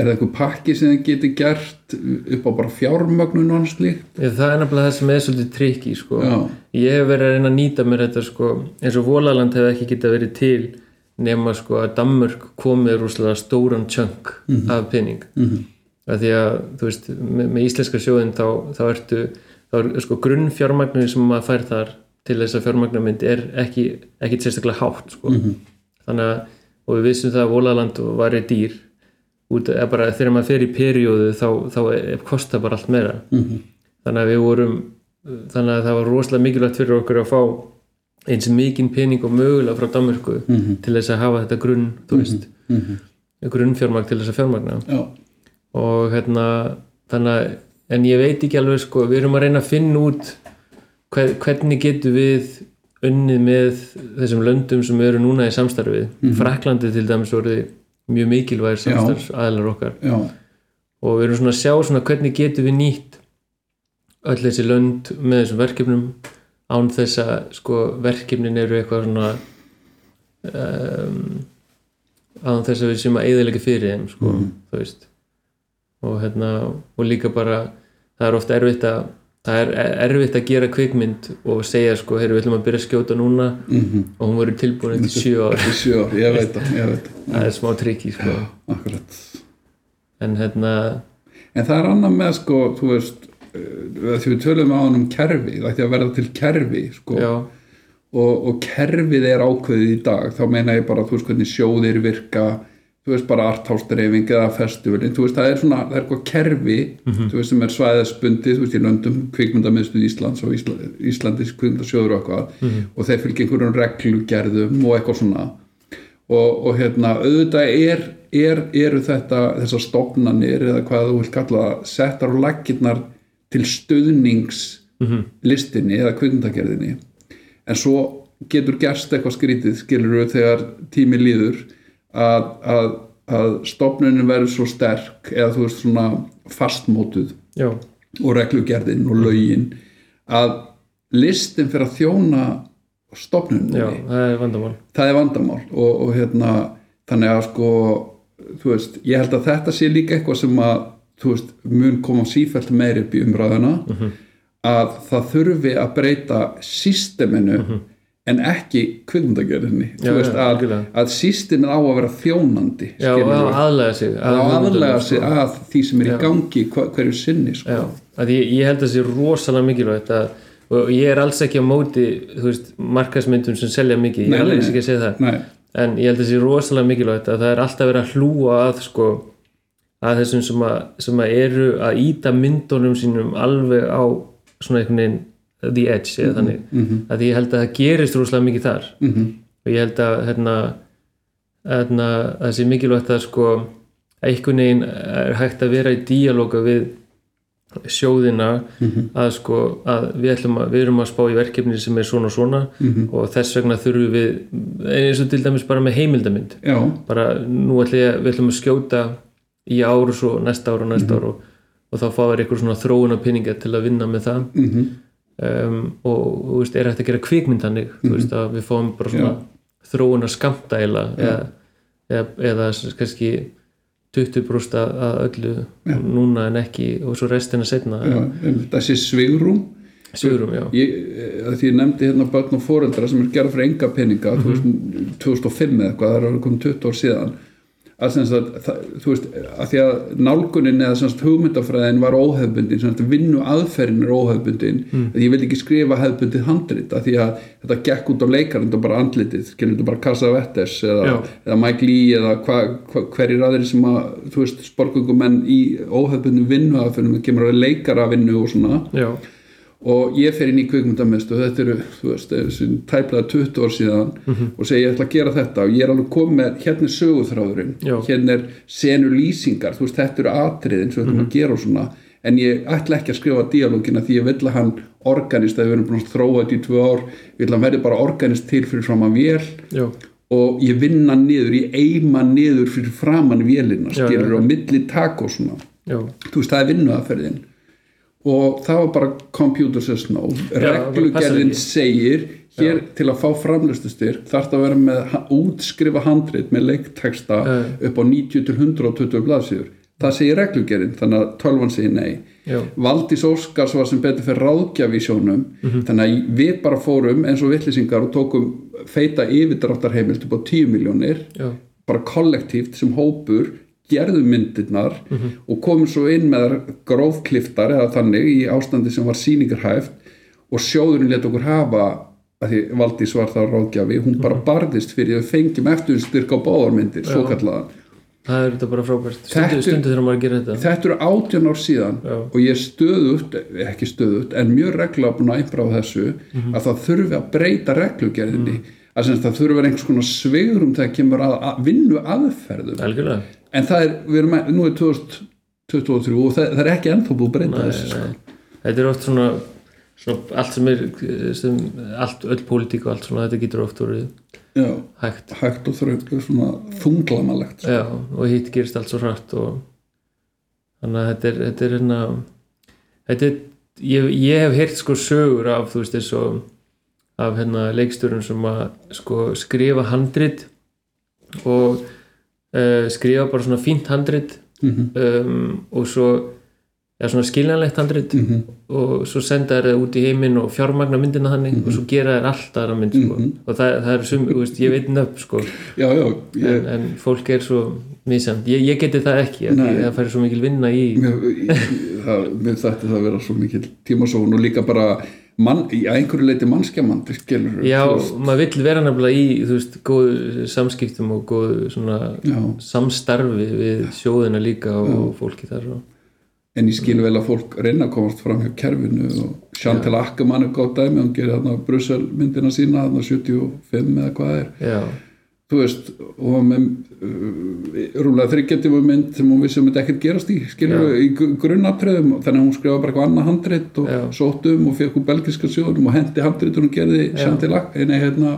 er það eitthvað pakki sem þið geti gert upp á bara fjármögnun og annars líkt það er nefnilega það sem er svolítið trikki sko. Ég hef verið að reyna að nýta mér þetta sko, eins og Vólaland hefði ekki getað verið til nema sko að Danmörk komið rúslega stóran chunk af pening. Mm -hmm. að því að þú veist, með, með íslenska sjóðin þá, þá ertu þá er sko grunnfjármagnir sem maður fær þar til þess að fjármagnarmynd er ekki, ekki sérstaklega hátt sko. þannig að og við vissum það að Vólaland var í dýr. að bara þegar maður fer í perióðu þá, þá kostar bara allt meira. -hmm. þannig að við vorum þannig að það var rosalega mikilvægt fyrir okkur að fá eins mikinn pening og mögulega frá Danmörku -hmm. til þess að hafa þetta grunn mm -hmm. grunnfjármagn til þess að fjármagna. Já, og hérna þannig að, en ég veit ekki alveg sko, við erum að reyna að finna út hver, hvernig getum við unnið með þessum löndum sem eru núna í samstarfið Fraklandi til dæmis voruði mjög mikilvægir samstarfs aðlar okkar. Já, og við erum svona að sjá svona hvernig getum við nýtt öll þessi lönd með þessum verkefnum án þess að sko verkefnin eru eitthvað svona um, án þess að við séum að eyðilega fyrir þeim sko, þú veist. Og hérna, og líka bara það er ofta erfitt að það er erfitt að gera kvikmynd og segja sko, heyrðu við ætlum að byrja að skjóta núna. Mhm. Og hún verður tilbúin eftir sjö ár. Í sjö ár, ég veit það, ég veit það. Það er smá trikki sko. Akkurat. En hérna, En það er annað með sko, þú veist, uh, því við tölum á hann um kerfi, það ætti að verða til kerfi sko, já, og, og kerfið er ákveðið í dag, þá meina ég bara, þú veist, hvernig sjóðir virka, þú veist, bara arthástreifing eða festivalin, þú veist, það er svona, það er eitthvað kerfi, þú veist, sem er svæðaspundið, þú veist, í löndum kvikmyndamiðstuð Íslands og Ísla, Íslandis kvikmyndasjóður og eitthvað, og þeir fylgja einhverjum reglugerðum og eitthvað svona, og, og hérna, auðvitað er, er, eru þetta þessar stofnanir eða hvað þú vil kalla settar og laggirnar til stuðnings listinni eða kvikmyndagerðinni. En svo getur gerst eitthvað skrítið skilur við þegar tími líður að, að, að stofnunin verður svo sterk eða þú veist svona fastmótuð já, og reglugerðin og lögin að listin fyrir að þjóna stofnuninni. Já, það er vandamál. Það er vandamál og, og hérna þannig að sko þú veist, ég held að þetta sé líka eitthvað sem að þú veist, mun koma sífælt meir upp í umræðuna að það þurfi að breyta sísteminu en ekki já, að, að sístemið á að vera þjónandi já, og aðlega sig að á aðlega sig að því sem er Já. í gangi hva, hverju sinni sko. Ég, ég held að það sé rosalega mikilvægt að, og ég er alls ekki á móti veist, markasmyndum sem selja mikið. Ég Nei, er nei, ekki að segja það. Nei, en ég held að það sé rosalega mikilvægt að það er alltaf verið að hlúa að sko, að þessum sem að, sem að eru að íta myndunum sínum alveg á svona einhvern veginn the edge eða þannig, að ég held að það gerist rosalega mikið þar. Mhm, og ég held að hérna, hérna, að það sé mikilvægt að sko einhvern veginn er hægt að vera í díalóga við sjóðina að sko að við, að, við erum að spá í verkefni sem er svona og svona og þess vegna þurfum við eins og til dæmis bara með heimildamind. Já, bara nú ætlum ég, við ætlum að skjóta í ár og svo næsta ár og næsta ár og, og þá fáir eitthvað svona þróuna pinninga til að vinna með það. Mhm, um, og þú veist, er hægt að gera kvikmynd þannig, þú veist, að við fáum bara svona þróun að skamta eða, eða, eða, eða s- kannski 20% að öllu núna en ekki og svo restina setna þessi svigrum sigurum, já, ég, eh, því ég nefndi hérna börn og foreldra sem er gerð fyrir enga peninga Mhm. 2000, 2005 eða eitthvað, það er komið 20 ár síðan að sagt, það, þú veist að því að nálgunin eða sagt hugmyndafræðin var óhefbundin, sagt vinnu aðferðin er óhefbundin, Mm. að ég vil ekki skrifa hefbundið handrit, að því að þetta gekk út á leikarinn og bara andlitið skilur þetta bara Casa Vettes eða, eða Mike Lee eða hva, hva, hverjir aðrir sem að, þú veist, sporgungumenn í óhefbundin vinnu aðferðin, kemur að leikara vinnu og svona. Já, og ég fer inn í kvikmyndamest og þetta eru, þú veist, tæplega 20 ár síðan og segi ég ætla að gera þetta. Og ég er alveg komið með, hérna er söguþráðurinn Já. hérna er senur lýsingar þú veist, þetta eru atriðin sem við ætlum að gera og svona. En ég ætla ekki að skrifa díalógina því ég vill að hann organist að við erum búin að þróa þetta í tvö ár. Við ætlum að verði bara organist til fyrir framann vél. Já, og ég vinna niður, ég eima niður fyrir framann vélina, skilur og milli tak og svona. Já, þú veist, það er vinnuaferðin og það var bara computer says no. Reglugerðin segir hér til að fá framlustustyrk þarf það að vera með útskrifa handrit með leikteksta Já. upp á 90 til 120 blaðsíður. Það segir reglugerðin, þannig að tölvan segir nei. Já, Valdís Óskars var sem betur fyrir ráðgjafi í sjónum Mhm. þannig að við bara fórum eins og vittlisingar og tókum feita yfirdráttarheimild upp á 10 miljónir já, bara kollektíft sem hópur gerðum myndirnar Mhm. og komum svo inn með grófkliftar eða þannig í ástandi sem var sýningarhæft og sjóðurinn let okkur hafa að því Valdís var það ráðgjafi hún bara barðist fyrir að fengjum eftir styrka á báðarmyndir, svo kallaðan það er þetta bara frábært. Stundu, stundu þegar maður gerir þetta. þetta eru átján ár síðan Já. og ég stöðut, ekki stöðut en mjög reglulega búin að einbra á þessu Mhm. að það þurfi að breyta reglugerðinni. Að sem sagt, það þurfi að vera einhvers konar svegrum þegar kemur að, að vinnu aðferðum algjörlega en það er, við erum, að- nú er 2023 og það, það er ekki ennþá búið breyta þessu sko. Þetta er oft svona, svona allt sem er sem, allt, öll pólitík og allt svona þetta getur oft verið Já, hægt hægt og þröng svona þunglamalegt sko. já, og hitt gerist allt svo hrætt og þannig að þetta er þetta er hérna þetta er, ég, ég hef heyrt sko sögur af þú veist eins og af hérna leikstjórun sem að sko skrifa handrit og uh, skrifa bara svona fínt handrit Mhm, um, og svo ja, svona skiljanlegt handrit mhm, og svo senda þær út í heiminn og fjármagna myndina þannig og svo gera þær allt aðra mynd sko. Mhm. og það, það er sum, veist, ég veit nöfn sko. Já, já, en, ég, en fólk er svo misjand, ég, ég geti það ekki það færi svo mikil vinna í mér, það, mér þætti það vera svo mikil tímasóun og líka bara mann, í einhverju leiti mannskjamandi skilur já, maður vill vera nefnilega í þú veist, góðu samskiptum og góðu svona já, samstarfi við sjóðina líka og fólki þar og, en ég skil vel að fólk reyna að komast fram hjá kerfinu og Chantal Ackermann er góð dæmi hann gerir þarna Brussel myndina sína þarna 75 eða hvað er. Já, þú veist, og var með uh, rúmlega þryggjartíma mynd sem hún vissi um þetta ekkert gerast í, skilur við, í gr- grunnatriðum, þannig að hún skrifa bara eitthvað annað handrit og Já. sótt um og fekk úr belgiska sjóðunum og hendi handritun og gerði Chantal Ackermann, hérna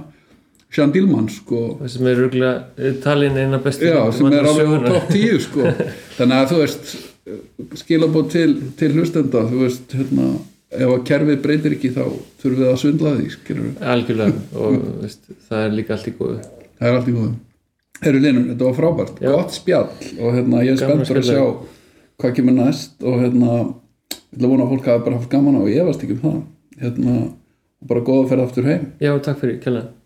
Jean Dillman, sko sem er rúglega talin eina bestu Já, sem er alveg söguna. topp 10 sko. þannig að þú veist skilabóð til, til hlustenda þú veist, hérna ef að kerfið breytir ekki þá þurfum við að svindla því skilur við, algjörlega og veist, það er líka allt í góðu það er allt í góðum Herru Linur, þetta var frábært, Já. gott spjall. Og hérna ég er Gaman spenntur að sjá spjalla. hvað kemur næst. Og hérna ég ætla að vona að fólk hafi bara haft gaman á og ég varst ekki um það. Hérna, og bara góða að ferða aftur heim. Já, takk fyrir, kjærlega